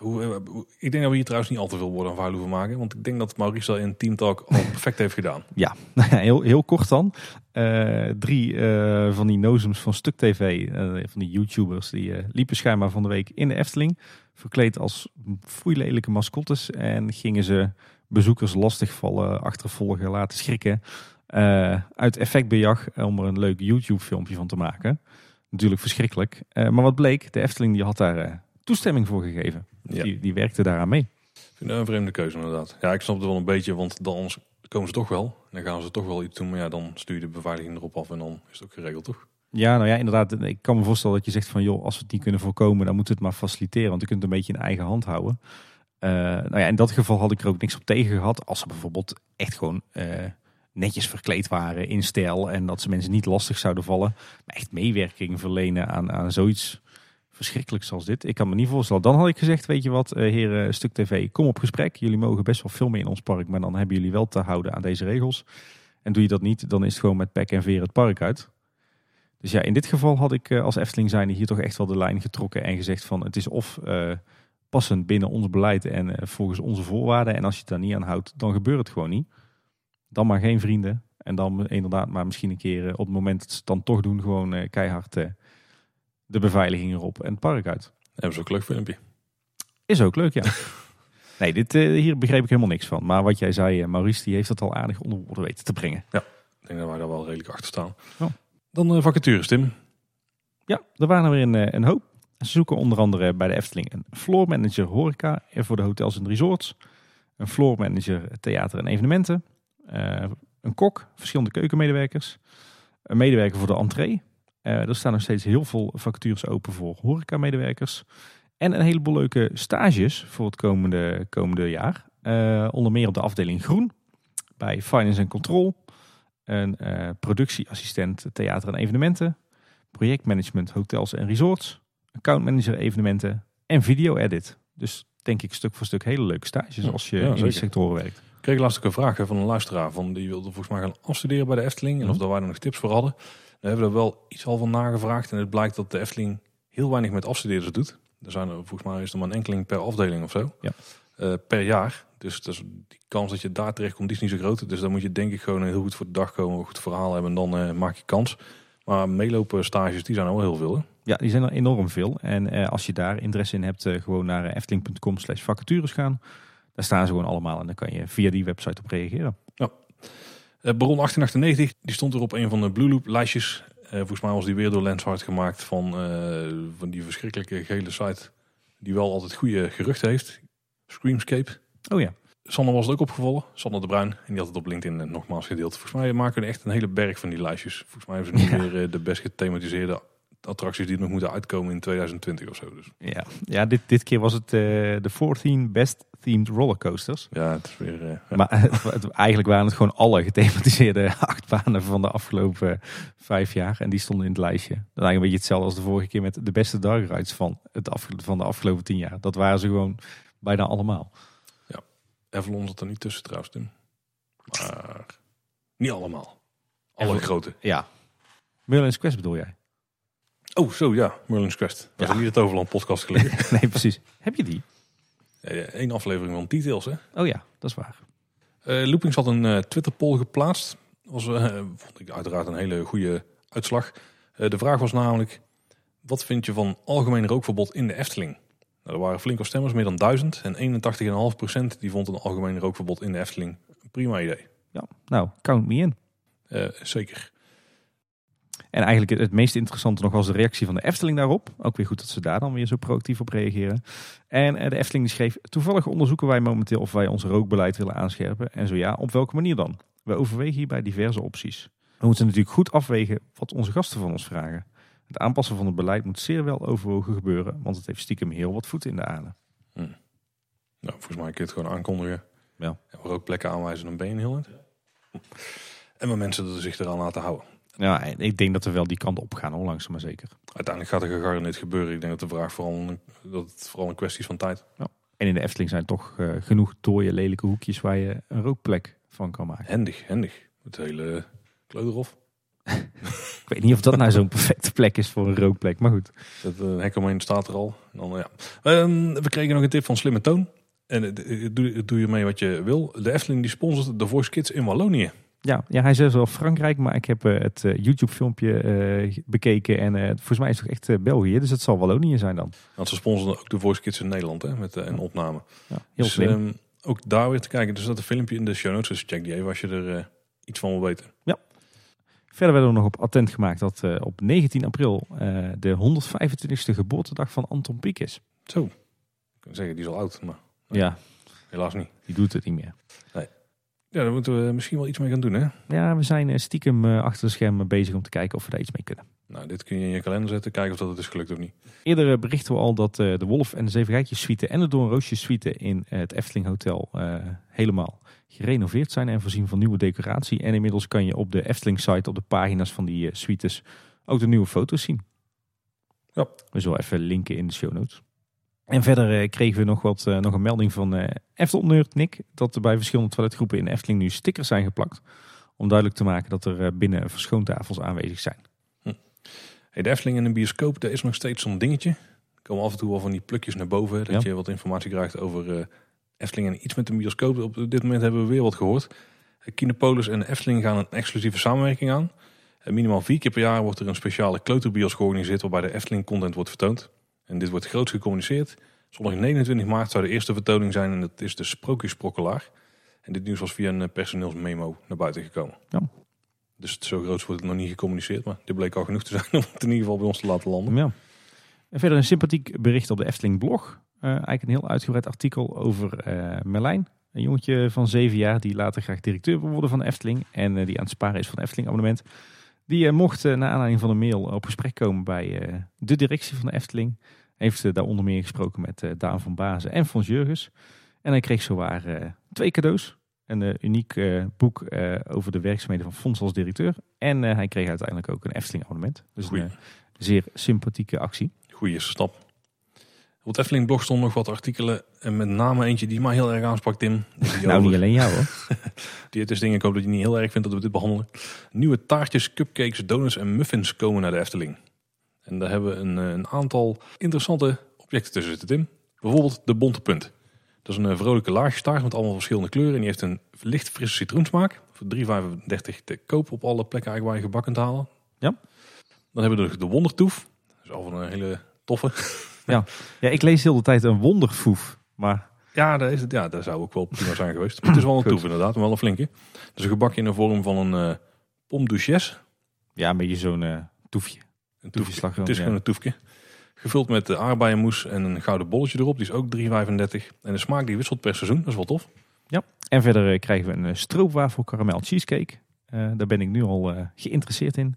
[SPEAKER 1] Hoe, eh, hoe- ik denk dat we hier trouwens niet al te veel woorden aan vuil hoeven maken. Want ik denk dat Maurice dat in Team Talk al perfect heeft gedaan.
[SPEAKER 2] Ja, heel, heel kort dan. Eh, drie eh, van die nozems van Stuk TV, van die YouTubers, die liepen schijnbaar van de week in de Efteling. Verkleed als foeilelijke mascottes. En gingen ze bezoekers lastigvallen, achtervolgen, laten schrikken. uit effectbejag om er een leuk YouTube filmpje van te maken. Natuurlijk verschrikkelijk. Maar wat bleek, de Efteling die had daar toestemming voor gegeven.
[SPEAKER 1] Ja.
[SPEAKER 2] Die, die werkte daaraan mee.
[SPEAKER 1] Ik vind dat een vreemde keuze inderdaad. Ja, ik snap het wel een beetje, want dan komen ze toch wel. En dan gaan ze toch wel iets doen. Maar ja, dan stuur je de beveiliging erop af en dan is het ook geregeld, toch?
[SPEAKER 2] Ja, nou ja, inderdaad. Ik kan me voorstellen dat je zegt van, joh, als we het niet kunnen voorkomen, dan moeten we het maar faciliteren. Want je kunt het een beetje in eigen hand houden. Uh, nou ja, in dat geval had ik er ook niks op tegen gehad. Als ze bijvoorbeeld echt gewoon uh, netjes verkleed waren in stijl. En dat ze mensen niet lastig zouden vallen. Maar echt meewerking verlenen aan, aan zoiets verschrikkelijks als dit. Ik kan me niet voorstellen. Dan had ik gezegd, weet je wat, uh, heren Stuk TV, kom op gesprek. Jullie mogen best wel meer in ons park. Maar dan hebben jullie wel te houden aan deze regels. En doe je dat niet, dan is het gewoon met pek en veer het park uit. Dus ja, in dit geval had ik als Efteling zijnde hier toch echt wel de lijn getrokken en gezegd van het is of uh, passend binnen ons beleid en volgens onze voorwaarden. En als je het daar niet aan houdt, dan gebeurt het gewoon niet. Dan maar geen vrienden. En dan inderdaad maar misschien een keer op het moment dat ze het dan toch doen, gewoon keihard de beveiliging erop en het park uit.
[SPEAKER 1] Hebben ze ook een leuk filmpje.
[SPEAKER 2] Is ook leuk, ja. nee, dit, hier begreep ik helemaal niks van. Maar wat jij zei, Maurice, die heeft dat al aardig onder woorden weten te brengen.
[SPEAKER 1] Ja, ik denk dat wij daar wel redelijk achter staan. Oh. Dan vacatures, Tim.
[SPEAKER 2] Ja, er waren er weer een, een hoop. Ze zoeken onder andere bij de Efteling een floor manager horeca voor de hotels en resorts. Een floor manager theater en evenementen. Uh, een kok, verschillende keukenmedewerkers. Een medewerker voor de entree. Uh, er staan nog steeds heel veel vacatures open voor horeca-medewerkers. En een heleboel leuke stages voor het komende, komende jaar. Uh, onder meer op de afdeling groen. Bij Finance en Control. Een productieassistent theater en evenementen. Projectmanagement hotels en resorts accountmanager evenementen en video edit. Dus denk ik stuk voor stuk hele leuke stages als je ja, in die sectoren werkt.
[SPEAKER 1] Ik kreeg laatst ook een vraag van een luisteraar van die wilde volgens mij gaan afstuderen bij de Efteling. En of mhm. daar wij nog tips voor hadden. We hebben er wel iets al van nagevraagd en het blijkt dat de Efteling heel weinig met afstudeerders doet. Er zijn er volgens mij is er maar een enkeling per afdeling of zo.
[SPEAKER 2] Ja.
[SPEAKER 1] Uh, per jaar. Dus, dus die kans dat je daar terecht komt is niet zo groot. Dus dan moet je denk ik gewoon heel goed voor de dag komen, een goed verhaal hebben en dan uh, maak je kans. Maar meelopen stages die zijn al heel veel. Hè?
[SPEAKER 2] Ja, die zijn er enorm veel. En eh, als je daar interesse in hebt, eh, gewoon naar efteling.com slash vacatures gaan. Daar staan ze gewoon allemaal en dan kan je via die website op reageren.
[SPEAKER 1] Uh, Baron 1898, die stond er op een van de Blue Loop lijstjes. Uh, volgens mij was die weer door Lenshard gemaakt van, van die verschrikkelijke gele site. Die wel altijd goede geruchten heeft. Screamscape.
[SPEAKER 2] Oh ja.
[SPEAKER 1] Sander was het ook opgevallen. Sander de Bruin. En die had het op LinkedIn nogmaals gedeeld. Volgens mij maken we echt een hele berg van die lijstjes. Volgens mij hebben ze nu ja. weer de best gethematiseerde attracties die nog moeten uitkomen in 2020 of zo. Dus.
[SPEAKER 2] Ja, ja dit, dit keer was het uh, de 14 best themed rollercoasters.
[SPEAKER 1] Ja, het is weer. Uh, ja.
[SPEAKER 2] Maar eigenlijk waren het gewoon alle gethematiseerde achtbanen van de afgelopen vijf jaar. En die stonden in het lijstje. Dat is eigenlijk een beetje hetzelfde als de vorige keer met de beste dark rides van, het af, van de afgelopen tien jaar. Dat waren ze gewoon bijna allemaal.
[SPEAKER 1] Ja, Avalon zat er niet tussen trouwens, Tim. Maar niet allemaal. Alle grote.
[SPEAKER 2] Ja. Merlin's Quest bedoel jij?
[SPEAKER 1] Oh, zo ja, Merlin's Quest. Dat is niet het Overland podcast gelukkig.
[SPEAKER 2] nee, precies. Heb je die?
[SPEAKER 1] Eén aflevering van Details, hè?
[SPEAKER 2] Oh ja, dat is waar.
[SPEAKER 1] Uh, Loopings had een uh, Twitter-poll geplaatst. Dat was, uh, vond ik uiteraard een hele goede uitslag. de vraag was namelijk, wat vind je van algemeen rookverbod in de Efteling? Nou, er waren flink wat stemmers, meer dan duizend. En 81,5% die vond een algemeen rookverbod in de Efteling een prima idee.
[SPEAKER 2] Ja, nou, count me in.
[SPEAKER 1] zeker.
[SPEAKER 2] En eigenlijk het meest interessante nog was de reactie van de Efteling daarop. Ook weer goed dat ze daar dan weer zo proactief op reageren. En eh, de Efteling schreef, toevallig onderzoeken wij momenteel of wij ons rookbeleid willen aanscherpen. En zo ja, op welke manier dan? We overwegen hierbij diverse opties. We moeten natuurlijk goed afwegen wat onze gasten van ons vragen. Het aanpassen van het beleid moet zeer wel overwogen gebeuren, want het heeft stiekem heel wat voet in de aarde.
[SPEAKER 1] Hm. Nou, volgens mij kun je het gewoon aankondigen.
[SPEAKER 2] Ja.
[SPEAKER 1] En rookplekken aanwijzen, dan ben je heel het. En maar mensen zich eraan laten houden.
[SPEAKER 2] Ja, ik denk dat we wel die kant op gaan, hoor, langzaam maar zeker.
[SPEAKER 1] Uiteindelijk gaat er gegarandeerd gebeuren. Ik denk dat de vraag vooral, dat het vooral een kwestie is van tijd.
[SPEAKER 2] Ja. En in de Efteling zijn toch uh, genoeg dooie, lelijke hoekjes waar je een rookplek van kan maken.
[SPEAKER 1] Hendig, hendig. Het hele kleuterhof.
[SPEAKER 2] ik weet niet of dat nou zo'n perfecte plek is voor een rookplek, maar goed.
[SPEAKER 1] Dat uh, hek omheen staat er al. Dan, ja. Um, we kregen nog een tip van Slimme Toon. En doe, doe je mee wat je wil. De Efteling die sponsort de Voice Kids in Wallonië.
[SPEAKER 2] Ja, ja, hij zegt wel Frankrijk, maar ik heb uh, het uh, YouTube-filmpje uh, bekeken en volgens mij is het toch echt België, dus het zal Wallonië zijn dan.
[SPEAKER 1] Want ze sponsoren ook de Voice Kids in Nederland hè, met een opname.
[SPEAKER 2] Ja, heel
[SPEAKER 1] dus.
[SPEAKER 2] Um,
[SPEAKER 1] ook daar weer te kijken. Dus dat een filmpje in de show notes, dus check die even als je er iets van wil weten.
[SPEAKER 2] Ja. Verder werden we nog op attent gemaakt dat op 19 april de 125ste geboortedag van Anton Pieck is.
[SPEAKER 1] Zo, ik kan zeggen die is al oud, maar
[SPEAKER 2] ja.
[SPEAKER 1] helaas niet.
[SPEAKER 2] Die doet het niet meer.
[SPEAKER 1] Nee. Ja, daar moeten we misschien wel iets mee gaan doen, hè?
[SPEAKER 2] Ja, we zijn eh, stiekem eh, achter de schermen bezig om te kijken of we daar iets mee kunnen.
[SPEAKER 1] Nou, dit kun je in je kalender zetten, kijken of dat het is gelukt of niet.
[SPEAKER 2] Eerder eh, berichten we al dat de Wolf en de Zeven Rijtjes suite en de Doornroosjes suite in het Efteling Hotel helemaal gerenoveerd zijn en voorzien van nieuwe decoratie. En inmiddels kan je op de Efteling site, op de pagina's van die suites, ook de nieuwe foto's zien.
[SPEAKER 1] Ja.
[SPEAKER 2] We zullen even linken in de show notes. En verder eh, kregen we nog, wat, eh, nog een melding van eh Eftelnerd Nick, dat er bij verschillende toiletgroepen in de Efteling nu stickers zijn geplakt. Om duidelijk te maken dat er binnen verschoontafels aanwezig zijn.
[SPEAKER 1] Hey, de Efteling en een bioscoop, daar is nog steeds zo'n dingetje. Er komen af en toe wel van die plukjes naar boven, dat
[SPEAKER 2] Ja.
[SPEAKER 1] je wat informatie krijgt over Efteling en iets met een bioscoop. Op dit moment hebben we weer wat gehoord. Eh, Kinepolis en Efteling gaan een exclusieve samenwerking aan. Minimaal vier keer per jaar wordt er een speciale kleuterbios georganiseerd waarbij de Efteling content wordt vertoond. En dit wordt groots gecommuniceerd. Zondag 29 maart zou de eerste vertoning zijn en dat is de Sprookjesprokkelaar. En dit nieuws was via een eh, personeelsmemo naar buiten gekomen.
[SPEAKER 2] Ja.
[SPEAKER 1] Dus het zo groot wordt het nog niet gecommuniceerd, maar dit bleek al genoeg te zijn om het in ieder geval bij ons te laten landen.
[SPEAKER 2] Ja. En verder een sympathiek bericht op de Efteling blog. Eh, eigenlijk een heel uitgebreid artikel over eh, Merlijn. Een jongetje van zeven jaar die later graag directeur wil worden van de Efteling. En die aan het sparen is van de Efteling abonnement. Die mocht uh, naar aanleiding van een mail op gesprek komen bij uh, de directie van de Efteling. Heeft uh, daar onder meer gesproken met uh, Daan van Bazen en Fons Jurgens. En hij kreeg zowaar uh, twee cadeaus. Een uniek boek over de werkzaamheden van Fons als directeur. En hij kreeg uiteindelijk ook een Efteling abonnement. Dus
[SPEAKER 1] Goeie.
[SPEAKER 2] een zeer sympathieke actie.
[SPEAKER 1] Goeie stap. Op het Efteling blog stond nog wat artikelen. En met name eentje die mij heel erg aansprak, Tim. Die
[SPEAKER 2] nou,
[SPEAKER 1] over-
[SPEAKER 2] niet alleen jou hoor.
[SPEAKER 1] Die, het is dingen, ik hoop dat je niet heel erg vindt dat we dit behandelen. Nieuwe taartjes, cupcakes, donuts en muffins komen naar de Efteling. En daar hebben we een, eh, een aantal interessante objecten tussen zitten, Tim. Bijvoorbeeld de bonte punt. Dat is een eh, vrolijke laagstaart met allemaal verschillende kleuren. En die heeft een licht frisse citroensmaak. Voor 3,35 te koop op alle plekken eigenlijk waar je gebak kunt halen.
[SPEAKER 2] Ja.
[SPEAKER 1] Dan hebben we nog de wondertoef. Dat is al van een hele toffe.
[SPEAKER 2] Ja, ik lees heel de tijd een wonderfoef. Maar
[SPEAKER 1] Ja, dat, is het, ja, dat zou ook wel prima zijn geweest. Maar het is wel een toef inderdaad, maar wel een flinke. Dus een gebakje in de vorm van een eh pomme duchesse.
[SPEAKER 2] ja, een beetje zo'n toefje.
[SPEAKER 1] Een
[SPEAKER 2] Toefje slagroom,
[SPEAKER 1] Het is
[SPEAKER 2] ja.
[SPEAKER 1] gewoon een toefje. Gevuld met de aardbeienmoes en een gouden bolletje erop. Die is ook 3,35. En de smaak die wisselt per seizoen. Dat is wel tof.
[SPEAKER 2] En verder eh, krijgen we een eh, stroopwafel karamel cheesecake. Eh, daar ben ik nu al eh, geïnteresseerd in.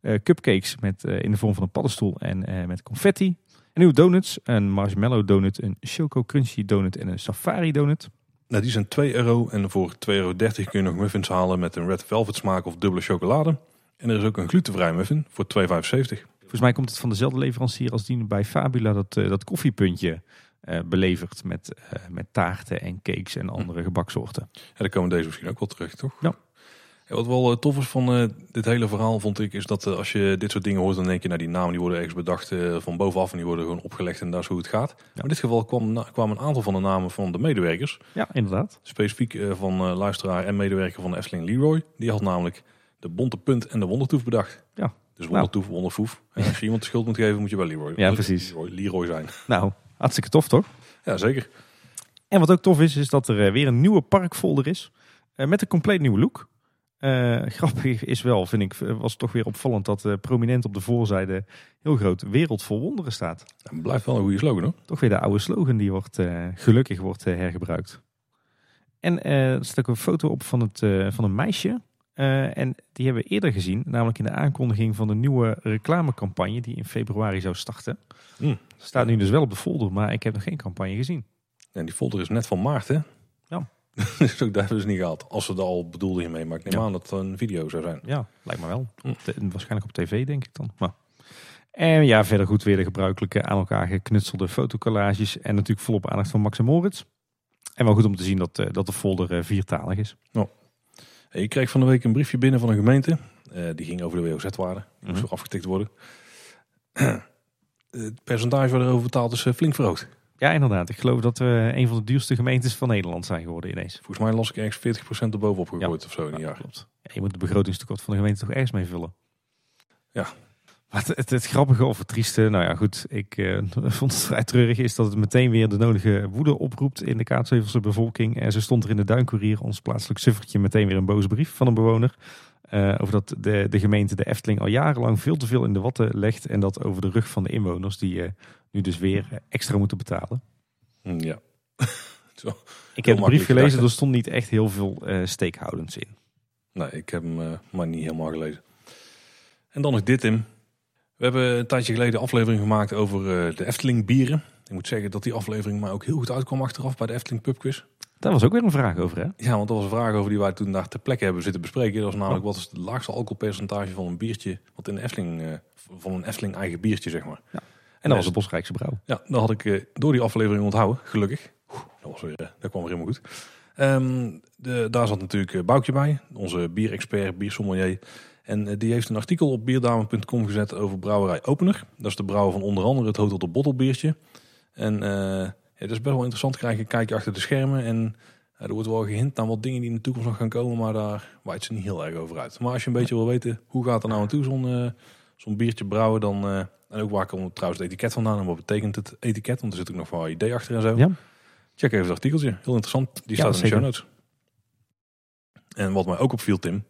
[SPEAKER 2] Eh, cupcakes met, eh, in de vorm van een paddenstoel en eh, met confetti. En nieuwe donuts. Een marshmallow donut, een choco crunchy donut en een safari donut.
[SPEAKER 1] Nou, die zijn 2 euro. En voor 2,30 euro kun je nog muffins halen met een red velvet smaak of dubbele chocolade. En er is ook een glutenvrij muffin voor 2,75.
[SPEAKER 2] Volgens mij komt het van dezelfde leverancier als die bij Fabula dat, eh, dat koffiepuntje eh, belevert. Met, eh, met taarten en cakes en andere gebaksoorten.
[SPEAKER 1] Ja, daar komen deze misschien ook wel terug, toch?
[SPEAKER 2] Ja.
[SPEAKER 1] Wat wel tof is van dit hele verhaal, vond ik, is dat als je dit soort dingen hoort, dan denk je, nou die namen die worden ergens bedacht van bovenaf en die worden gewoon opgelegd en dat is hoe het gaat. Maar in dit geval kwam, kwamen een aantal van de namen van de medewerkers,
[SPEAKER 2] Ja, inderdaad.
[SPEAKER 1] specifiek van luisteraar en medewerker van de Efteling Leroy. Die had namelijk de bonte punt en de wondertoef bedacht.
[SPEAKER 2] Ja.
[SPEAKER 1] Dus wondertoef, wonderfoef. En als je iemand de schuld moet geven, moet je wel Leroy,
[SPEAKER 2] Ja, precies.
[SPEAKER 1] Leroy, Leroy zijn.
[SPEAKER 2] Nou, hartstikke tof toch?
[SPEAKER 1] Ja, zeker.
[SPEAKER 2] En wat ook tof is, is dat er eh, weer een nieuwe parkfolder is. eh, met een compleet nieuwe look. Eh, grappig is wel, vind ik, was toch weer opvallend dat prominent op de voorzijde heel groot Wereld vol Wonderen staat.
[SPEAKER 1] Blijft wel een goede slogan hoor.
[SPEAKER 2] Toch weer de oude slogan die wordt, gelukkig wordt hergebruikt. En er staat ook een foto op van, het, van een meisje. Eh, en die hebben we eerder gezien, namelijk in de aankondiging van de nieuwe reclamecampagne die in februari zou starten.
[SPEAKER 1] Hm.
[SPEAKER 2] Staat nu dus wel op de folder, maar ik heb nog geen campagne gezien.
[SPEAKER 1] En die folder is net van maart, hè?
[SPEAKER 2] Ja.
[SPEAKER 1] dus ook daar hebben ze niet gehad. Als ze dat al bedoelden hiermee. Maar ik neem
[SPEAKER 2] Ja.
[SPEAKER 1] aan dat het een video zou zijn.
[SPEAKER 2] Ja, lijkt me wel. De- waarschijnlijk op tv, denk ik dan. Maar. En ja, verder goed weer de gebruikelijke aan elkaar geknutselde fotocollages. En natuurlijk volop aandacht van Max en Moritz. En wel goed om te zien dat, eh, dat de folder eh, viertalig is.
[SPEAKER 1] Hey, Ik kreeg van de week een briefje binnen van een gemeente. Eh, die ging over de WOZ-waarde. Die moest
[SPEAKER 2] Mhm.
[SPEAKER 1] nog afgetikt worden. het percentage waar erover betaald is eh, flink verhoogd.
[SPEAKER 2] Ja, inderdaad. Ik geloof dat we een van de duurste gemeentes van Nederland zijn geworden ineens.
[SPEAKER 1] Volgens mij las ik ergens 40% erbovenop gegooid of zo in een
[SPEAKER 2] Ja,
[SPEAKER 1] jaar.
[SPEAKER 2] klopt. Ja, je moet de begrotingstekort van de gemeente toch ergens mee vullen.
[SPEAKER 1] Ja.
[SPEAKER 2] Het, het, het grappige of het trieste, nou ja goed, ik eh, vond het vrij treurig, is dat het meteen weer de nodige woede oproept in de Kaatsheuvelse bevolking. En zo stond er in de Duinkoerier, ons plaatselijk suffertje, meteen weer een boze brief van een bewoner. eh, over dat de, de gemeente de Efteling al jarenlang veel te veel in de watten legt. En dat over de rug van de inwoners, die eh, nu dus weer extra moeten betalen.
[SPEAKER 1] Hm, Ja.
[SPEAKER 2] Ik heb de brief gelezen,
[SPEAKER 1] gedacht,
[SPEAKER 2] er stond niet echt heel veel eh steekhoudends in.
[SPEAKER 1] Nee, ik heb hem eh, maar niet helemaal gelezen. En dan nog dit, Tim. We hebben een tijdje geleden een aflevering gemaakt over eh, de Efteling bieren. Ik moet zeggen dat die aflevering mij ook heel goed uitkwam achteraf bij de Efteling Pubquiz.
[SPEAKER 2] Daar was ook weer een vraag over, hè?
[SPEAKER 1] Ja, want dat was een vraag over die wij toen daar ter plekke hebben zitten bespreken. Dat was namelijk wat is het laagste alcoholpercentage van een biertje, wat in de Efteling, eh, van een Efteling eigen biertje, zeg maar.
[SPEAKER 2] En dat was de Bosrijkse Brouw.
[SPEAKER 1] Ja, dat had ik eh, door die aflevering onthouden, gelukkig. Oeh, dat, was weer, dat kwam weer helemaal goed. Ehm, de, daar zat natuurlijk eh, Boukje bij, onze bierexpert, biersommelier. En eh, die heeft een artikel op bierdame.com gezet over brouwerij Opener. Dat is de brouwer van onder andere het Hotel de Bottle biertje. En ja, dat is best wel interessant. Krijg je een kijkje achter de schermen. En ja, er wordt wel gehint aan wat dingen die in de toekomst nog gaan komen. Maar daar waait ze niet heel erg over uit. Maar als je een beetje wil weten hoe gaat er nou aan toe zo'n zo'n biertje brouwen. Dan, en ook waar komt trouwens het etiket vandaan. En wat betekent het etiket. Want er zit ook nog wel een idee achter en zo.
[SPEAKER 2] Ja.
[SPEAKER 1] Check even het artikeltje. Heel interessant. Die
[SPEAKER 2] Ja,
[SPEAKER 1] staat in de show notes. En wat mij ook opviel, Tim.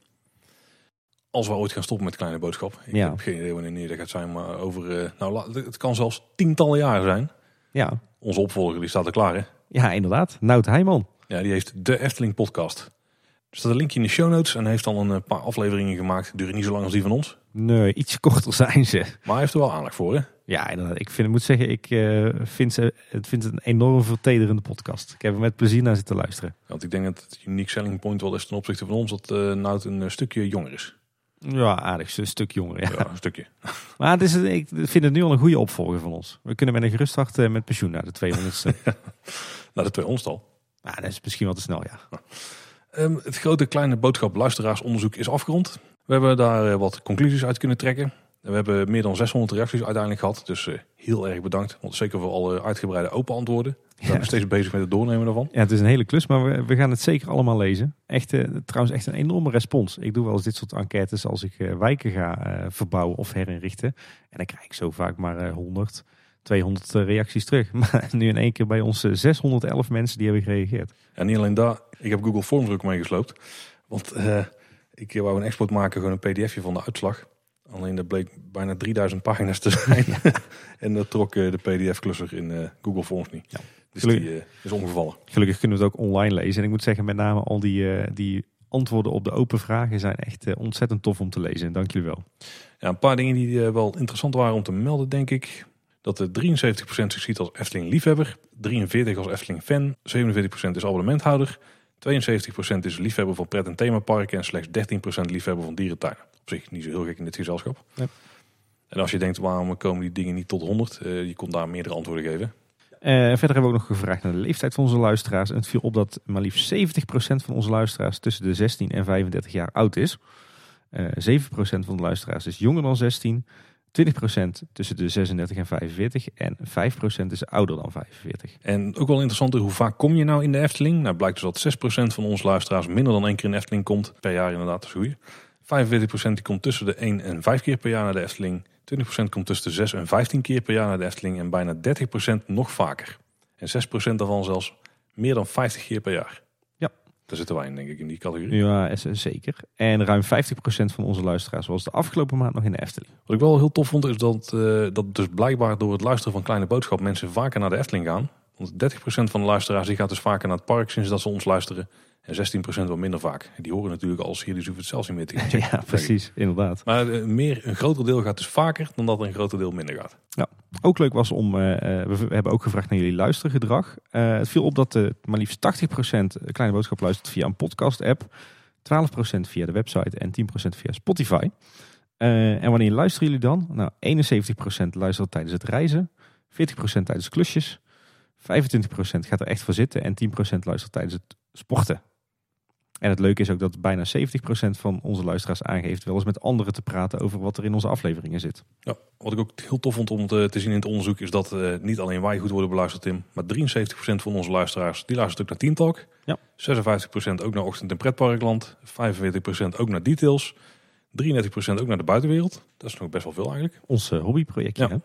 [SPEAKER 1] Als we ooit gaan stoppen met kleine boodschap. Ik
[SPEAKER 2] Ja.
[SPEAKER 1] heb geen idee wanneer dat gaat zijn. Maar over, eh, nou, het kan zelfs tientallen jaren zijn.
[SPEAKER 2] Ja,
[SPEAKER 1] Onze opvolger die staat er klaar hè.
[SPEAKER 2] ja inderdaad. Nout Heijman.
[SPEAKER 1] Ja, die heeft de Efteling podcast. Er staat een linkje in de show notes. En heeft al een eh, paar afleveringen gemaakt. Duren niet zo lang als die van ons.
[SPEAKER 2] Nee, iets korter zijn ze.
[SPEAKER 1] Maar hij heeft er wel aandacht voor hè.
[SPEAKER 2] Ja, inderdaad. Ik vind, moet zeggen, ik eh, vind, ze, het vind het een enorm vertederende podcast. Ik heb er met plezier naar zitten luisteren.
[SPEAKER 1] Want ik denk dat het unique selling point wel is ten opzichte van ons. Dat eh Nout een eh, stukje jonger is.
[SPEAKER 2] Ja, aardig. Een stuk jonger. Ja.
[SPEAKER 1] Ja, een stukje.
[SPEAKER 2] Maar het is, ik vind het nu al een goede opvolger van ons. We kunnen met een gerust hart met pensioen naar de 200ste.
[SPEAKER 1] Nou, de twee ondstal.
[SPEAKER 2] nou, dat is misschien wat te snel, ja.
[SPEAKER 1] Ehm, het grote kleine boodschap luisteraarsonderzoek is afgerond. We hebben daar wat conclusies uit kunnen trekken. En we hebben meer dan 600 reacties uiteindelijk gehad. Dus eh, heel erg bedankt. Want zeker voor alle uitgebreide open antwoorden. We zijn nog steeds bezig met het doornemen daarvan.
[SPEAKER 2] Ja, het is een hele klus, maar we, we gaan het zeker allemaal lezen. Echt, eh, trouwens, echt een enorme respons. Ik doe wel eens dit soort enquêtes als ik eh, wijken ga verbouwen of herinrichten. En dan krijg ik zo vaak maar eh, 100, 200 eh, reacties terug. Maar nu in één keer bij ons eh, 611 mensen die hebben gereageerd.
[SPEAKER 1] En niet alleen daar. Ik heb Google Forms ook meegesloopt. Want ik wou een export maken, gewoon een pdfje van de uitslag. Alleen dat bleek bijna 3000 pagina's te zijn. en dat trok eh, de pdf-klusser in eh, Google Forms niet.
[SPEAKER 2] Ja.
[SPEAKER 1] Dus
[SPEAKER 2] Gelukkig.
[SPEAKER 1] die eh, is omgevallen.
[SPEAKER 2] Gelukkig kunnen we het ook online lezen. En ik moet zeggen, met name al die, die antwoorden op de open vragen zijn echt ontzettend tof om te lezen. En dank jullie wel.
[SPEAKER 1] Ja, een paar dingen die wel interessant waren om te melden, denk ik. Dat de 73% zich ziet als Efteling-liefhebber, 43% als Efteling-fan, 47% is abonnementhouder, 72% is liefhebber van pret- en themaparken en slechts 13% liefhebber van dierentuinen. Op zich niet zo heel gek in dit gezelschap.
[SPEAKER 2] Ja.
[SPEAKER 1] En als je denkt, waarom komen die dingen niet tot 100? eh, je kon daar meerdere antwoorden geven.
[SPEAKER 2] Eh, verder hebben we ook nog gevraagd naar de leeftijd van onze luisteraars. En het viel op dat maar liefst 70% van onze luisteraars tussen de 16 en 35 jaar oud is. Eh 7% van de luisteraars is jonger dan 16. 20% tussen de 36 en 45. En 5% is ouder dan 45.
[SPEAKER 1] En ook wel interessant, hoe vaak kom je nou in de Efteling? Nou blijkt dus dat 6% van onze luisteraars minder dan één keer in de Efteling komt. Per jaar inderdaad, dat is goed. 45% die komt tussen de 1 en 5 keer per jaar naar de Efteling. 20% komt tussen de 6 en 15 keer per jaar naar de Efteling. En bijna 30% nog vaker. En 6% daarvan zelfs meer dan 50 keer per jaar. Daar zitten wij in, denk ik, in die categorie.
[SPEAKER 2] Ja, zeker. En ruim 50% van onze luisteraars was de afgelopen maand nog in de Efteling.
[SPEAKER 1] Wat ik wel heel tof vond, is dat, eh, dat dus blijkbaar door het luisteren van Kleine Boodschap mensen vaker naar de Efteling gaan. Want 30% van de luisteraars die gaat dus vaker naar het park sinds dat ze ons luisteren. En 16% wat minder vaak. Die horen natuurlijk als hier, dus hoeven het zelfs niet meer te checken.
[SPEAKER 2] Ja, precies. Inderdaad.
[SPEAKER 1] Maar eh, meer, een groter deel gaat dus vaker dan dat een groter deel minder gaat.
[SPEAKER 2] Ook leuk was om, eh, eh, we hebben ook gevraagd naar jullie luistergedrag. Het viel op dat eh, maar liefst 80% Kleine Boodschap luistert via een podcast-app. 12% via de website en 10% via Spotify. En wanneer luisteren jullie dan? Nou, 71% luistert tijdens het reizen. 40% tijdens klusjes. 25% gaat er echt voor zitten. En 10% luistert tijdens het sporten. En het leuke is ook dat bijna 70% van onze luisteraars aangeeft wel eens met anderen te praten over wat er in onze afleveringen zit.
[SPEAKER 1] Ja, wat ik ook heel tof vond om te, te zien in het onderzoek is dat eh, niet alleen wij goed worden beluisterd, Tim. Maar 73% van onze luisteraars die luistert ook naar Teen Talk.
[SPEAKER 2] Ja.
[SPEAKER 1] 56% ook naar Ochtend en Pretparkland. 45% ook naar Details. 33% ook naar de buitenwereld. Dat is nog best wel veel eigenlijk.
[SPEAKER 2] Ons eh, hobbyprojectje.
[SPEAKER 1] Ja.
[SPEAKER 2] hè?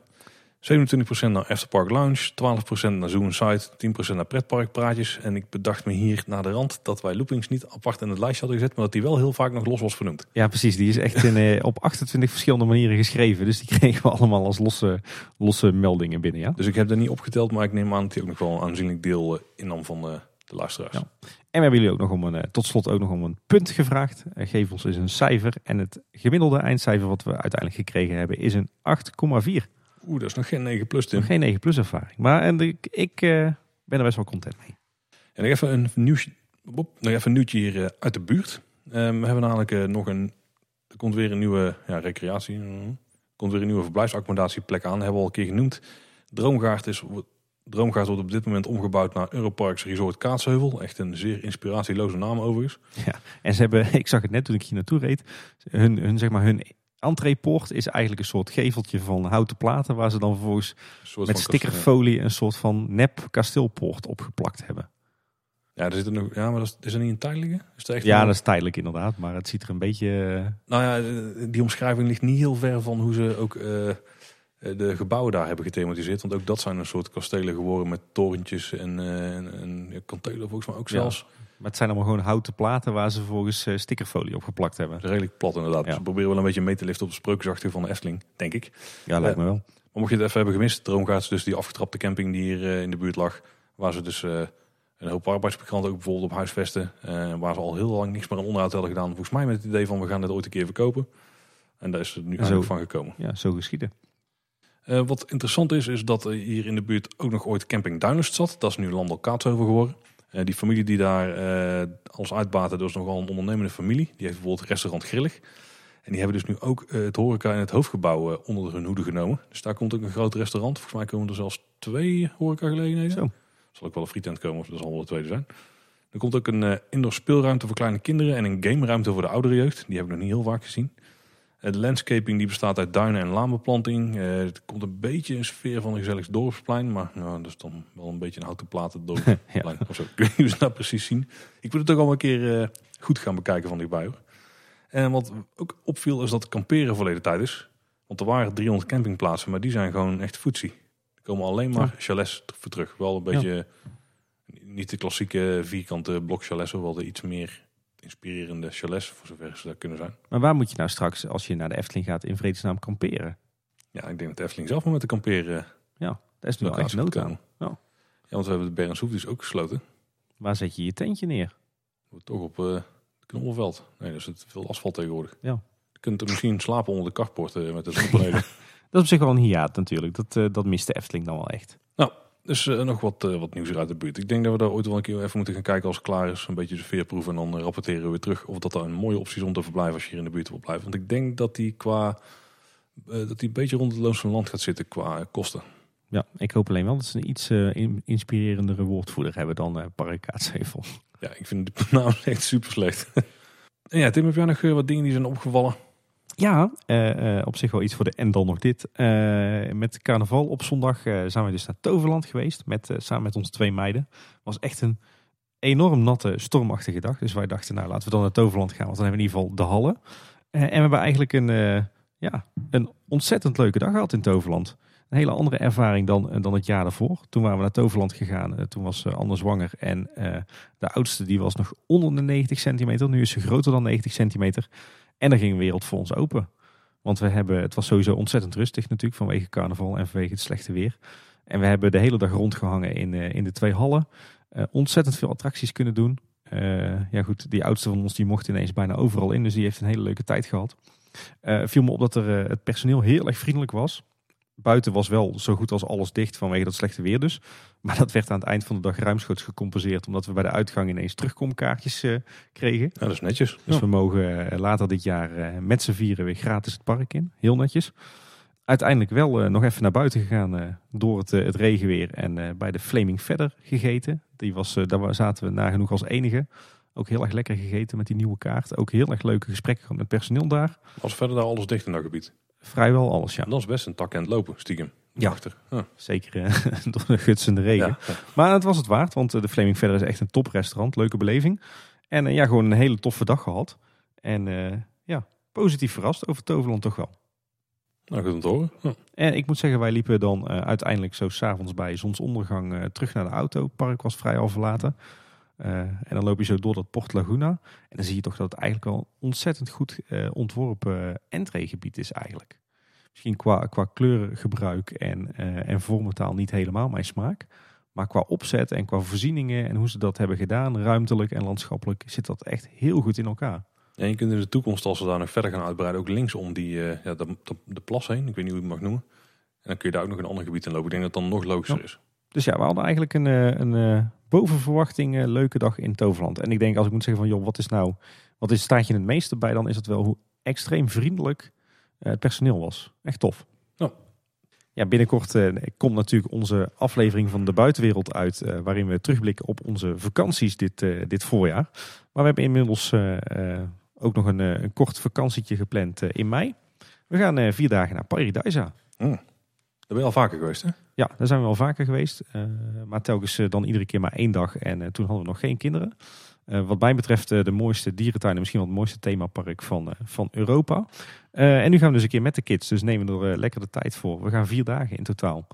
[SPEAKER 1] 27% naar Afterpark Lounge, 12% naar Zoo Site, 10% naar Pretparkpraatjes. En ik bedacht me hier naar de rand dat wij Loopings niet apart in het lijstje hadden gezet, maar dat die wel heel vaak nog los was vernoemd.
[SPEAKER 2] Ja, precies. Die is echt in, eh, op 28 verschillende manieren geschreven. Dus die kregen we allemaal als losse, losse meldingen binnen. Ja?
[SPEAKER 1] Dus ik heb er niet opgeteld, maar ik neem aan dat hij ook nog wel een aanzienlijk deel eh, innam van, eh, de luisteraars.
[SPEAKER 2] Ja. En we hebben jullie ook nog om een, eh, tot slot ook nog om een punt gevraagd. Geef ons eens een cijfer. En het gemiddelde eindcijfer wat we uiteindelijk gekregen hebben is een 8,4.
[SPEAKER 1] Oeh, dat is nog geen 9 plus, Tim.
[SPEAKER 2] Geen 9 plus ervaring. Maar en ik, ik eh, ben er best wel content mee.
[SPEAKER 1] En nog even een nieuwtje, Bob, nog even een nieuwtje hier eh, uit de buurt. Eh, we hebben namelijk eh, nog een, er komt weer een nieuwe ja, recreatie, er komt weer een nieuwe verblijfsaccommodatieplek aan. hebben we al een keer genoemd. Droomgaard, is, Droomgaard wordt op dit moment omgebouwd naar Europarks Resort Kaatsheuvel. Echt een zeer inspiratieloze naam overigens.
[SPEAKER 2] En ze hebben, ik zag het net toen ik hier naartoe reed, hun, hun, zeg maar, hun entreepoort is eigenlijk een soort geveltje van houten platen waar ze dan vervolgens met stickerfolie een soort van nep kasteelpoort opgeplakt hebben.
[SPEAKER 1] Ja, er zit er nog, ja, maar dat is, is er niet een tijdelijke? Is echt
[SPEAKER 2] Ja,
[SPEAKER 1] een-
[SPEAKER 2] dat is tijdelijk inderdaad, maar het ziet er een beetje... eh,
[SPEAKER 1] Nou ja, eh, die omschrijving ligt niet heel ver van hoe ze ook eh, de gebouwen daar hebben gethematiseerd. Want ook dat zijn een soort kastelen geworden met torentjes en, eh, en, kantelen volgens mij ook
[SPEAKER 2] Ja. Maar het zijn allemaal gewoon houten platen waar ze volgens eh, stickerfolie op geplakt hebben.
[SPEAKER 1] Redelijk plat inderdaad.
[SPEAKER 2] Ja.
[SPEAKER 1] Ze proberen wel een beetje mee te liften op de sprookjesachtige van de Efteling, denk ik.
[SPEAKER 2] Ja, lijkt me wel.
[SPEAKER 1] Maar mocht je het even hebben gemist, Droomgaard is dus die afgetrapte camping die hier eh, in de buurt lag. Waar ze dus eh, een hoop arbeidsmigranten ook bijvoorbeeld op huisvesten. eh, waar ze al heel lang niks meer aan onderhoud hadden gedaan. Volgens mij met het idee van we gaan dit ooit een keer verkopen. En daar is het nu
[SPEAKER 2] zo-
[SPEAKER 1] van gekomen.
[SPEAKER 2] Ja, zo geschieden.
[SPEAKER 1] Eh, wat interessant is, is dat er hier in de buurt ook nog ooit Camping Duinest zat. Dat is nu Landel Kaatsheuvel geworden. Eh, die familie die daar eh alles uitbaten, dat is nogal een ondernemende familie. Die heeft bijvoorbeeld restaurant Grillig. En die hebben dus nu ook eh, het horeca in het hoofdgebouw onder hun hoede genomen. Dus daar komt ook een groot restaurant. Volgens mij komen er zelfs twee horecagelegenheden.
[SPEAKER 2] Zo.
[SPEAKER 1] Zal ook wel een frietent komen, of dat zal wel de tweede zijn. Er komt ook een indoor speelruimte voor kleine kinderen en een gameruimte voor de oudere jeugd. Die heb ik nog niet heel vaak gezien. De landscaping die bestaat uit duinen en laanbeplanting. Eh, het komt een beetje een sfeer van een gezellig dorpsplein. Maar nou, dat is dan wel een beetje een houten platen dorpsplein. of zo. Ik weet niet hoe ze dat precies zien. Ik moet het ook al een keer eh, goed gaan bekijken van dichtbij. Hoor. En wat ook opviel is dat kamperen verleden tijd is. Want er waren 300 campingplaatsen, maar die zijn gewoon echt footsie. Er komen alleen maar chalets voor terug. Wel een beetje, niet de klassieke vierkante blok chalets, wel de iets meer inspirerende chalets, voor zover ze dat kunnen zijn.
[SPEAKER 2] Maar waar moet je nou straks, als je naar de Efteling gaat, in vredesnaam kamperen?
[SPEAKER 1] Ja, ik denk dat de Efteling zelf maar met de kamperen
[SPEAKER 2] Ja, dat is nu al echt nood aan.
[SPEAKER 1] Ja.
[SPEAKER 2] Ja.
[SPEAKER 1] want we hebben de Berenshoef dus ook gesloten.
[SPEAKER 2] Waar zet je je tentje neer?
[SPEAKER 1] Toch op eh Knobbelveld. Nee, er zit veel asfalt tegenwoordig.
[SPEAKER 2] Ja.
[SPEAKER 1] Je kunt er misschien slapen onder de carport eh, met de zonnepanelen.
[SPEAKER 2] Dat is op zich wel een hiaat natuurlijk. Dat, eh, dat mist de Efteling dan wel echt.
[SPEAKER 1] Dus eh, nog wat, eh, wat nieuws uit de buurt. Ik denk dat we daar ooit wel een keer even moeten gaan kijken als het klaar is. Een beetje de veerproef en dan eh, rapporteren we weer terug. Of dat daar een mooie optie is om te verblijven als je hier in de buurt wil blijven. Want ik denk dat die qua... dat die een beetje rond het Loons van Land gaat zitten qua kosten.
[SPEAKER 2] Ja, ik hoop alleen wel dat ze een iets in- inspirerendere woordvoerder hebben dan Park Kaatsheuvel.
[SPEAKER 1] Ja, ik vind de naam echt super slecht. en ja, Tim, heb jij nog wat dingen die zijn opgevallen?
[SPEAKER 2] Ja, eh, eh, op zich wel iets voor de en dan nog dit. Eh, met carnaval op zondag zijn we dus naar Toverland geweest. Met, samen met onze twee meiden. was echt een enorm natte, stormachtige dag. Dus wij dachten, nou laten we dan naar Toverland gaan. Want dan hebben we in ieder geval de hallen. En we hebben eigenlijk een, ja, een ontzettend leuke dag gehad in Toverland. Een hele andere ervaring dan, dan het jaar daarvoor. Toen waren we naar Toverland gegaan. Toen was Anne zwanger. En de oudste die was nog onder de 90 centimeter. Nu is ze groter dan 90 centimeter. En dan ging de wereld voor ons open. Want we hebben, het was sowieso ontzettend rustig natuurlijk vanwege carnaval en vanwege het slechte weer. En we hebben de hele dag rondgehangen in, eh, in de twee hallen. Eh, ontzettend veel attracties kunnen doen. Eh, ja goed, die oudste van ons die mocht ineens bijna overal in. Dus die heeft een hele leuke tijd gehad. Eh viel me op dat er, het personeel heel erg vriendelijk was. Buiten was wel zo goed als alles dicht vanwege dat slechte weer dus. Maar dat werd aan het eind van de dag ruimschoots gecompenseerd. Omdat we bij de uitgang ineens terugkomkaartjes eh, kregen.
[SPEAKER 1] Ja, dat is netjes.
[SPEAKER 2] Dus
[SPEAKER 1] Ja.
[SPEAKER 2] we mogen eh, later dit jaar eh, met z'n vieren weer gratis het park in. Heel netjes. Uiteindelijk wel nog even naar buiten gegaan door het, het regenweer. En bij de Flaming Feather gegeten. Die was, daar zaten we nagenoeg als enige. Ook heel erg lekker gegeten met die nieuwe kaart. Ook heel erg leuke gesprekken gehad met personeel daar.
[SPEAKER 1] Als verder daar alles dicht in dat gebied.
[SPEAKER 2] Vrijwel alles, ja.
[SPEAKER 1] Dat is best een tak en het lopen, stiekem.
[SPEAKER 2] Ja.
[SPEAKER 1] Achter. Ja.
[SPEAKER 2] Zeker eh, door de gutsende regen.
[SPEAKER 1] Ja.
[SPEAKER 2] Maar het was het waard, want eh, de Flaming Feather is echt een toprestaurant. Leuke beleving. En eh, ja, gewoon een hele toffe dag gehad. En ja, positief verrast over Toverland toch wel.
[SPEAKER 1] Nou, goed om te horen. Ja.
[SPEAKER 2] En ik moet zeggen, wij liepen dan uiteindelijk zo s'avonds bij zonsondergang terug naar de auto. Het park was vrij al verlaten. Eh, en dan loop je zo door dat Port Laguna. En dan zie je toch dat het eigenlijk wel een ontzettend goed eh, ontworpen entreegebied is eigenlijk. Misschien qua, qua kleurengebruik en, eh en vormentaal niet helemaal mijn smaak. Maar qua opzet en qua voorzieningen en hoe ze dat hebben gedaan, ruimtelijk en landschappelijk, zit dat echt heel goed in elkaar.
[SPEAKER 1] Ja, je kunt in de toekomst, als we daar nog verder gaan uitbreiden, ook linksom die, eh, ja, de, de, de plas heen. Ik weet niet hoe je het mag noemen. En dan kun je daar ook nog een ander gebied in lopen. Ik denk dat het dan nog logischer
[SPEAKER 2] Ja.
[SPEAKER 1] is.
[SPEAKER 2] Dus ja, we hadden eigenlijk een, eh, een eh, boven verwachting eh, leuke dag in Toverland. En ik denk als ik moet zeggen van joh, wat is nou, wat is, staat je het meeste bij, dan is het wel hoe extreem vriendelijk eh, het personeel was. Echt tof.
[SPEAKER 1] Ja.
[SPEAKER 2] Ja, binnenkort eh, komt natuurlijk onze aflevering van de buitenwereld uit, eh, waarin we terugblikken op onze vakanties dit, eh, dit voorjaar. Maar we hebben inmiddels eh, eh, ook nog een, een kort vakantietje gepland eh, in mei. We gaan eh, vier dagen naar Paradise.
[SPEAKER 1] Daar ben je al vaker geweest, hè?
[SPEAKER 2] Ja, daar zijn we wel vaker geweest. eh, maar telkens eh, dan iedere keer maar één dag. En eh, toen hadden we nog geen kinderen. Wat mij betreft de mooiste dierentuin en misschien wel het mooiste themapark van, van Europa. En nu gaan we dus een keer met de kids. Dus nemen we er lekker de tijd voor. We gaan vier dagen in totaal.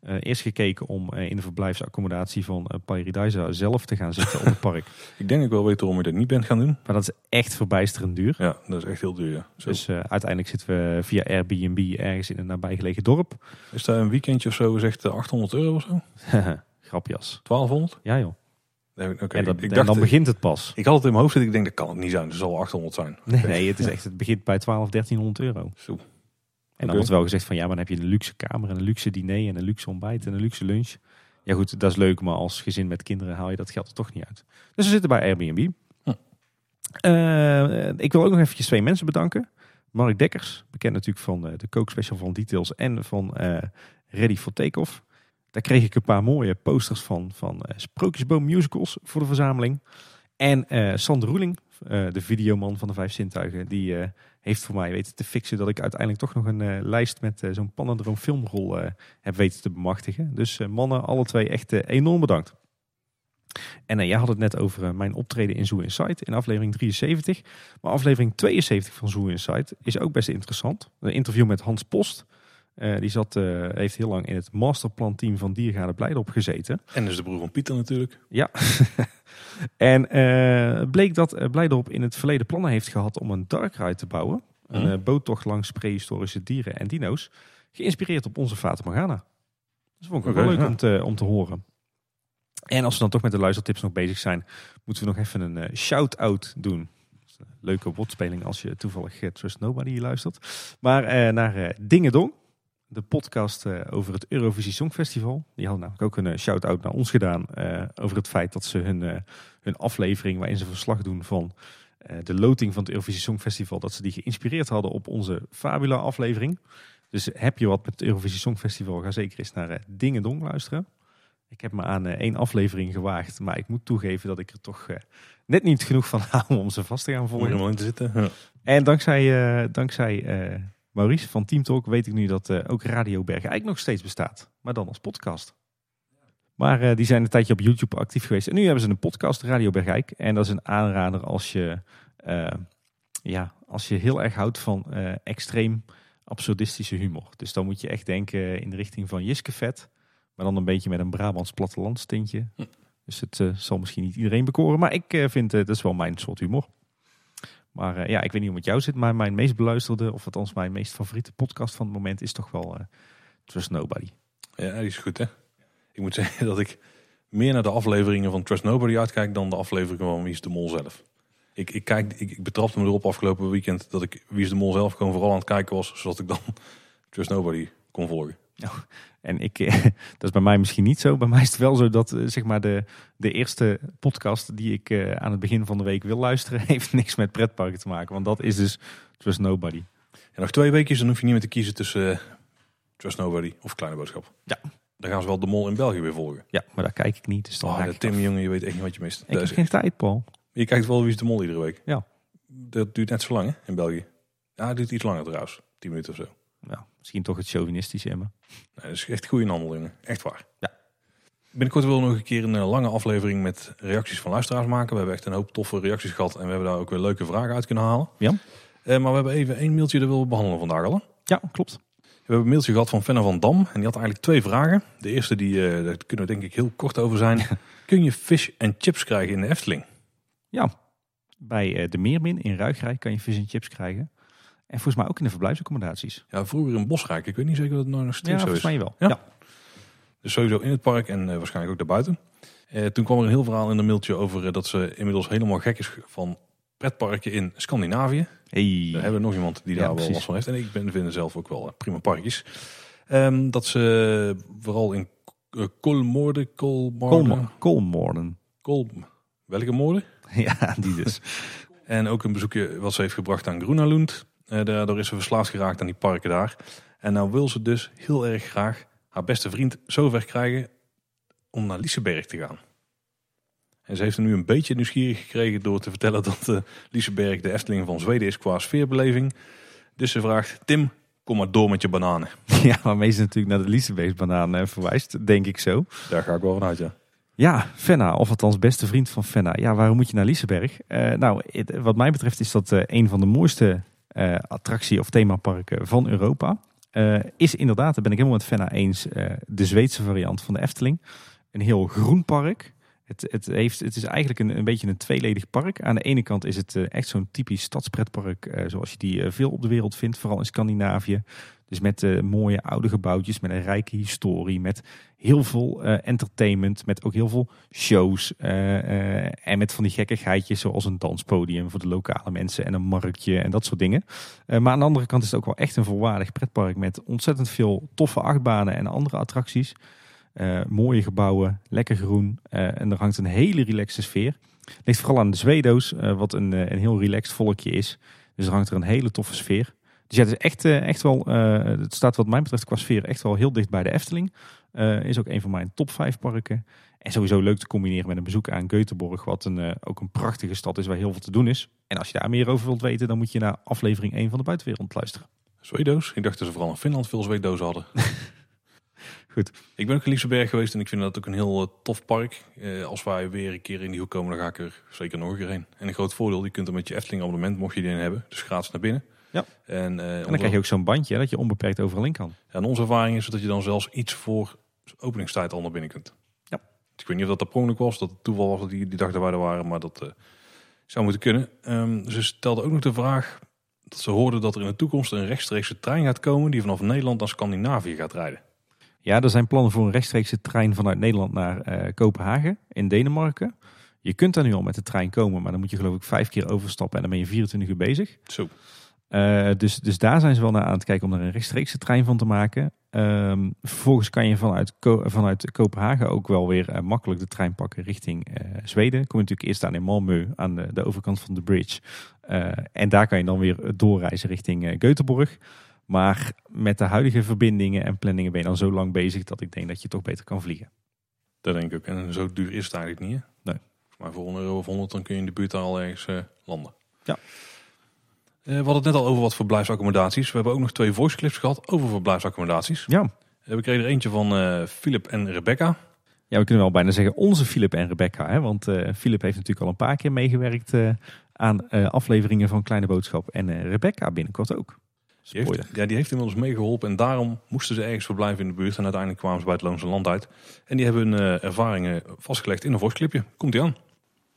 [SPEAKER 2] Eh, eerst gekeken om eh, in de verblijfsaccommodatie van uh, Paradise zelf te gaan zitten op het park.
[SPEAKER 1] Ik denk ik wel weten waarom je dat niet bent gaan doen.
[SPEAKER 2] Maar dat is echt verbijsterend duur.
[SPEAKER 1] Ja, dat is echt heel duur, ja.
[SPEAKER 2] Dus uiteindelijk zitten we via Airbnb ergens in een nabijgelegen dorp.
[SPEAKER 1] Is daar een weekendje of zo gezegd eh, 800 euro of zo?
[SPEAKER 2] Grapjas.
[SPEAKER 1] 1200?
[SPEAKER 2] Ja joh.
[SPEAKER 1] Nee, oké.
[SPEAKER 2] en, dat-
[SPEAKER 1] ik
[SPEAKER 2] en
[SPEAKER 1] dacht,
[SPEAKER 2] dan begint het pas.
[SPEAKER 1] ik had het in mijn hoofd zitten. Ik denk, dat kan het niet zijn. Het zal 800 zijn.
[SPEAKER 2] Nee, nee, het is echt, het begint bij 12, 1300 euro.
[SPEAKER 1] Zo.
[SPEAKER 2] Dan wordt wel gezegd van ja, maar dan heb je een luxe kamer en een luxe diner en een luxe ontbijt en een luxe lunch. Ja goed, dat is leuk, maar als gezin met kinderen haal je dat geld er toch niet uit. Dus we zitten bij Airbnb.
[SPEAKER 1] Hm.
[SPEAKER 2] Eh, ik wil ook nog eventjes twee mensen bedanken. Mark Dekkers, bekend natuurlijk van eh, de kookspecial van Details en van eh, Ready for Takeoff. Daar kreeg ik een paar mooie posters van, van Sprookjesboom musicals voor de verzameling. En eh Sander Roeling, de videoman van de Vijf Zintuigen, die heeft voor mij weten te fixen dat ik uiteindelijk toch nog een eh, lijst met eh, zo'n Panadroom filmrol eh, heb weten te bemachtigen. Dus mannen, alle twee echt enorm bedankt. En jij had het net over mijn optreden in Zoo Insight in aflevering 73. Maar aflevering 72 van Zoo Insight is ook best interessant. Een interview met Hans Post. Eh, die zat, eh, heeft heel lang in het masterplanteam van Diergaarde Blijdorp gezeten.
[SPEAKER 1] En dus de broer van Pieter natuurlijk.
[SPEAKER 2] Ja. en eh, bleek dat Blijdorp in het verleden plannen heeft gehad om een dark ride te bouwen. Een boottocht langs prehistorische dieren en dino's. Geïnspireerd op onze Fata Morgana. Dat vond ik wel leuk
[SPEAKER 1] ja.
[SPEAKER 2] om, te, om te horen. En als we dan toch met de luistertips nog bezig zijn, moeten we nog even een shout-out doen. Leuke woordspeling als je toevallig Trust Nobody luistert. Maar naar eh Dingedong, de podcast eh, over het Eurovisie Songfestival. Die hadden namelijk ook een eh, shout-out naar ons gedaan eh, over het feit dat ze hun, hun aflevering waarin ze verslag doen van de loting van het Eurovisie Songfestival, dat ze die geïnspireerd hadden op onze Fabula aflevering. Dus heb je wat met het Eurovisie Songfestival, ga zeker eens naar eh, Dingedong luisteren. Ik heb me aan één aflevering gewaagd, maar ik moet toegeven dat ik er toch net niet genoeg van hou om ze vast te gaan volgen.
[SPEAKER 1] te zitten. Ja.
[SPEAKER 2] En dankzij, dankzij Maurice van Team Talk weet ik nu dat eh, ook Radio Bergen eigenlijk nog steeds bestaat. Maar dan als podcast. Maar eh, die zijn een tijdje op YouTube actief geweest. En nu hebben ze een podcast, Radio Bergijk. En dat is een aanrader als je, eh, ja, als je heel erg houdt van extreem absurdistische humor. Dus dan moet je echt denken in de richting van Jiske Vet. Maar dan een beetje met een Brabants plattelandstintje.
[SPEAKER 1] Hm.
[SPEAKER 2] Dus het zal misschien niet iedereen bekoren. Maar ik vind, eh, dat is wel mijn soort humor. Maar eh, ja, ik weet niet hoe het met jou zit. Maar mijn meest beluisterde, of althans mijn meest favoriete podcast van het moment is toch wel eh, Trust Nobody.
[SPEAKER 1] ja, die is goed hè. Ik moet zeggen dat ik meer naar de afleveringen van Trust Nobody uitkijk dan de afleveringen van Wie is de Mol zelf. Ik, ik, kijk, ik, ik betrapte me erop afgelopen weekend dat ik Wie is de Mol zelf gewoon vooral aan het kijken was, zodat ik dan Trust Nobody kon volgen.
[SPEAKER 2] En ik, eh, dat is bij mij misschien niet zo. Bij mij is het wel zo dat eh, zeg maar de, de eerste podcast die ik eh, aan het begin van de week wil luisteren, heeft niks met pretparken te maken. Want dat is dus Trust Nobody.
[SPEAKER 1] En nog twee weekjes, dan hoef je niet meer te kiezen tussen eh, Trust Nobody of Kleine Boodschap.
[SPEAKER 2] Ja.
[SPEAKER 1] Dan gaan ze wel de Mol in België weer volgen.
[SPEAKER 2] Ja, maar daar kijk ik niet. Dus dan
[SPEAKER 1] Oh,
[SPEAKER 2] haak
[SPEAKER 1] de
[SPEAKER 2] ik
[SPEAKER 1] Tim
[SPEAKER 2] af.
[SPEAKER 1] jongen, je weet echt niet wat je mist.
[SPEAKER 2] Ik
[SPEAKER 1] Dat
[SPEAKER 2] heb
[SPEAKER 1] is-
[SPEAKER 2] geen tijd, Paul.
[SPEAKER 1] Je kijkt wel Wie is de Mol iedere week.
[SPEAKER 2] Ja.
[SPEAKER 1] Dat duurt net zo lang hè, in België. Ja, het duurt iets langer trouwens. 10 minuten of zo.
[SPEAKER 2] Ja, misschien toch het chauvinistische in me.
[SPEAKER 1] Nee, dat is echt goede handel, jongen. Echt waar.
[SPEAKER 2] Ja.
[SPEAKER 1] Binnenkort willen we nog een keer een eh, lange aflevering met reacties van luisteraars maken. We hebben echt een hoop toffe reacties gehad en we hebben daar ook weer leuke vragen uit kunnen halen.
[SPEAKER 2] Ja.
[SPEAKER 1] Eh, maar we hebben even één mailtje dat willen we behandelen vandaag al. hè?
[SPEAKER 2] Ja, klopt.
[SPEAKER 1] We hebben een mailtje gehad van Fenna van Dam en die had eigenlijk twee vragen. De eerste, die, eh, daar kunnen we denk ik heel kort over zijn. Kun je fish en chips krijgen in de Efteling?
[SPEAKER 2] Ja, bij de Meermin in Ruigrijk kan je vis en chips krijgen. En volgens mij ook in de verblijfsaccommodaties.
[SPEAKER 1] Ja, vroeger in Bosrijk. Ik weet niet zeker dat het nou nog
[SPEAKER 2] Ja,
[SPEAKER 1] steeds zo
[SPEAKER 2] volgens
[SPEAKER 1] is.
[SPEAKER 2] mij wel.
[SPEAKER 1] Ja?
[SPEAKER 2] Ja.
[SPEAKER 1] Dus sowieso in het park en eh, waarschijnlijk ook daarbuiten. Eh, toen kwam er een heel verhaal in een mailtje over eh, dat ze inmiddels helemaal gek is van pretparken in Scandinavië.
[SPEAKER 2] Hey.
[SPEAKER 1] Daar hebben we nog iemand die
[SPEAKER 2] Ja,
[SPEAKER 1] daar wel
[SPEAKER 2] precies.
[SPEAKER 1] last van heeft. En ik ben, vind het zelf ook wel prima parkjes. Ehm, dat ze vooral in uh, Kolmorde, Kolmorde,
[SPEAKER 2] Kolm- Kolmorden.
[SPEAKER 1] Kol, welke moorden?
[SPEAKER 2] Ja, die dus.
[SPEAKER 1] En ook een bezoekje wat ze heeft gebracht aan Groenalund. Eh daardoor is ze verslaafd geraakt aan die parken daar. En nou wil ze dus heel erg graag haar beste vriend zover krijgen om naar Liseberg te gaan. En ze heeft er nu een beetje nieuwsgierig gekregen door te vertellen dat eh Liseberg de Efteling van Zweden is qua sfeerbeleving. Dus ze vraagt, Tim, kom maar door met je bananen.
[SPEAKER 2] ja, waarmee ze natuurlijk naar de Lisebeest-banaan eh, verwijst, denk ik zo.
[SPEAKER 1] Daar ga ik wel vanuit, ja.
[SPEAKER 2] Ja, Fenna, of althans beste vriend van Fenna. Ja, waarom moet je naar Liseberg? Nou, wat mij betreft is dat een van de mooiste attractie- of themaparken van Europa. Eh, is inderdaad, daar ben ik helemaal met Fenna eens, eh, de Zweedse variant van de Efteling. Een heel groen park. Het, het, is eigenlijk een, een beetje een tweeledig park. Aan de ene kant is het eh, echt zo'n typisch stadspretpark eh, zoals je die eh, veel op de wereld vindt, vooral in Scandinavië. Dus met mooie oude gebouwtjes, met een rijke historie, met heel veel entertainment, met ook heel veel shows. en met van die gekkigheidjes zoals een danspodium voor de lokale mensen en een marktje en dat soort dingen. Maar aan de andere kant is het ook wel echt een volwaardig pretpark met ontzettend veel toffe achtbanen en andere attracties. Eh, mooie gebouwen, lekker groen eh, en er hangt een hele relaxe sfeer. Ligt vooral aan de Zwedo's, eh, wat een, een heel relaxed volkje is. Dus er hangt er een hele toffe sfeer. Dus ja, het is echt, echt wel, het staat wat mij betreft qua sfeer echt wel heel dicht bij de Efteling. Is ook een van mijn top 5 parken. En sowieso leuk te combineren met een bezoek aan Göteborg, wat een, ook een prachtige stad is waar heel veel te doen is. En als je daar meer over wilt weten, dan moet je naar aflevering 1 van de buitenwereld luisteren.
[SPEAKER 1] Zweedoos. Ik dacht dat ze vooral in Finland veel zweetdozen hadden.
[SPEAKER 2] Goed.
[SPEAKER 1] Ik ben ook in Liseberg geweest en ik vind dat ook een heel eh, tof park. Eh, als wij weer een keer in die hoek komen, dan ga ik er zeker nog een keer heen. En een groot voordeel, je kunt er met je Efteling abonnement, mocht je die in hebben, dus gratis naar binnen.
[SPEAKER 2] Ja.
[SPEAKER 1] En, eh,
[SPEAKER 2] En dan krijg je ook zo'n bandje hè, dat je onbeperkt overal in kan.
[SPEAKER 1] ja, en onze ervaring is dat je dan zelfs iets voor openingstijd al naar binnen kunt.
[SPEAKER 2] Ja.
[SPEAKER 1] Dus ik weet niet of dat per ongeluk was, dat het toeval was dat die, die dag dat wij er waren, maar dat zou moeten kunnen. Ehm, ze stelde ook nog de vraag dat ze hoorden dat er in de toekomst een rechtstreekse trein gaat komen die vanaf Nederland naar Scandinavië gaat rijden.
[SPEAKER 2] Ja, er zijn plannen voor een rechtstreekse trein vanuit Nederland naar eh, Kopenhagen in Denemarken. Je kunt daar nu al met de trein komen, maar dan moet je geloof ik vijf keer overstappen en dan ben je 24 uur bezig.
[SPEAKER 1] Zo.
[SPEAKER 2] Eh, dus, dus daar zijn ze wel naar aan het kijken om er een rechtstreekse trein van te maken. Ehm, vervolgens kan je vanuit, Ko- vanuit Kopenhagen ook wel weer eh, makkelijk de trein pakken richting eh, Zweden. Kom je natuurlijk eerst aan in Malmö, aan de, de overkant van de bridge. En daar kan je dan weer doorreizen richting Göteborg. Maar met de huidige verbindingen en planningen ben je dan zo lang bezig dat ik denk dat je toch beter kan vliegen.
[SPEAKER 1] Dat denk ik ook. En zo duur is het eigenlijk niet. Hè?
[SPEAKER 2] Nee.
[SPEAKER 1] Maar voor 100 euro of 100 dan kun je in de buurt al ergens eh, landen.
[SPEAKER 2] Ja.
[SPEAKER 1] Eh, we hadden het net al over wat verblijfsaccommodaties. We hebben ook nog twee voice clips gehad over verblijfsaccommodaties.
[SPEAKER 2] Ja.
[SPEAKER 1] Eh, we kregen er eentje van eh Philip en Rebecca.
[SPEAKER 2] Ja, we kunnen wel bijna zeggen onze Philip en Rebecca. Hè? Want Philip heeft natuurlijk al een paar keer meegewerkt aan afleveringen van Kleine Boodschap. En Rebecca binnenkort ook.
[SPEAKER 1] Die heeft,
[SPEAKER 2] Spoiler.
[SPEAKER 1] ja, die heeft inmiddels meegeholpen. En daarom moesten ze ergens verblijven in de buurt. En uiteindelijk kwamen ze bij het Loonse Land uit. En die hebben hun eh, ervaringen vastgelegd in een voice clipje. Komt ie aan.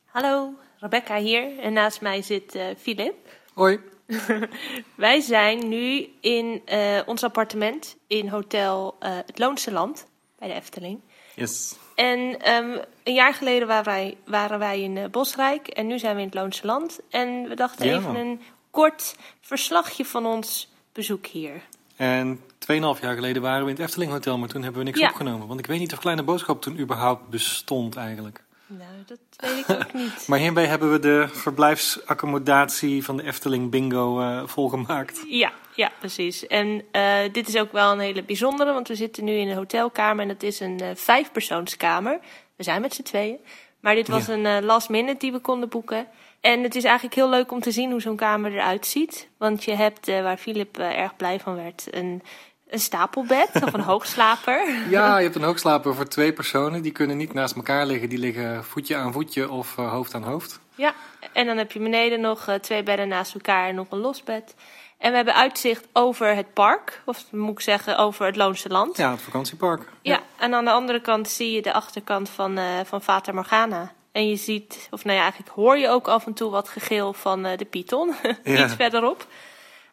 [SPEAKER 5] Hallo, Rebecca hier en naast mij zit eh Filip.
[SPEAKER 6] Hoi.
[SPEAKER 5] Wij zijn nu in eh, ons appartement in Hotel eh, Het Loonse Land bij de Efteling.
[SPEAKER 6] Yes.
[SPEAKER 5] En ehm, een jaar geleden waren wij, waren wij in Bosrijk en nu zijn we in het Loonse Land. En we dachten
[SPEAKER 6] Ja.
[SPEAKER 5] even een kort verslagje van ons bezoek hier.
[SPEAKER 6] En 2,5 jaar geleden waren we in het Efteling Hotel, maar toen hebben we niks
[SPEAKER 5] Ja.
[SPEAKER 6] opgenomen. Want ik weet niet of Kleine Boodschap toen überhaupt bestond eigenlijk.
[SPEAKER 5] Nou, dat weet ik ook niet.
[SPEAKER 6] Maar hierbij hebben we de verblijfsaccommodatie van de Efteling Bingo eh, volgemaakt.
[SPEAKER 5] Ja, ja, precies. En eh, dit is ook wel een hele bijzondere, want we zitten nu in een hotelkamer en dat is een eh, vijfpersoonskamer. We zijn met z'n tweeën. Maar dit was
[SPEAKER 6] Ja.
[SPEAKER 5] een last minute die we konden boeken. En het is eigenlijk heel leuk om te zien hoe zo'n kamer eruit ziet. Want je hebt, eh, waar Filip eh, erg blij van werd, een, een stapelbed of een hoogslaper.
[SPEAKER 6] Ja, je hebt een hoogslaper voor twee personen. Die kunnen niet naast elkaar liggen. Die liggen voetje aan voetje of eh, hoofd aan hoofd.
[SPEAKER 5] Ja, en dan heb je beneden nog twee bedden naast elkaar en nog een los bed. En we hebben uitzicht over het park, of moet ik zeggen over het Loonse Land.
[SPEAKER 6] Ja, het vakantiepark.
[SPEAKER 5] Ja, en aan de andere kant zie je de achterkant van, van Fata Morgana. En je ziet, of nou ja, eigenlijk hoor je ook af en toe wat gegil van eh, de Python.
[SPEAKER 6] Ja.
[SPEAKER 5] Iets verderop.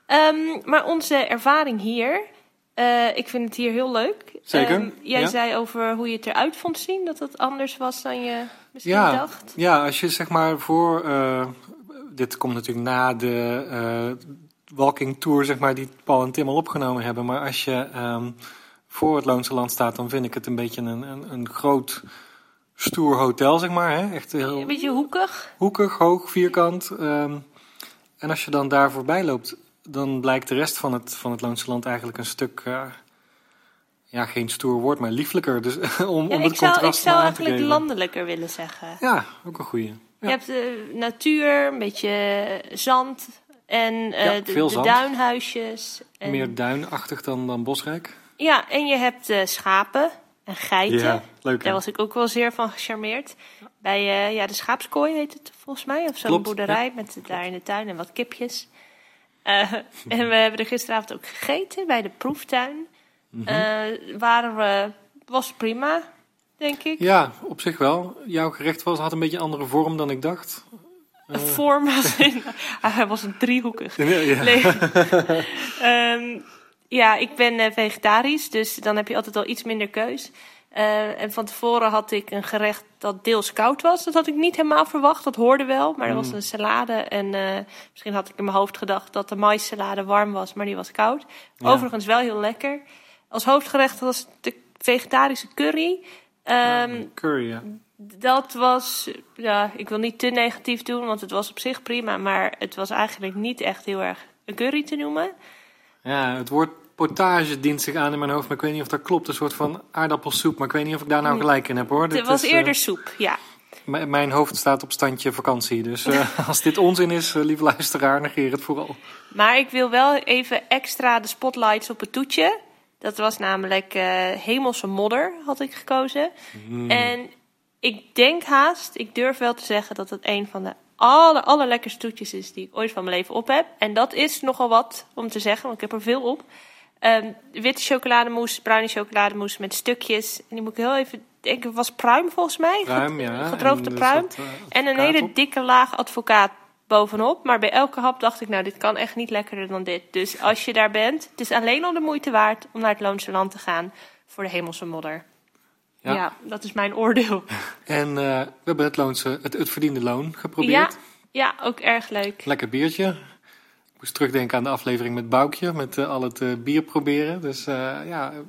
[SPEAKER 5] Ehm, maar onze ervaring hier Eh, ik vind het hier heel leuk.
[SPEAKER 6] Zeker,
[SPEAKER 5] Ehm, jij
[SPEAKER 6] ja.
[SPEAKER 5] zei over hoe je het eruit vond zien, dat het anders was dan je misschien
[SPEAKER 6] Ja.
[SPEAKER 5] dacht.
[SPEAKER 6] Ja, als je zeg maar voor. eh, dit komt natuurlijk na de walking tour, zeg maar, die Paul en Tim al opgenomen hebben. Maar als je ehm, voor het Loonse Land staat, dan vind ik het een beetje een, een, een groot, stoer hotel, zeg maar. Hè? Echt heel
[SPEAKER 5] Een beetje hoekig.
[SPEAKER 6] hoekig, hoog, vierkant. ehm, en als je dan daar voorbij loopt, dan blijkt de rest van het, van het Loonse Land eigenlijk een stuk. eh, ja, geen stoer woord, maar lieflijker. Dus om,
[SPEAKER 5] Ja,
[SPEAKER 6] om het
[SPEAKER 5] ik zou, ik
[SPEAKER 6] contrast
[SPEAKER 5] zou
[SPEAKER 6] aan te
[SPEAKER 5] eigenlijk
[SPEAKER 6] geven.
[SPEAKER 5] landelijker willen zeggen.
[SPEAKER 6] Ja, ook een goeie. Ja.
[SPEAKER 5] Je hebt de natuur, een beetje zand en eh,
[SPEAKER 6] Ja,
[SPEAKER 5] de,
[SPEAKER 6] veel
[SPEAKER 5] de
[SPEAKER 6] zand.
[SPEAKER 5] duinhuisjes. En,
[SPEAKER 6] Meer duinachtig dan, dan bosrijk.
[SPEAKER 5] Ja, en je hebt eh, schapen en geiten.
[SPEAKER 6] Ja, leuk?
[SPEAKER 5] Daar was ik ook wel zeer van gecharmeerd. Bij eh, ja, de schaapskooi heet het volgens mij. Of zo'n boerderij met daar in de tuin en wat kipjes. Eh, en we hebben er gisteravond ook gegeten bij de proeftuin. Eh, waren we, was prima, denk ik.
[SPEAKER 6] Ja, op zich wel. Jouw gerecht was, had een beetje een andere vorm dan ik dacht.
[SPEAKER 5] De vorm was in, hij was een driehoekig.
[SPEAKER 6] Ja, ja.
[SPEAKER 5] Nee. Ehm, ja, ik ben eh, vegetarisch, dus dan heb je altijd al iets minder keus. Eh, en van tevoren had ik een gerecht dat deels koud was. Dat had ik niet helemaal verwacht, dat hoorde wel. Maar er was een salade en eh, misschien had ik in mijn hoofd gedacht dat de maïssalade warm was, maar die was koud.
[SPEAKER 6] Ja.
[SPEAKER 5] Overigens wel heel lekker. Als hoofdgerecht was de vegetarische curry. Ehm,
[SPEAKER 6] Curry, ja.
[SPEAKER 5] dat was, ja, ik wil niet te negatief doen, want het was op zich prima, maar het was eigenlijk niet echt heel erg een curry te noemen.
[SPEAKER 6] Ja, het woord potage dient zich aan in mijn hoofd, maar ik weet niet of dat klopt. Een soort van aardappelsoep, maar ik weet niet of ik daar nou gelijk in heb hoor.
[SPEAKER 5] Het
[SPEAKER 6] Dit
[SPEAKER 5] was
[SPEAKER 6] is, eh,
[SPEAKER 5] eerder soep, ja.
[SPEAKER 6] m- mijn hoofd staat op standje vakantie, dus eh, als dit onzin is, eh, lieve luisteraar, negeer het vooral.
[SPEAKER 5] Maar ik wil wel even extra de spotlights op het toetje. Dat was namelijk hemelse modder, had ik gekozen.
[SPEAKER 6] Hmm.
[SPEAKER 5] En ik denk haast, ik durf wel te zeggen dat het een van de aller, allerlekkerste toetjes is die ik ooit van mijn leven op heb. En dat is nogal wat om te zeggen, want ik heb er veel op. Ehm, witte chocolademousse, bruine chocolademousse met stukjes. En die moet ik heel even denken, was pruim volgens mij?
[SPEAKER 6] Pruim, ja.
[SPEAKER 5] Gedroogde
[SPEAKER 6] En
[SPEAKER 5] pruim.
[SPEAKER 6] eh,
[SPEAKER 5] En een hele
[SPEAKER 6] op.
[SPEAKER 5] dikke laag advocaat bovenop. Maar bij elke hap dacht ik, nou, dit kan echt niet lekkerder dan dit. Dus als je daar bent, het is alleen al de moeite waard om naar het Loonse Land te gaan voor de hemelse modder. Ja,
[SPEAKER 6] Ja.
[SPEAKER 5] dat is mijn oordeel.
[SPEAKER 6] En eh, we hebben het, loonse, het, het verdiende loon
[SPEAKER 5] Ja,
[SPEAKER 6] geprobeerd.
[SPEAKER 5] ja, ook erg leuk.
[SPEAKER 6] Lekker biertje. Ik moest terugdenken aan de aflevering met Boukje, met eh, al het eh, bier proberen. Dus eh, ja, ik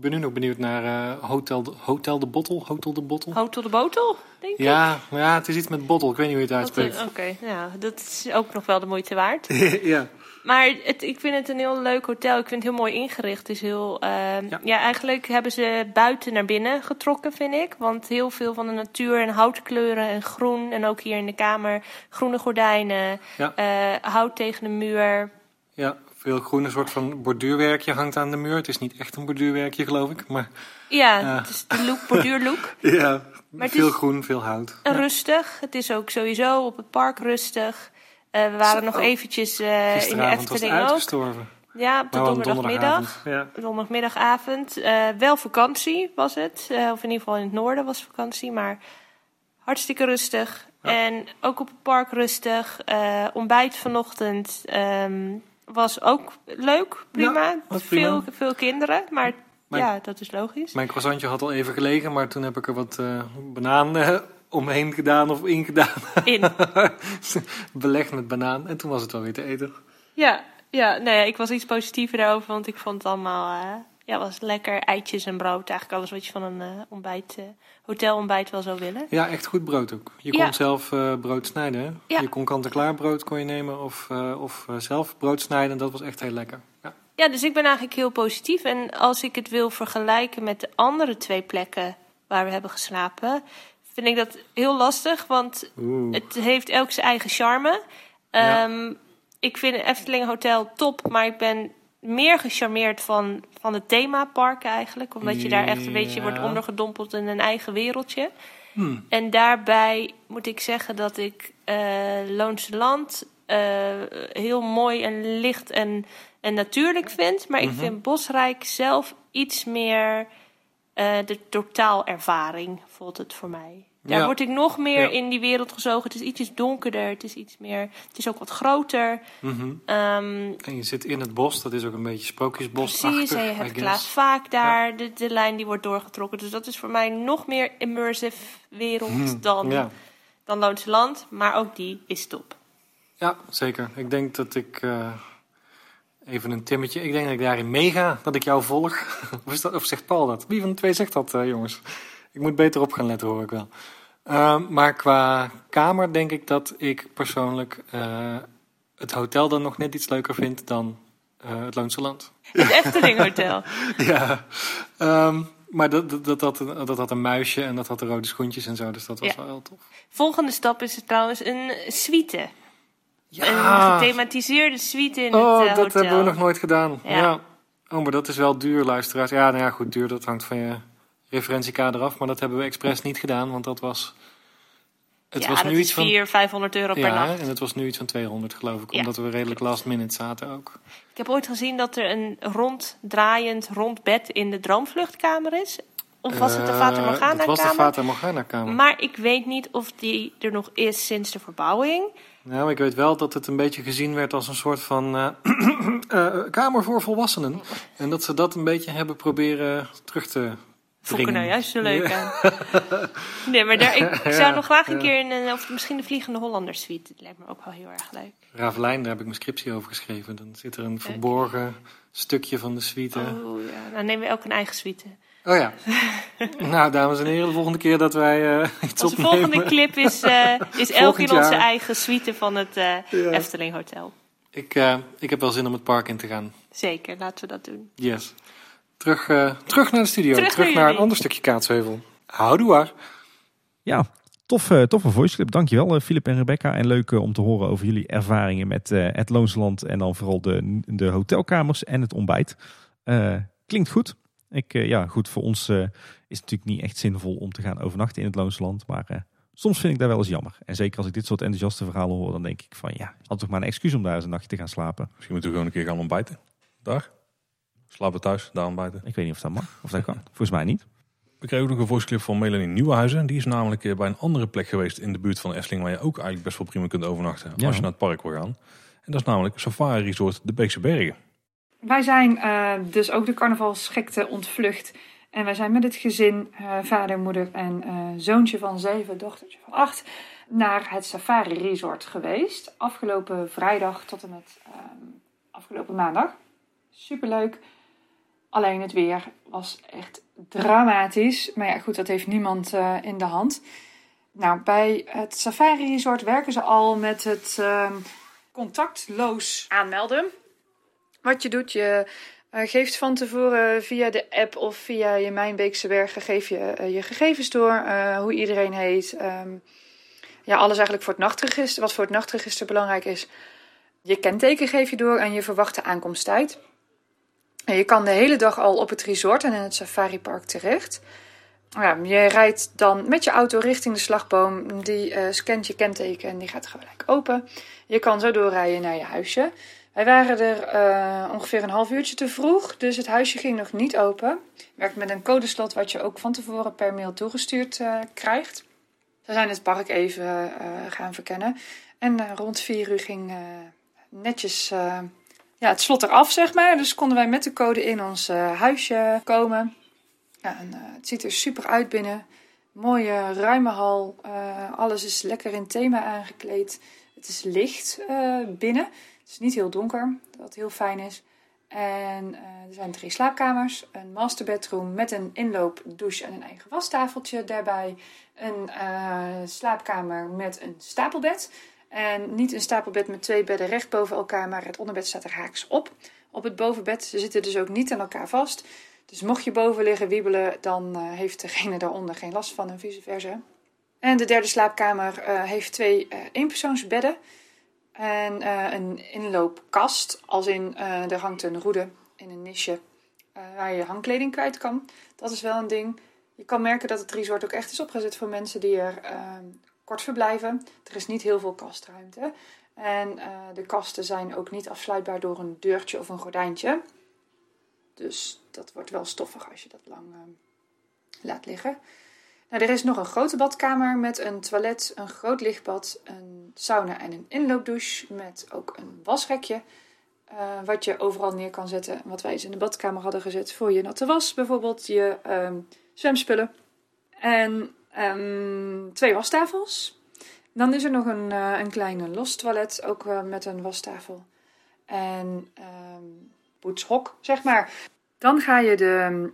[SPEAKER 6] ben nu nog benieuwd naar eh, Hotel, de, Hotel de Bottle. Hotel de Bottle.
[SPEAKER 5] Hotel de botel, denk ik.
[SPEAKER 6] Ja, ja, het is iets met bottle. Ik weet niet hoe je het
[SPEAKER 5] eh,
[SPEAKER 6] uitspreekt.
[SPEAKER 5] Oké, ja, dat is ook nog wel de moite waard.
[SPEAKER 6] ja.
[SPEAKER 5] Maar het, ik vind het een heel leuk hotel. Ik vind het heel mooi ingericht. Het is heel, ehm,
[SPEAKER 6] Ja.
[SPEAKER 5] ja. eigenlijk hebben ze buiten naar binnen getrokken, vind ik. Want heel veel van de natuur en houtkleuren en groen. En ook hier in de kamer groene gordijnen.
[SPEAKER 6] Ja.
[SPEAKER 5] eh, hout tegen de muur.
[SPEAKER 6] ja, veel groen. Een soort van borduurwerkje hangt aan de muur. Het is niet echt een borduurwerkje, geloof ik. Maar
[SPEAKER 5] Ja,
[SPEAKER 6] Ja.
[SPEAKER 5] het is de look, borduurlook.
[SPEAKER 6] ja,
[SPEAKER 5] Maar
[SPEAKER 6] veel groen, veel hout.
[SPEAKER 5] En
[SPEAKER 6] Ja.
[SPEAKER 5] rustig. Het is ook sowieso op het park rustig. Eh, we waren
[SPEAKER 6] Zo.
[SPEAKER 5] nog eventjes eh, in de Efteling ook. Ja, op de
[SPEAKER 6] Nou,
[SPEAKER 5] donderdagmiddag.
[SPEAKER 6] Ja.
[SPEAKER 5] Donderdagmiddagavond. Eh, wel vakantie was het. Eh, of in ieder geval in het noorden was vakantie. Maar hartstikke rustig.
[SPEAKER 6] Ja.
[SPEAKER 5] En ook op het park rustig. Eh, ontbijt vanochtend ehm, was ook leuk. Prima.
[SPEAKER 6] was prima.
[SPEAKER 5] Veel, veel kinderen. Maar
[SPEAKER 6] Mijn-
[SPEAKER 5] ja, dat is logisch.
[SPEAKER 6] Mijn croissantje had al even gelegen, maar toen heb ik er wat eh banaan eh, omheen gedaan of ingedaan.
[SPEAKER 5] In.
[SPEAKER 6] Belegd met banaan. En toen was het wel weer te eten.
[SPEAKER 5] Ja, ja nee, ik was iets positiever daarover. Want ik vond het allemaal... eh, ja, was lekker. Eitjes en brood. Eigenlijk alles wat je van een eh, ontbijt, eh, hotelontbijt wel zou willen.
[SPEAKER 6] Ja, echt goed brood ook. Je
[SPEAKER 5] Ja.
[SPEAKER 6] kon zelf brood snijden.
[SPEAKER 5] Ja.
[SPEAKER 6] Je kon kant-en-klaar brood kon je nemen of, of zelf brood snijden. Dat was echt heel lekker. Ja.
[SPEAKER 5] Ja, dus ik ben eigenlijk heel positief. En als ik het wil vergelijken met de andere twee plekken waar we hebben geslapen, vind ik dat heel lastig. Want
[SPEAKER 6] Oeh.
[SPEAKER 5] het heeft elk zijn eigen charme.
[SPEAKER 6] Ja.
[SPEAKER 5] Ehm, ik vind het Efteling Hotel top, maar ik ben meer gecharmeerd van, van het themapark eigenlijk. Omdat je daar echt een beetje wordt ondergedompeld in een eigen wereldje.
[SPEAKER 6] Hmm.
[SPEAKER 5] En daarbij moet ik zeggen dat ik eh Loonse Land eh, heel mooi en licht en, en natuurlijk vind. Maar ik
[SPEAKER 6] Mhm.
[SPEAKER 5] vind Bosrijk zelf iets meer eh, de totaalervaring, voelt het voor mij. Daar
[SPEAKER 6] Ja.
[SPEAKER 5] word ik nog meer
[SPEAKER 6] Ja.
[SPEAKER 5] in die wereld gezogen. Het is ietsjes donkerder, het is iets meer... Het is ook wat groter.
[SPEAKER 6] Mhm.
[SPEAKER 5] Ehm,
[SPEAKER 6] En je zit in het bos, dat is ook een beetje sprookjesbosachtig.
[SPEAKER 5] Precies, en je hebt. Klaas Vaak daar, de, de lijn die wordt doorgetrokken. Dus dat is voor mij nog meer immersive wereld
[SPEAKER 6] Hmm,
[SPEAKER 5] dan, dan Loonse Land. Maar ook die is top.
[SPEAKER 6] ja, zeker. Ik denk dat ik... eh, even een timmetje. Ik denk dat ik daarin meega, dat ik jou volg. of, is dat, of zegt Paul dat? Wie van de twee zegt dat, eh, jongens? Ik moet beter op gaan letten, hoor ik wel. Ehm, maar qua kamer denk ik dat ik persoonlijk eh, het hotel dan nog net iets leuker vind dan eh, het Loonse Land.
[SPEAKER 5] Het Efteling Hotel.
[SPEAKER 6] Ja, ehm, maar dat, dat, dat, had een, dat had een muisje en dat had de rode schoentjes en zo, dus dat was
[SPEAKER 5] Ja.
[SPEAKER 6] wel heel tof.
[SPEAKER 5] Volgende stap is trouwens een suite. Een
[SPEAKER 6] Ja,
[SPEAKER 5] gethematiseerde suite in
[SPEAKER 6] oh,
[SPEAKER 5] het eh,
[SPEAKER 6] dat
[SPEAKER 5] hotel.
[SPEAKER 6] hebben we nog nooit gedaan.
[SPEAKER 5] Ja.
[SPEAKER 6] Ja. Oh, maar dat is wel duur, luisteraars. Ja, nou ja, goed, duur, dat hangt van je referentiekader af, maar dat hebben we expres niet gedaan, want dat was... Het
[SPEAKER 5] ja,
[SPEAKER 6] was
[SPEAKER 5] dat
[SPEAKER 6] nu iets van...
[SPEAKER 5] 400, 500 euro per
[SPEAKER 6] Ja,
[SPEAKER 5] nacht.
[SPEAKER 6] en het was nu iets van 200 geloof ik,
[SPEAKER 5] Ja.
[SPEAKER 6] omdat we redelijk last minute zaten ook.
[SPEAKER 5] Ik heb ooit gezien dat er een ronddraaiend rond bed in de droomvluchtkamer is. Of was het de
[SPEAKER 6] Eh,
[SPEAKER 5] Fata Morgana
[SPEAKER 6] Dat was de? Fata Morgana kamer.
[SPEAKER 5] Maar ik weet niet of die er nog is sinds de verbouwing.
[SPEAKER 6] Nou, ik weet wel dat het een beetje gezien werd als een soort van eh, eh, kamer voor volwassenen. En dat ze dat een beetje hebben proberen terug te
[SPEAKER 5] Vond ik nou juist zo leuk
[SPEAKER 6] Ja.
[SPEAKER 5] aan. Nee, maar daar, ik zou nog graag een
[SPEAKER 6] ja.
[SPEAKER 5] keer in een, of misschien de Vliegende Hollander suite. Dat lijkt me ook wel heel erg leuk.
[SPEAKER 6] Ravelijn, daar heb ik mijn scriptie over geschreven. Dan zit er een verborgen stukje van de suite. Oh,
[SPEAKER 5] ja, dan nemen we ook een eigen suite.
[SPEAKER 6] Ja. nou, dames en heren, de volgende keer dat wij eh, iets
[SPEAKER 5] Onze
[SPEAKER 6] opnemen...
[SPEAKER 5] volgende clip is, eh is elk in onze
[SPEAKER 6] jaar.
[SPEAKER 5] eigen suite van het eh,
[SPEAKER 6] Ja.
[SPEAKER 5] Efteling Hotel.
[SPEAKER 6] Ik, eh, ik heb wel zin om het park in te gaan.
[SPEAKER 5] Zeker, laten we dat doen.
[SPEAKER 6] Yes. Terug, eh, terug naar de studio.
[SPEAKER 5] Terug
[SPEAKER 6] Terug,
[SPEAKER 5] naar
[SPEAKER 6] naar een ander stukje Kaatsheuvel. Houdoe
[SPEAKER 2] Ja, tof, eh, toffe voice clip. Dankjewel, eh, Filip en Rebecca. En leuk om te horen over jullie ervaringen met eh, het Loonsland. En dan vooral de, de hotelkamers en het ontbijt. Eh, klinkt goed. Ik, eh, ja, goed, voor ons eh, is het natuurlijk niet echt zinvol om te gaan overnachten in het Loonsland. Maar eh, soms vind ik dat wel eens jammer. En zeker als ik dit soort enthousiaste verhalen hoor, dan denk ik van ja, had toch maar een excuus om daar eens een nachtje te gaan slapen.
[SPEAKER 1] Misschien moeten we gewoon een keer gaan ontbijten. Daar. Slapen thuis, daar ontbijten.
[SPEAKER 2] Ik weet niet of dat mag, of dat kan. Volgens mij niet.
[SPEAKER 1] We kregen ook nog een voiceclip van Melanie Nieuwenhuizen. Die is namelijk bij een andere plek geweest in de buurt van Efteling... waar je ook eigenlijk best wel prima kunt overnachten
[SPEAKER 2] Ja.
[SPEAKER 1] als je naar het park wil gaan. En dat is namelijk Safari Resort de Beekse Bergen.
[SPEAKER 7] Wij zijn eh, dus ook de carnavalsgekte ontvlucht. En wij zijn met het gezin, eh, vader, moeder en eh, zoontje van zeven, dochtertje van acht, naar het Safari Resort geweest. Afgelopen vrijdag tot en met ehm, afgelopen maandag. Superleuk. Alleen het weer was echt dramatisch. Maar ja, goed, dat heeft niemand in de hand. Nou, bij het Safari Resort werken ze al met het ehm, contactloos aanmelden. Wat je doet, je eh, geeft van tevoren via de app of via je Mijnbeekse Bergen geef je eh, je gegevens door, eh, hoe iedereen heet. ehm, ja, alles eigenlijk voor het nachtregister. Wat voor het nachtregister belangrijk is. Je kenteken geef je door en je verwachte aankomsttijd. En je kan de hele dag al op het resort en in het safaripark terecht. Ja, je rijdt dan met je auto richting de slagboom. Die eh, scant je kenteken en die gaat gelijk open. Je kan zo doorrijden naar je huisje. Wij waren er eh, ongeveer een half uurtje te vroeg, dus het huisje ging nog niet open. Werkt met een codeslot wat je ook van tevoren per mail toegestuurd eh, krijgt. We zijn het park even eh, gaan verkennen. En rond vier uur ging netjes ja, het slot eraf, zeg maar. Dus konden wij met de code in ons huisje komen. Ja, en, het ziet er super uit binnen. Mooie, ruime hal. Alles is lekker in thema aangekleed. Het is licht binnen. Het is niet heel donker, wat heel fijn is. En eh, er zijn drie slaapkamers, een master bedroom met een inloop, douche en een eigen wastafeltje daarbij. Een eh, slaapkamer met een stapelbed. En niet een stapelbed met twee bedden recht boven elkaar, maar het onderbed staat er haaks op. Op het bovenbed ze zitten dus ook niet aan elkaar vast. Dus mocht je boven liggen wiebelen, dan eh, heeft degene daaronder geen last van en vice versa. En de derde slaapkamer heeft twee eenpersoonsbedden. En eh, een inloopkast, als in eh er hangt een roede in een nisje eh, waar je hangkleding kwijt kan. Dat is wel een ding. Je kan merken dat het resort ook echt is opgezet voor mensen die er eh, kort verblijven. Er is niet heel veel kastruimte. En de kasten zijn ook niet afsluitbaar door een deurtje of een gordijntje. Dus dat wordt wel stoffig als je dat lang eh, laat liggen. Nou, er is nog een grote badkamer met een toilet, een groot lichtbad, een sauna en een inloopdouche met ook een wasrekje. eh, wat je overal neer kan zetten. Wat wij eens in de badkamer hadden gezet voor je natte was. Bijvoorbeeld je ehm, zwemspullen. En ehm, twee wastafels. Dan is er nog een, eh, een kleine los toilet, ook eh, met een wastafel. En ehm poetshok, zeg maar. Dan ga je de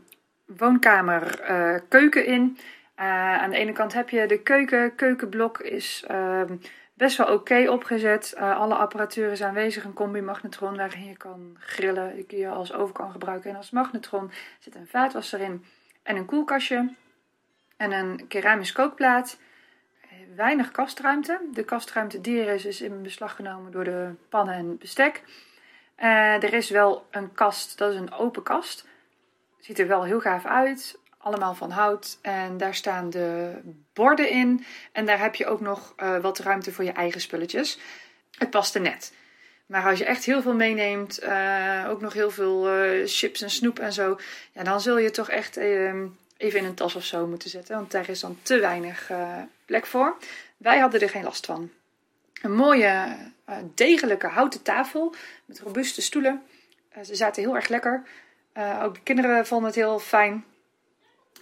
[SPEAKER 7] woonkamer keuken in. Eh, aan de ene kant heb je de keuken. Keukenblok is ehm, best wel oké opgezet. Eh, alle apparatuur is aanwezig. Een combi-magnetron waarin je kan grillen. Die je als oven kan gebruiken. En als magnetron zit een vaatwasser in. En een koelkastje. En een keramisch kookplaat. Eh, Weinig kastruimte. De kastruimte die er is, is in beslag genomen door de pannen en bestek. Er is wel een kast, dat is een open kast. Ziet er wel heel gaaf uit. Allemaal van hout. En daar staan de borden in. En daar heb je ook nog eh, wat ruimte voor je eigen spulletjes. Het past er net. Maar als je echt heel veel meeneemt, eh, ook nog heel veel eh, chips en snoep en zo, ja, dan zul je toch echt eh, even in een tas of zo moeten zetten. Want daar is dan te weinig plek voor. Wij hadden er geen last van. Een mooie, degelijke houten tafel met robuuste stoelen. Ze zaten heel erg lekker. Ook de kinderen vonden het heel fijn.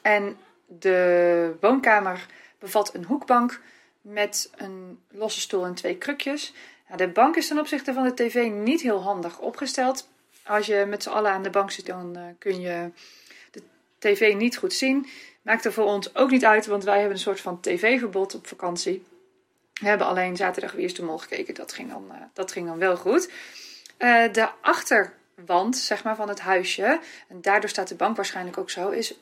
[SPEAKER 7] En de woonkamer bevat een hoekbank met een losse stoel en twee krukjes. De bank is ten opzichte van de tv niet heel handig opgesteld. Als je met z'n allen aan de bank zit, dan eh, kun je de tv niet goed zien. Maakt er voor ons ook niet uit, want wij hebben een soort van tv-verbod op vakantie. We hebben alleen zaterdag Wie is de Mol gekeken. Dat ging dan, eh, dat ging dan wel goed. Eh, de achterwand zeg maar, van het huisje, en daardoor staat de bank waarschijnlijk ook zo, is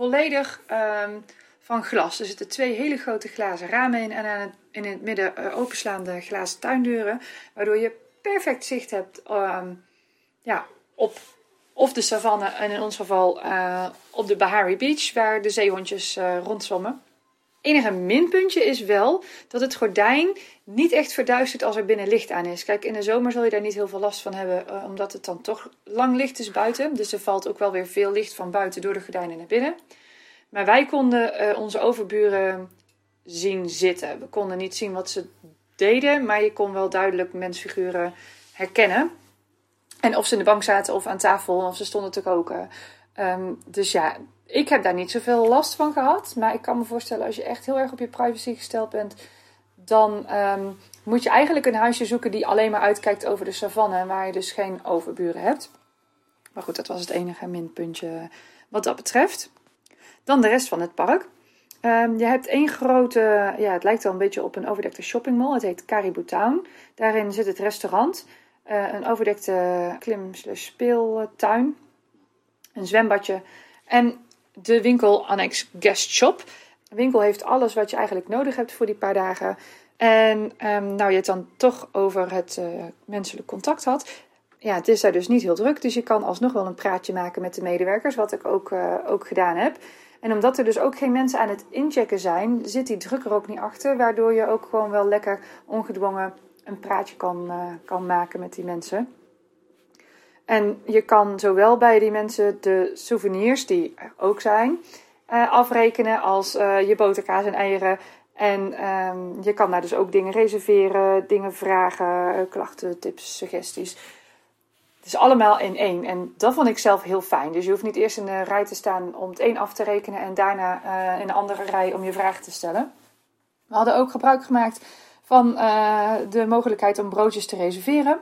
[SPEAKER 7] volledig ehm, van glas. Er zitten twee hele grote glazen ramen in en aan het, in het midden eh, openslaande glazen tuindeuren, waardoor je perfect zicht hebt ehm, ja, op of de savanne en in ons geval eh, op de Bahari Beach, waar de zeehondjes eh, rondzwommen. Enige minpuntje is wel dat het gordijn niet echt verduistert als er binnen licht aan is. Kijk, in de zomer zul je daar niet heel veel last van hebben, eh, omdat het dan toch lang licht is buiten. Dus er valt ook wel weer veel licht van buiten door de gordijnen naar binnen. Maar wij konden eh, onze overburen zien zitten. We konden niet zien wat ze deden, maar je kon wel duidelijk mensfiguren herkennen. En of ze in de bank zaten of aan tafel, of ze stonden te koken. Ehm, dus ja, ik heb daar niet zoveel last van gehad. Maar ik kan me voorstellen, als je echt heel erg op je privacy gesteld bent, dan ehm, moet je eigenlijk een huisje zoeken die alleen maar uitkijkt over de savanne. En waar je dus geen overburen hebt. Maar goed, dat was het enige minpuntje wat dat betreft. Dan de rest van het park. Ehm, je hebt één grote, ja, het lijkt wel een beetje op een overdekte shoppingmall. Het heet Caribou Town. Daarin zit het restaurant. eh, een overdekte klim speeltuin. Een zwembadje. En de winkel Annex Guest Shop. De winkel heeft alles wat je eigenlijk nodig hebt voor die paar dagen. En ehm, nou, je het dan toch over het eh, menselijk contact had. Ja, het is daar dus niet heel druk. Dus je kan alsnog wel een praatje maken met de medewerkers. Wat ik ook, eh, ook gedaan heb. En omdat er dus ook geen mensen aan het inchecken zijn, zit die druk er ook niet achter. Waardoor je ook gewoon wel lekker ongedwongen een praatje kan, eh, kan maken met die mensen. En je kan zowel bij die mensen de souvenirs, die er ook zijn, eh, afrekenen als eh, je boterkaas en eieren. En ehm, je kan daar dus ook dingen reserveren, dingen vragen, eh, klachten, tips, suggesties. Het is allemaal in één. En dat vond ik zelf heel fijn. Dus je hoeft niet eerst in de rij te staan om het een af te rekenen en daarna in een andere rij om je vraag te stellen. We hadden ook gebruik gemaakt van de mogelijkheid om broodjes te reserveren.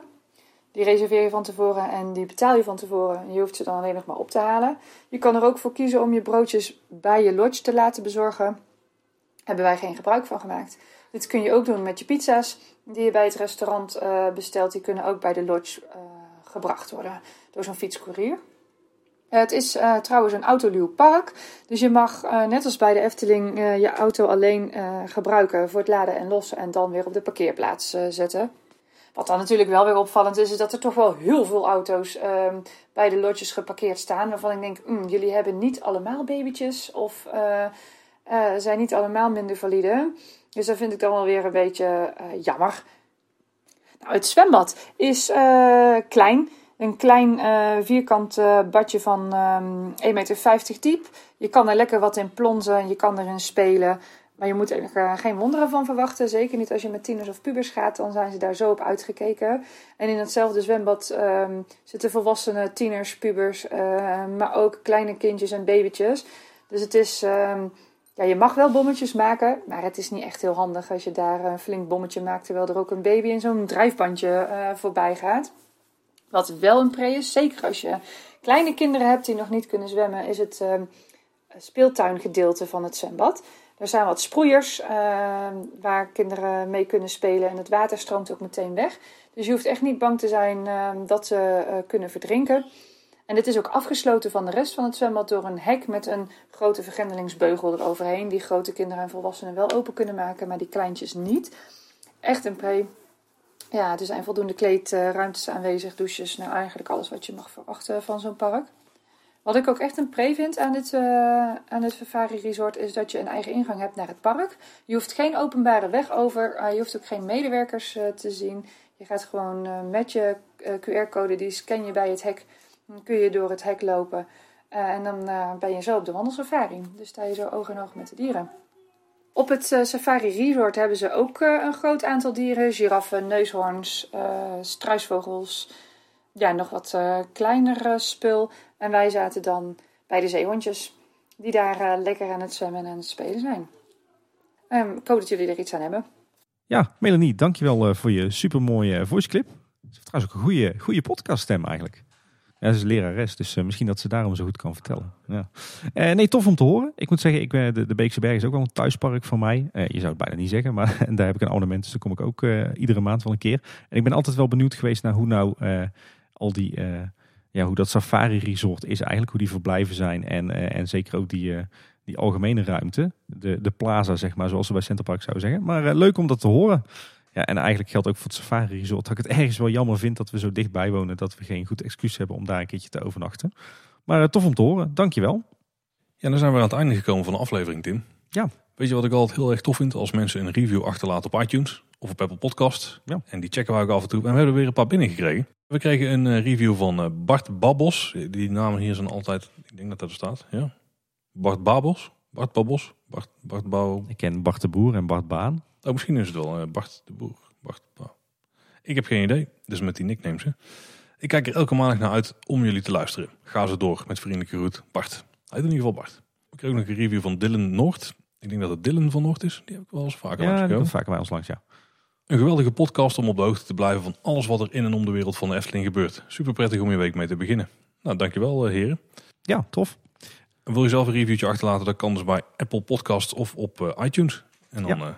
[SPEAKER 7] Die reserveer je van tevoren en die betaal je van tevoren. Je hoeft ze dan alleen nog maar op te halen. Je kan er ook voor kiezen om je broodjes bij je lodge te laten bezorgen. Hebben wij geen gebruik van gemaakt. Dit kun je ook doen met je pizza's die je bij het restaurant eh, bestelt. Die kunnen ook bij de lodge eh, gebracht worden door zo'n fietscourier. Het is eh, trouwens een autoluw park. Dus je mag, net als bij de Efteling, je auto alleen gebruiken voor het laden en lossen. En dan weer op de parkeerplaats zetten. Wat dan natuurlijk wel weer opvallend is, is dat er toch wel heel veel auto's ehm, bij de lodges geparkeerd staan. Waarvan ik denk, "Hmm, jullie hebben niet allemaal babytjes of eh, eh, zijn niet allemaal minder valide. Dus dat vind ik dan wel weer een beetje eh, jammer. Nou, het zwembad is klein. Een klein vierkant badje van ehm 1,50 meter diep. Je kan er lekker wat in plonzen, je kan erin spelen. Maar je moet er eh, geen wonderen van verwachten. Zeker niet als je met tieners of pubers gaat, dan zijn ze daar zo op uitgekeken. En in hetzelfde zwembad ehm, zitten volwassenen, tieners, pubers, eh, maar ook kleine kindjes en babytjes. Dus het is, ehm, ja, je mag wel bommetjes maken, maar het is niet echt heel handig als je daar een flink bommetje maakt terwijl er ook een baby in zo'n drijfbandje eh, voorbij gaat. Wat wel een pre is, zeker als je kleine kinderen hebt die nog niet kunnen zwemmen, is het ehm, speeltuingedeelte van het zwembad. Er zijn wat sproeiers ehm, waar kinderen mee kunnen spelen en het water stroomt ook meteen weg. Dus je hoeft echt niet bang te zijn ehm, dat ze eh, kunnen verdrinken. En dit is ook afgesloten van de rest van het zwembad door een hek met een grote vergrendelingsbeugel eroverheen. Die grote kinderen en volwassenen wel open kunnen maken, maar die kleintjes niet. Echt een pre. Ja, er zijn voldoende kleedruimtes aanwezig, douches. Nou, eigenlijk alles wat je mag verwachten van zo'n park. Wat ik ook echt een pre vind aan dit, uh, aan dit Safari Resort is dat je een eigen ingang hebt naar het park. Je hoeft geen openbare weg over, uh, je hoeft ook geen medewerkers uh, te zien. Je gaat gewoon met je QR-code, die scan je bij het hek, dan kun je door het hek lopen. en dan ben je zo op de wandelsafari. Dus sta je zo oog in oog met de dieren. Op het Safari Resort hebben ze ook een groot aantal dieren. Giraffen, neushoorns, struisvogels, ja, nog wat kleinere spul. En wij zaten dan bij de zeehondjes, die daar uh, lekker aan het zwemmen en aan het spelen zijn. Um, ik hoop dat jullie er iets aan hebben.
[SPEAKER 2] Ja, Melanie, dankjewel uh, voor je supermooie voiceclip. Ze heeft trouwens ook een goede, goede podcaststem eigenlijk. Ja, ze is lerares, dus misschien dat ze daarom zo goed kan vertellen. Ja. Nee, tof om te horen. Ik moet zeggen, ik, de, de Beekse Berg is ook wel een thuispark voor mij. Je zou het bijna niet zeggen, maar daar heb ik een abonnement. Dus daar kom ik ook iedere maand wel een keer. En ik ben altijd wel benieuwd geweest naar hoe nou al die ja, hoe dat safari resort is eigenlijk, hoe die verblijven zijn en, uh, en zeker ook die, uh, die algemene ruimte, de, de plaza zeg maar, zoals ze bij Centerpark zouden zeggen. Maar uh, leuk om dat te horen. Ja, en eigenlijk geldt ook voor het safari resort dat ik het ergens wel jammer vind dat we zo dichtbij wonen dat we geen goed excuus hebben om daar een keertje te overnachten. Maar tof om te horen, dankjewel.
[SPEAKER 1] Ja, dan zijn we aan het einde gekomen van de aflevering, Tim.
[SPEAKER 2] Ja.
[SPEAKER 1] Weet je wat ik altijd heel erg tof vind? Als mensen een review achterlaten op iTunes of op Apple Podcast.
[SPEAKER 2] Ja.
[SPEAKER 1] En die checken we ook af en toe. En we hebben er weer een paar binnengekregen. We kregen een uh, review van uh, Bart Babos. Die namen hier zijn altijd, ik denk dat dat er staat. Ja. Bart Babos. Bart Babos. Bart, Bart Bouw.
[SPEAKER 2] Ik ken Bart de Boer en Bart Baan.
[SPEAKER 1] Oh, misschien is het wel uh, Bart de Boer. Bart Bouw. Ik heb geen idee. Dus met die nicknames. Hè. Ik kijk er elke maandag naar uit om jullie te luisteren. Ga ze door met vriendelijke groet. Bart. Hij in ieder geval Bart. We kregen ook nog een review van Dylan Noord. Ik denk dat het Dylan van Noord is. Die heb ik wel eens vaker
[SPEAKER 2] ja,
[SPEAKER 1] langs
[SPEAKER 2] dat vaker bij ons langs, ja.
[SPEAKER 1] Een geweldige podcast om op de hoogte te blijven van alles wat er in en om de wereld van de Efteling gebeurt. Super prettig om je week mee te beginnen. Nou, dankjewel heren.
[SPEAKER 2] Ja, tof.
[SPEAKER 1] En wil je zelf een reviewtje achterlaten, dat kan dus bij Apple Podcasts of op uh, iTunes. En dan ja. uh,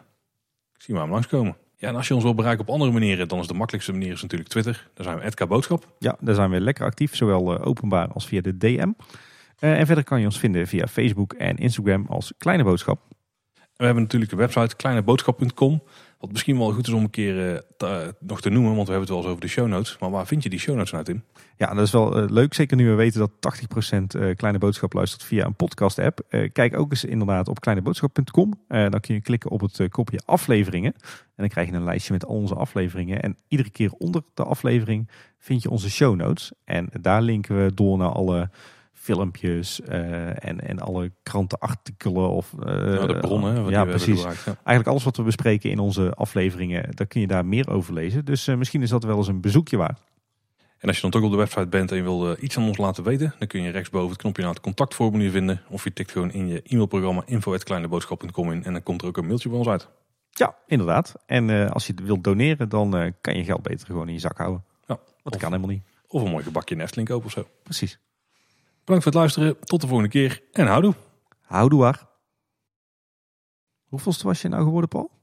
[SPEAKER 1] zien we hem langskomen. Ja, en als je ons wil bereiken op andere manieren, dan is de makkelijkste manier is natuurlijk Twitter. Daar zijn we Edka Boodschap.
[SPEAKER 2] Ja, daar zijn we lekker actief, zowel uh, openbaar als via de DM. en verder kan je ons vinden via Facebook en Instagram als Kleine Boodschap.
[SPEAKER 1] We hebben natuurlijk de website kleineboodschap.com. Wat misschien wel goed is om een keer te, nog te noemen, want we hebben het wel eens over de show notes. Maar waar vind je die show notes nou, Tim?
[SPEAKER 2] Ja, dat is wel uh, leuk. Zeker nu we weten dat 80% uh, Kleine Boodschap luistert via een podcast app. kijk ook eens inderdaad op kleineboodschap.com. dan kun je klikken op het kopje afleveringen. En dan krijg je een lijstje met al onze afleveringen. En iedere keer onder de aflevering vind je onze show notes. En daar linken we door naar alle filmpjes uh, en, en alle krantenartikelen. Of, uh,
[SPEAKER 1] nou, de bronnen.
[SPEAKER 2] ja, precies. Ja. Eigenlijk alles wat we bespreken in onze afleveringen, daar kun je daar meer over lezen. Dus uh, misschien is dat wel eens een bezoekje waard.
[SPEAKER 1] En als je dan toch op de website bent en je wil iets aan ons laten weten, dan kun je rechtsboven het knopje naar het contactformulier vinden. Of je tikt gewoon in je e-mailprogramma info.kleineboodschap.com in en dan komt er ook een mailtje bij ons uit.
[SPEAKER 2] Ja, inderdaad. En als je wilt doneren, dan kan je geld beter gewoon in je zak houden.
[SPEAKER 1] Ja,
[SPEAKER 2] dat kan helemaal niet.
[SPEAKER 1] Of een mooi gebakje in Efteling kopen of zo.
[SPEAKER 2] Precies.
[SPEAKER 1] Bedankt voor het luisteren. Tot de volgende keer. En houdoe.
[SPEAKER 2] Houdoe waar. Hoeveelste was je nou geworden, Paul?